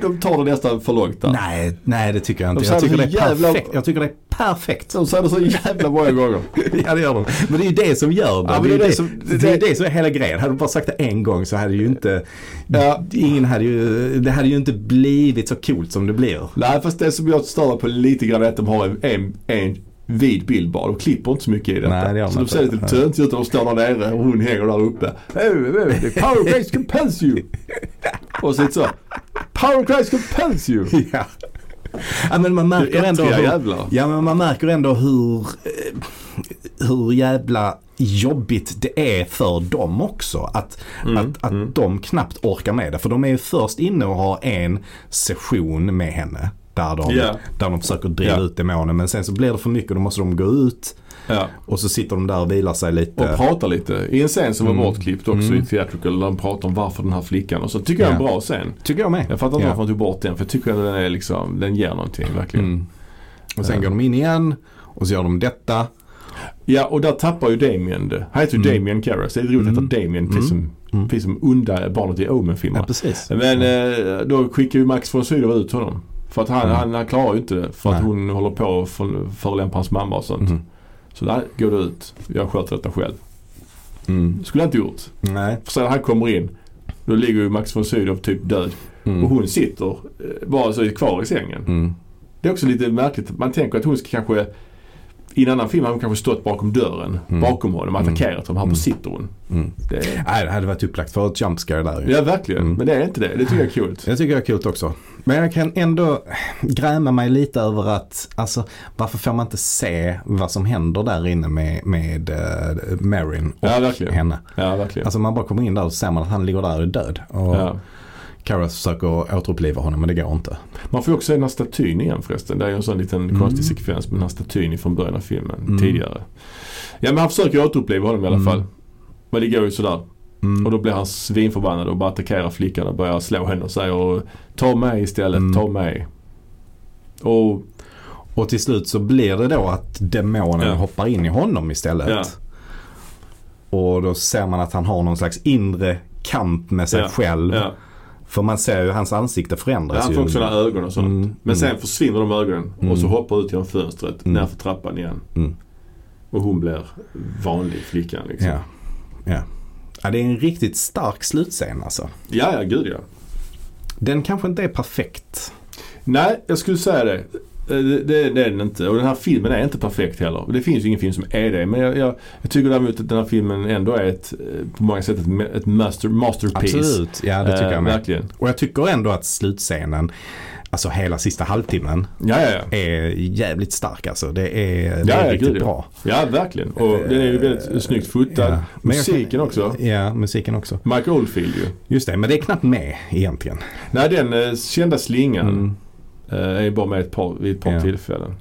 De tar det nästan för långt där. Nej, nej det tycker jag inte. De Jag tycker, det är jävla- perfekt. jag tycker det är perfekt. De säger det så jävla många gånger. Ja det gör de. Men det är ju det som gör det. Ja, det, är det det, som- det, det- är det som är hela grejen. Hade du bara sagt det en gång så hade ju inte, Ja. ingen hade ju, det hade ju inte blivit så coolt som det blir. Nej fast det som jag stör på lite grann är att de har en, en, en vid bild bara. De klipper inte så mycket i detta. Nej, det så de ser lite töntigt ut och de står där nere och hon hänger där uppe. Power Christ compels you. och så lite så. Power Christ compels you. Ja. ja men man märker ändå hur, ja, men man märker ändå hur, hur jävla jobbigt det är för dem också. Att, Mm, att, att de knappt orkar med det. För de är ju först inne och har en session med henne. Där de, Ja. där de försöker driva Ja. ut demonen. Men sen så blir det för mycket och då måste de gå ut. Ja. Och så sitter de där och vilar sig lite. Och pratar lite. I en scen som var Mm. bortklippt också Mm. i Theatrical. Där de pratar om varför den här flickan. Och så tycker jag är en bra scen. Tycker jag med. Jag fattar inte Ja. varför de tog bort den. För jag tycker att den är liksom, den ger någonting verkligen. Mm. Och sen Ja. går de in igen. Och så gör de detta. Ja och där tappar ju Damien det. Han heter ju Mm. Damien Karras. Det är roligt att Mm. heta Damien precis som, Mm. precis som onda barnet i Omen-filmerna. Ja, precis. Men eh, då skickar ju Max von Sydow ut honom. För att han, Mm. han, han klarar ju inte det. För att Nej. hon håller på och för- förolämpar hans mamma och sånt. Mm. Så där går det ut. Jag sköter detta själv. Mm. Skulle jag inte gjort. Nej. För sen när han kommer in. Då ligger ju Max von Sydow typ död. Mm. Och hon sitter eh, bara så kvar i sängen. Mm. Det är också lite märkligt. Man tänker att hon ska kanske i en annan film hade hon kanske stått bakom dörren. Mm. Bakom honom och attackerat honom. Här Mm. sitter hon. Mm. Det, Nej, det hade varit upplagt för ett jump scare där ja verkligen. Mm. Men det är inte det. Det tycker jag är kul. Det tycker jag är kul också. Men jag kan ändå gräma mig lite över att, alltså varför får man inte se vad som händer där inne med, med uh, Marin och Ja verkligen. henne. Ja verkligen. Alltså man bara kommer in där och ser man att han ligger där och är död. Och ja. Kara försöker återuppliva honom men det går inte. Man får ju också se den här statyn igen förresten. Det är ju en sån liten Mm. konstig sekvens med den här statyn från början av filmen. Mm. Tidigare. Ja men han försöker återuppliva honom i alla Mm. fall. Men det går ju sådär. Mm. Och då blir han svinförbannad och bara attackerar flickan och börjar slå henne och säger ta mig istället, Mm. ta mig. Och Och till slut så blir det då att demonen Ja. hoppar in i honom istället. Ja. Och då ser man att han har någon slags inre kamp med sig Ja. själv. Ja. För man ser ju hans ansikte förändras Han ju. får också sådana ögon och sånt. Mm. Men sen Mm. försvinner de ögonen Mm. och så hoppar ut genom fönstret Mm. nerför trappan igen. Mm. Och hon blir vanlig flickan liksom. Ja. ja. Ja, det är en riktigt stark slutscen alltså. ja, ja gud ja. Den kanske inte är perfekt. Nej, jag skulle säga det. Eh, Det, det, det är den inte. Och den här filmen är inte perfekt heller. Det finns ju ingen film som är det. Men jag, jag, jag tycker däremot att den här filmen ändå är ett, eh, på många sätt ett, ett master, masterpiece. Absolut. Ja, det tycker Eh, jag med. Verkligen. Och jag tycker ändå att slutscenen, alltså hela sista halvtimmen, Ja, ja, ja. är jävligt stark alltså. Det är, det är riktigt gud, bra. Ja, verkligen. Och den är ju väldigt snyggt fotad. Ja. Kan- Musiken också. Ja, musiken också. Mike Oldfield ju. Just det, men det är knappt med egentligen. Nej, den eh, kända slingan Mm. Eh, är ju bara med ett par, vid ett par Ja. tillfällen.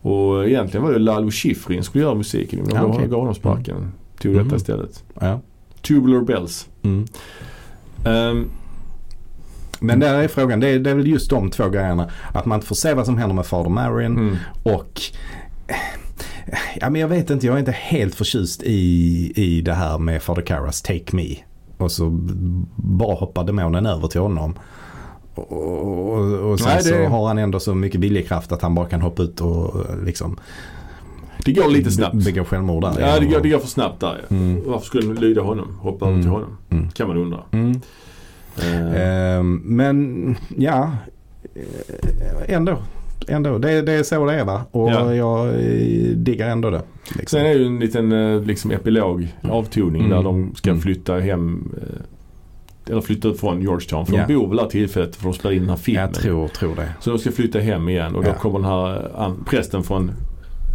Och egentligen var det Lalo Schifrin som skulle göra musiken. Men de Ja, okej. gav honom sparken. Tog Mm. detta istället. Ja. Tubular Bells. Mm. Ehm, Men där är frågan, det är, det är väl just de två grejerna. Att man inte får se vad som händer med Fader Marin mm. och Ja men jag vet inte, jag är inte helt förtjust i, i det här med Fader Caras Take Me. Och så bara hoppar demonen över till honom. Och, och, och sen Nej, det- så har han ändå så mycket viljekraft att han bara kan hoppa ut och liksom Det går lite snabbt. be- begå självmord där. Ja, det går, det går för snabbt där ja. Mm. Varför skulle de lyda honom? Hoppa över Mm. till honom? Mm. Kan man undra. Mm. Eh, Ehm, men ja, ändå. Ändå, det, det är så det är va? Och Ja. jag eh, diggar ändå det. Liksom. Sen är det ju en liten eh, liksom epilog, avtoning Mm. där de ska Mm. flytta hem eh, eller flytta från Georgetown. För Ja. de bor väl där tillfället för att spela in den här filmen. jag tror, tror det. Så de ska flytta hem igen och då Ja. kommer den här prästen från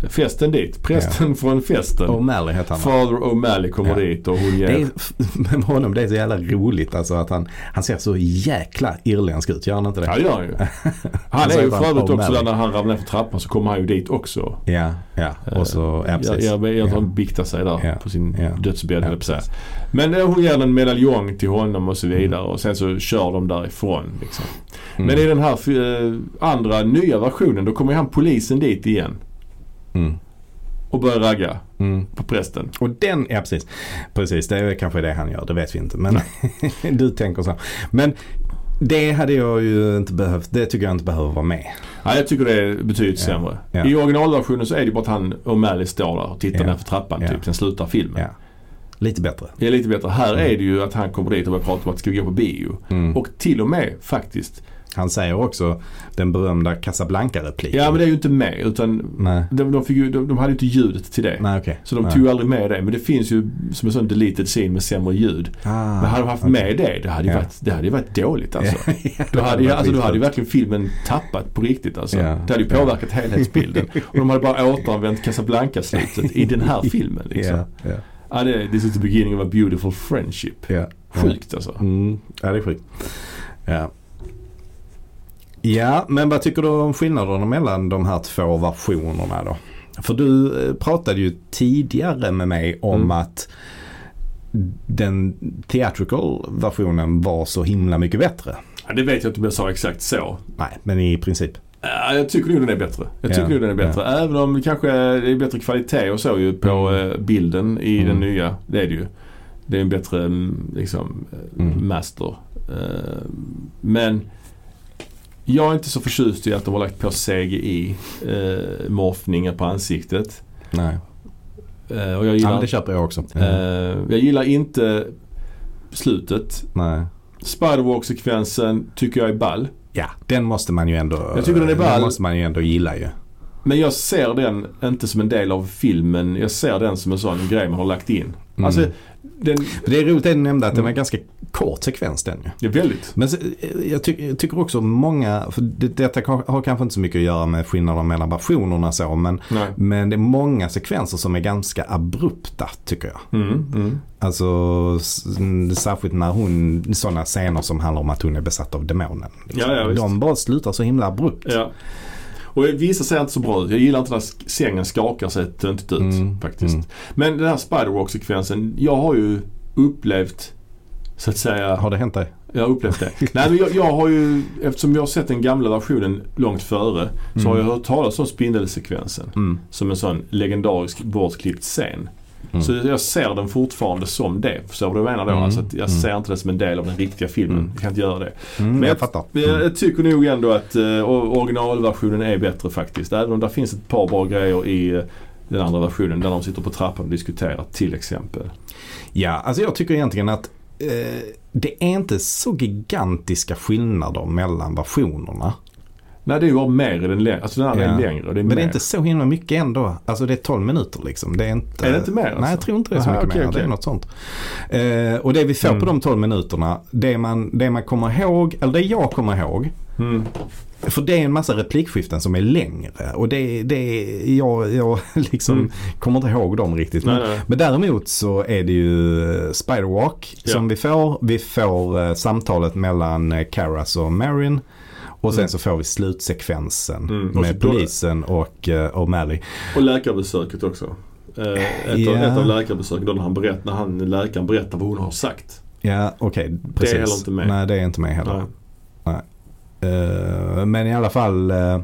festen dit. Prästen från festen. O'Malley heter han? Father O'Malley kommer Ja. dit och hon ger... Det är, med honom det är så jävla roligt alltså att han, han ser så jäkla irländsk ut, gör han inte det? Ja det gör han ju. Han är ju för övrigt också där när han ramlar ner för trappan så kommer han ju dit också. Ja, ja. Och så, ja precis. Jag, jag, jag, Ja. han biktar sig där Ja. på sin Ja. dödsbädd Ja, på. Men eh, hon ger en medaljong till honom och så Mm. vidare och sen så kör de därifrån. Liksom. Mm. Men i den här eh, andra nya versionen då kommer han polisen dit igen Mm. och börjar ragga Mm. på prästen. Och den, ja precis. Precis, det är kanske det han gör, det vet vi inte. Men du tänker så. Men det hade jag ju inte behövt, det tycker jag inte behöver vara med. Ja, jag tycker det är betydligt Ja. sämre. Ja. I originalversionen så är det bara att han O'Malley står där och tittar Ja. ner för trappan Ja. typ. Sen slutar filmen. Ja. Lite bättre. Är lite bättre. Här är det ju att han kommer dit och börjar prata om att ska vi gå på bio. Mm. Och till och med faktiskt. Han säger också den berömda Casablanca-repliken. Ja men det är ju inte med utan Nej, de, de, ju, de, de hade ju inte ljudet till det. nej okej. Så de Nej. tog aldrig med det. Men det finns ju som en sån deleted scene med sämre ljud. Ah, Men hade de haft okej. med det, det hade ju Ja. varit, det hade ju varit dåligt alltså. Ja, Då hade, var alltså, då hade ju verkligen filmen tappat på riktigt alltså. Ja. Det hade ju påverkat helhetsbilden. Och de hade bara återanvänt Casablanca-slutet i den här filmen liksom. Ja, ja, Ja, det, this is the beginning of a beautiful friendship. ja. Sjukt alltså. Mm, ja, det är sjukt. Ja. Ja, men vad tycker du om skillnaderna mellan de här två versionerna då? För du eh, pratade ju tidigare med mig om Mm. att den theatrical versionen var så himla mycket bättre. Ja, det vet jag inte om jag sa exakt så. Nej, men i princip. Ja, jag tycker nog den är bättre. Jag tycker Ja, nog den är bättre. Även om det kanske det är bättre kvalitet och så ju på Mm. eh, bilden i Mm. den nya. Det är det ju. Det är en bättre mm, liksom, eh, Mm. master. Men jag är inte så förtjust i att de har lagt på CGI eh, på ansiktet. Nej. Eh, och jag Ja, gillar, men det köper jag också. eh, jag gillar inte slutet. Nej. Spiderwalk-sekvensen tycker jag är ball. Ja, den måste man ju ändå Jag tycker den är ball. Den måste man ju ändå gilla ju. Men jag ser den inte som en del av filmen. Jag ser den som en sån grej man har lagt in. Mm. Alltså, den det är roligt att du nämnde att det var ganska kort sekvens den ju. det är väldigt. Men eh, jag, ty- jag tycker också många, för det, detta har kanske inte så mycket att göra med skillnader mellan versionerna så men, Nej. men det är många sekvenser som är ganska abrupta tycker jag. Mm, mm. Alltså särskilt när hon, sådana scener som handlar om att hon är besatt av demonen. liksom. Ja, ja. De bara slutar så himla abrupt. Ja. Och vissa ser inte så bra ut. Jag gillar inte när sängen skakar sig töntigt ut Mm, faktiskt. mm. Men den här Spiderwalk-sekvensen. Jag har ju upplevt så att säga. Har det hänt dig? Jag har upplevt det. Nej men jag, jag har ju, eftersom jag har sett den gamla versionen långt före. Så har jag hört talas om spindelsekvensen. Mm. Som en sån legendarisk bortklippt scen. Mm. Så jag ser den fortfarande som det. Förstår du vad jag menar då? Mm. Alltså jag Mm. ser inte det som en del av den riktiga filmen. Mm. Jag kan inte göra det. Mm, Men jag, jag- jag, Mm. tycker nog ändå att uh, originalversionen är bättre faktiskt. Även om det finns ett par bra grejer i eh, den andra versionen. Där de sitter på trappan och diskuterar till exempel. Ja, alltså jag tycker egentligen att eh, det är inte så gigantiska skillnader mellan versionerna. Nej det är ju bara mer i den längre. Alltså den andra Ja. är längre. Det är Men det mer. är inte så himla mycket ändå. Alltså det är 12 minuter liksom. Det är, inte, Är det inte mer, alltså? Nej, jag tror inte det är så Aha, mycket okej, mer. Det är något sånt. Eh, och det vi får Mm. på de 12 minuterna, det man, det man kommer ihåg, eller det jag kommer ihåg, Mm. för det är en massa replikskiften som är längre. Och det, det jag, jag liksom Mm. kommer inte ihåg dem riktigt. Men, Nej, nej. men däremot så är det ju eh, Spiderwalk Ja. som vi får. Vi får eh, samtalet mellan eh, Karas och Marin. Och sen Mm. så får vi slutsekvensen Mm. Och med då- polisen och uh, O'Malley. Och läkarbesöket också. Eh, ett, Ja. av, ett av läkarbesöken då när han, berätt, när han läkaren berättar vad hon har sagt. Ja, okej. precis. heller inte med. Nej, det är inte med heller. Nej. Eh, men i alla fall uh,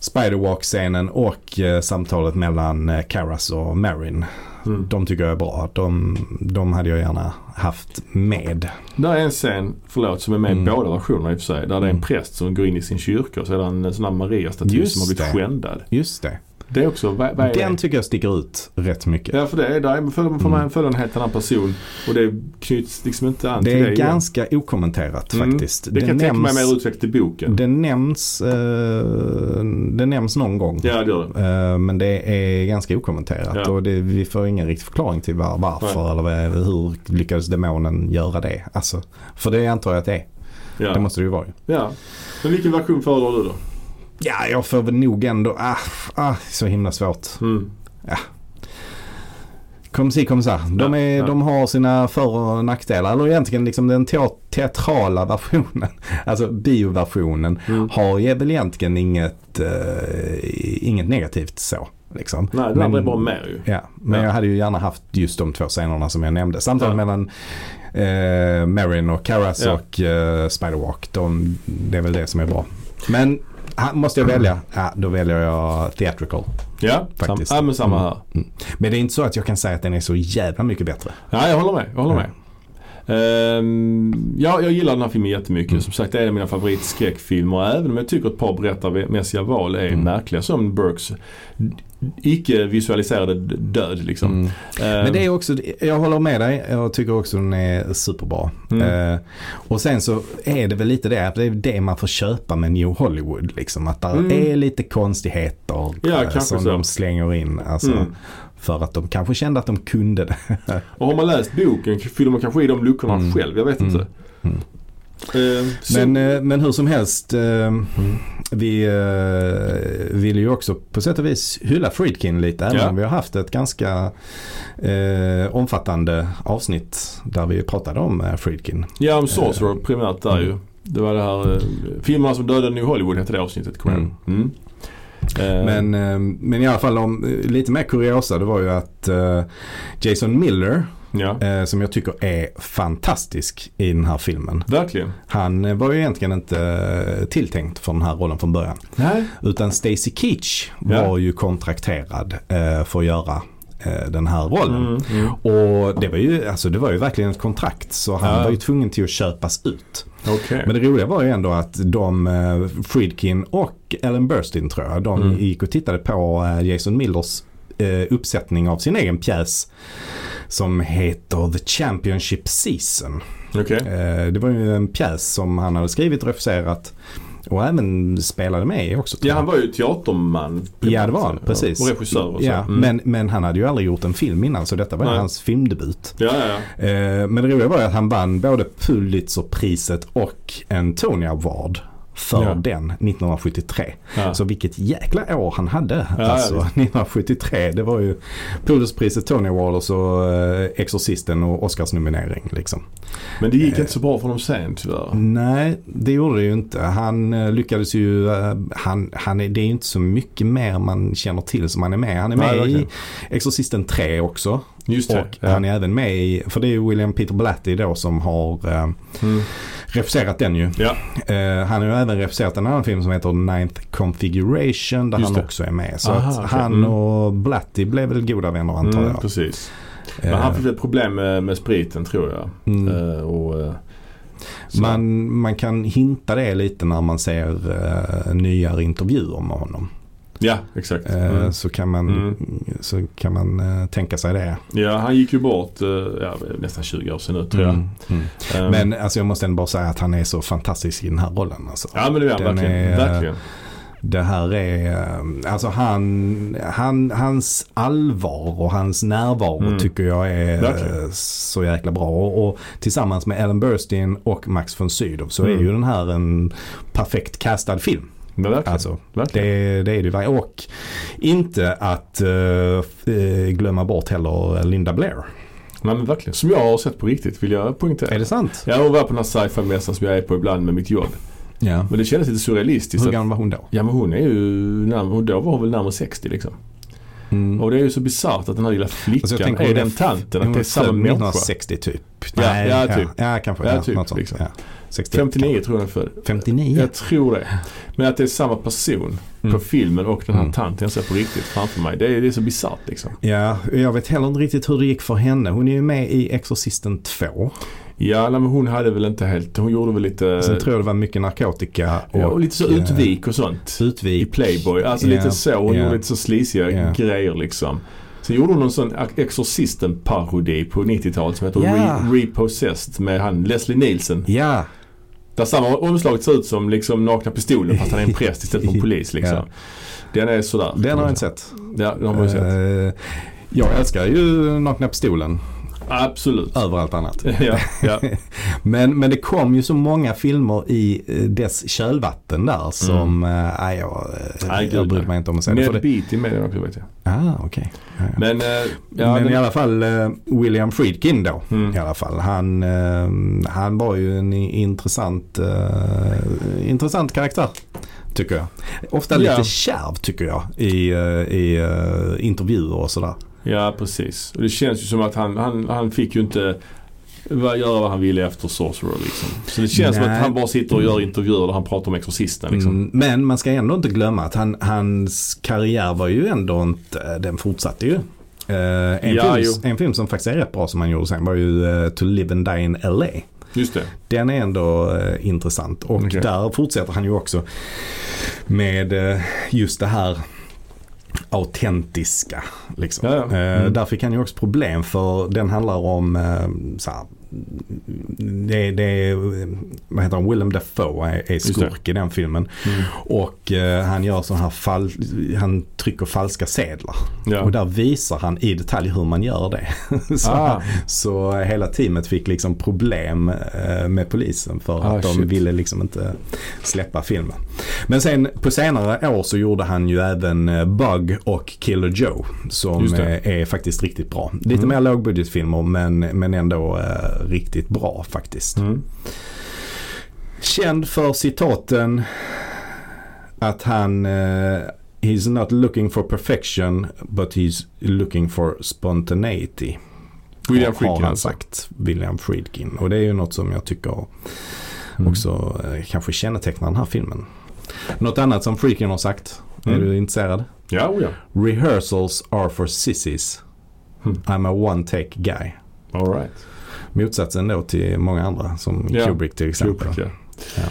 Spiderwalk-scenen och eh, samtalet mellan uh, Karas och Marin. Mm. De tycker jag är bra. De, de hade jag gärna haft med. Där är en scen, förlåt, som är med i Mm. båda versionerna i och för sig. Där det är en Mm. präst som går in i sin kyrka och så är det en sån här Maria-staty som har blivit det. skändad. Just det. Det är också, vad, vad är Den det? tycker jag sticker ut rätt mycket. Ja för det är, där är- får får man Mm. följa en helt annan person och det knyts liksom inte an Det till är det igen. ganska okommenterat Mm. faktiskt. Det kan jag tänka mig mer utvecklat i boken. det nämns, eh, det nämns någon gång. Ja det gör det. Eh, Men det är ganska okommenterat Ja. och det, vi får ingen riktig förklaring till var, varför Nej. eller vad- hur lyckades demonen göra det. Alltså, för det antar jag att det är. Ja. Det måste det ju vara ja. Men vilken version föredrar du då? Ja, jag får väl nog ändå, ah, ah, så himla svårt. Mm. Kom si, kom sa. De, Ja, är, ja. de har sina för och nackdelar. Eller egentligen liksom den te- teatrala versionen, alltså bioversionen, Mm. har ju väl egentligen inget, eh, inget negativt så. Liksom. Nej, den andra är bara mer ju. Ja, men Ja. jag hade ju gärna haft just de två scenerna som jag nämnde. Samtalet Ja. mellan eh, Marin och Karas Ja. och eh, Spiderwalk. De, det är väl det som är bra. Men ha, måste jag välja? Ja, då väljer jag Theatrical. Ja, Faktiskt. Sam, ja men samma Mm. här. Men det är inte så att jag kan säga att den är så jävla mycket bättre. Ja, jag håller med. Jag håller med. Ehm, ja, jag gillar den här filmen jättemycket. Mm. Som sagt det är en av mina favoritskräckfilmer. Även om jag tycker ett par berättarmässiga val är Mm. märkliga. Som Burks icke visualiserade d- död liksom. Mm. Ehm, Men det är också, jag håller med dig. Jag tycker också den är superbra. Mm. Eh, och sen så är det väl lite det att det är det man får köpa med New Hollywood. Liksom. Att där Mm. är lite konstigheter Ja, kanske som så. de slänger in. Alltså, Mm. För att de kanske kände att de kunde det. Och har man läst boken fyller man kanske i de luckorna Mm. själv. Jag vet Mm. inte. Mm. Så- Men, eh, men hur som helst. eh, Vi eh, vill ju också på sätt och vis hylla Friedkin lite. Även Ja. vi har haft ett ganska eh, omfattande avsnitt där vi pratade om eh, Friedkin. Ja, om Sorcerer primärt där Mm. ju. Det var det här eh, filmerna som dödade New Hollywood hette det avsnittet. Jag Mm. mm. Men, eh, men i alla fall om, eh, lite mer kuriosa det var ju att eh, Jason Miller Ja, eh, som jag tycker är fantastisk i den här filmen. verkligen. Han eh, var ju egentligen inte eh, tilltänkt för den här rollen från början. Nej. Utan Stacy Keach Ja. var ju kontrakterad eh, för att göra eh, den här rollen. Mm, mm. Och det var, ju, alltså det var ju verkligen ett kontrakt så han Ja. var ju tvungen till att köpas ut. Okej. Men det roliga var ju ändå att de, Friedkin och Ellen Burstyn tror jag, de Mm. gick och tittade på Jason Millers uppsättning av sin egen pjäs. Som heter The Championship Season. Okej. Eh, det var ju en pjäs som han hade skrivit och regisserat och även spelade med också. Ja, han var ju teaterman. Ja det var han, precis. Och regissör och så. Ja, Mm. men, men han hade ju aldrig gjort en film innan så detta var Nej. hans filmdebut. Ja, ja, ja. Eh, men det roliga var ju att han vann både Pulitzerpriset och en Tony Award för Ja. den 1973. ja. Så vilket jäkla år han hade. Ja, alltså ja, 1973 det var ju Pulitzerpriset, Tony Award och så eh, Exorcisten och Oscarsnominering liksom. Men det gick Eh. inte så bra för honom sen tyvärr. Nej, det gjorde det ju inte. Han eh, lyckades ju, eh, han, han är, det är ju inte så mycket mer man känner till som han är med. Han är Nej, med i. Exorcisten 3 också. Just det. Och ja. han är även med i, för det är ju William Peter Blatty då som har eh, Mm. regisserat den ju. Ja, Eh, han har ju även regisserat en annan film som heter Ninth Configuration där Just han det. också är med. Så Aha, okej. han Mm. och Blatty blev väl goda vänner antar mm, jag. precis. Eh, Men han fick ett problem med, med spriten tror jag. mm. Eh, och, eh, man, man kan hinta det lite när man ser uh, nyare intervjuer med honom. Ja, exakt. Eh, Mm. så kan man, Mm. så kan man eh, tänka sig det. Ja, han gick ju bort eh, ja, nästan 20 år sedan nu tror jag. Mm, mm. Men alltså, jag måste ändå bara säga att han är så fantastisk i den här rollen. Alltså. Ja men det är han verkligen. är, verkligen. Det här är, alltså han, han, hans allvar och hans närvaro Mm. tycker jag är Verkligen. så jäkla bra. Och, och tillsammans med Ellen Burstyn och Max von Sydow så Mm. är ju den här en perfekt castad film. Men verkligen. Alltså, verkligen. det, det är det ju. Och inte att eh, glömma bort heller Linda Blair. Nej men verkligen. Som jag har sett på riktigt vill jag poängtera. Är det sant? Ja hon var på den här sci-fi-mässan som jag är på ibland med mitt jobb. Ja. Men det kändes lite surrealistiskt. Hur gammal var hon då? Ja men hon är ju närmare, då var hon väl närmare 60 liksom. Mm. Och det är ju så bisarrt att den här lilla flickan Alltså, jag tänker är den tanten. Att det är samma människa. 1960 typ. Ja, ja, typ. Ja, kanske. Ja, typ, sånt. liksom. Ja. 61 59 tror jag den född. 59? Jag tror det. Men att det är samma person Mm. på filmen och den här Mm. tanten jag ser på riktigt framför mig. Det är, det är så bisarrt liksom. Ja, jag vet heller inte riktigt hur det gick för henne. Hon är ju med i Exorcisten 2. Ja, nej, men hon hade väl inte helt, hon gjorde väl lite, Sen tror jag det var mycket narkotika och, ja, och lite så utvik och sånt. I Utvik. Playboy. Alltså Ja, lite så. Hon ja. gjorde lite så slisiga Ja. grejer liksom. Sen gjorde hon en sån Exorcisten-parodi på 90-talet som heter. Re- Repossessed med han Leslie Nielsen. Ja, Där samma omslag ser ut som liksom nakna pistolen fast han är en präst istället för en polis liksom. Ja. Den är sådär. den har jag inte sett. Ja, den har man ju sett. Eh, jag älskar ju Nakna Pistolen. Absolut. över allt annat. ja, ja. Men, men det kom ju så många filmer i eh, dess kölvatten där som, mm. äh, jag, Nej, jag bryr mig inte om att säga Ned det Beatty med den också vet jag. ah, okej. Ja, ja. Men, eh, ja, men den, i alla fall William Friedkin då. Mm. I alla fall. Han, han var ju en i- intressant, intressant karaktär. Tycker jag. Ofta Ja. lite kärv tycker jag i, i intervjuer och sådär. Ja, precis. Och det känns ju som att han, han, han fick ju inte göra vad han ville efter Sorcerer liksom. Så det känns som Nej. att han bara sitter och gör intervjuer där han pratar om Exorcisten liksom. Mm, men man ska ändå inte glömma att han, hans karriär var ju ändå inte, den fortsatte ju. Eh, en, Ja, film, en film som faktiskt är rätt bra som han gjorde sen var ju eh, To Live and Die in LA. Just det. Den är ändå eh, intressant och Okej. där fortsätter han ju också med eh, just det här autentiska. Liksom. Ja, ja. Eh, Mm. där fick han ju också problem för den handlar om eh, så här, det, det vad heter han, Willem Dafoe är, är skurk i den filmen. Mm. Och eh, han gör så här fall, han trycker falska sedlar. Ja. Och där visar han i detalj hur man gör det. så, Ah. så hela teamet fick liksom problem eh, med polisen för Ah, att de shit. ville liksom inte släppa filmen. Men sen på senare år så gjorde han ju även eh, Bug och Killer Joe som är faktiskt riktigt bra. Lite Mm. mer lågbudgetfilmer men, men ändå eh, riktigt bra faktiskt. Mm. Känd för citaten att han eh, He's not looking for perfection but he's looking for spontaneity. William har Friedkin han alltså. sagt. William Friedkin. Och det är ju något som jag tycker Mm. också eh, kanske kännetecknar den här filmen. Något annat som Friedkin har sagt. Är Mm. du intresserad? Ja, oh ja. Rehearsals are for sissies. Mm. I'm a one take guy. All right. Motsatsen då till många andra som Ja, Kubrick till exempel. Kubrick, ja.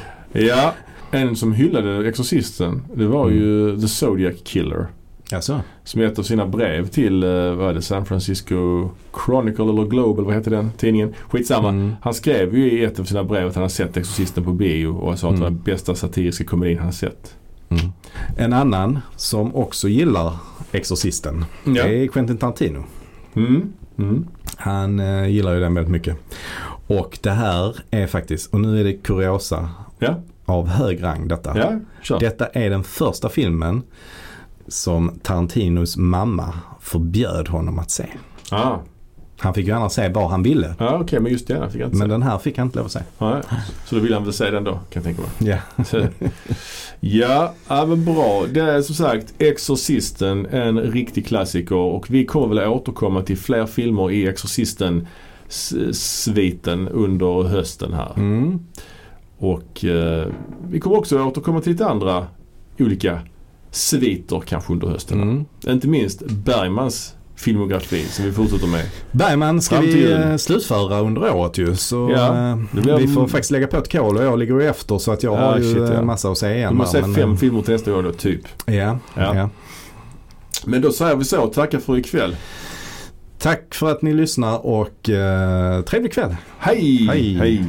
ja. En som hyllade Exorcisten det var Mm. ju The Zodiac Killer. Alltså? Som i ett av sina brev till, eh, vad är det, San Francisco Chronicle eller Global, vad heter den tidningen? Skitsamma. Mm. Han skrev ju i ett av sina brev att han har sett Exorcisten på bio och sa att det var Mm. den bästa satiriska komedin han har sett. Mm. En annan som också gillar Exorcisten Ja. det är Quentin Tarantino. Mm. Han eh, gillar ju den väldigt mycket. Och det här är faktiskt, och nu är det kuriosa Ja, av hög rang detta. ja, kör. Detta är den första filmen som Tarantinos mamma förbjöd honom att se. Ah. Han fick ju annars se vad han ville. Ja, okej, men just det fick jag inte Men se. den här fick han inte lov att se. Nej. Så då vill han väl säga den då, kan jag tänka mig. Ja. Så- Ja, ja men bra. Det är som sagt Exorcisten, en riktig klassiker och vi kommer väl återkomma till fler filmer i Exorcisten-sviten under hösten här. Mm. Och eh, vi kommer också återkomma till lite andra olika sviter kanske under hösten. Mm. Inte minst Bergmans filmografi som vi fortsätter med. Bergman ska vi eh, slutföra under året ju. Så Ja, eh, blir- vi får faktiskt lägga på ett kol och jag ligger ju efter så att jag Ja, har ju shit, ja. eh, massa att säga igen. Du måste där, se men, fem filmer till nästa år då, typ. Ja, Ja. ja. Men då säger vi så. Tackar för ikväll. Tack för att ni lyssnar och eh, trevlig kväll. Hej! Hej. Hej.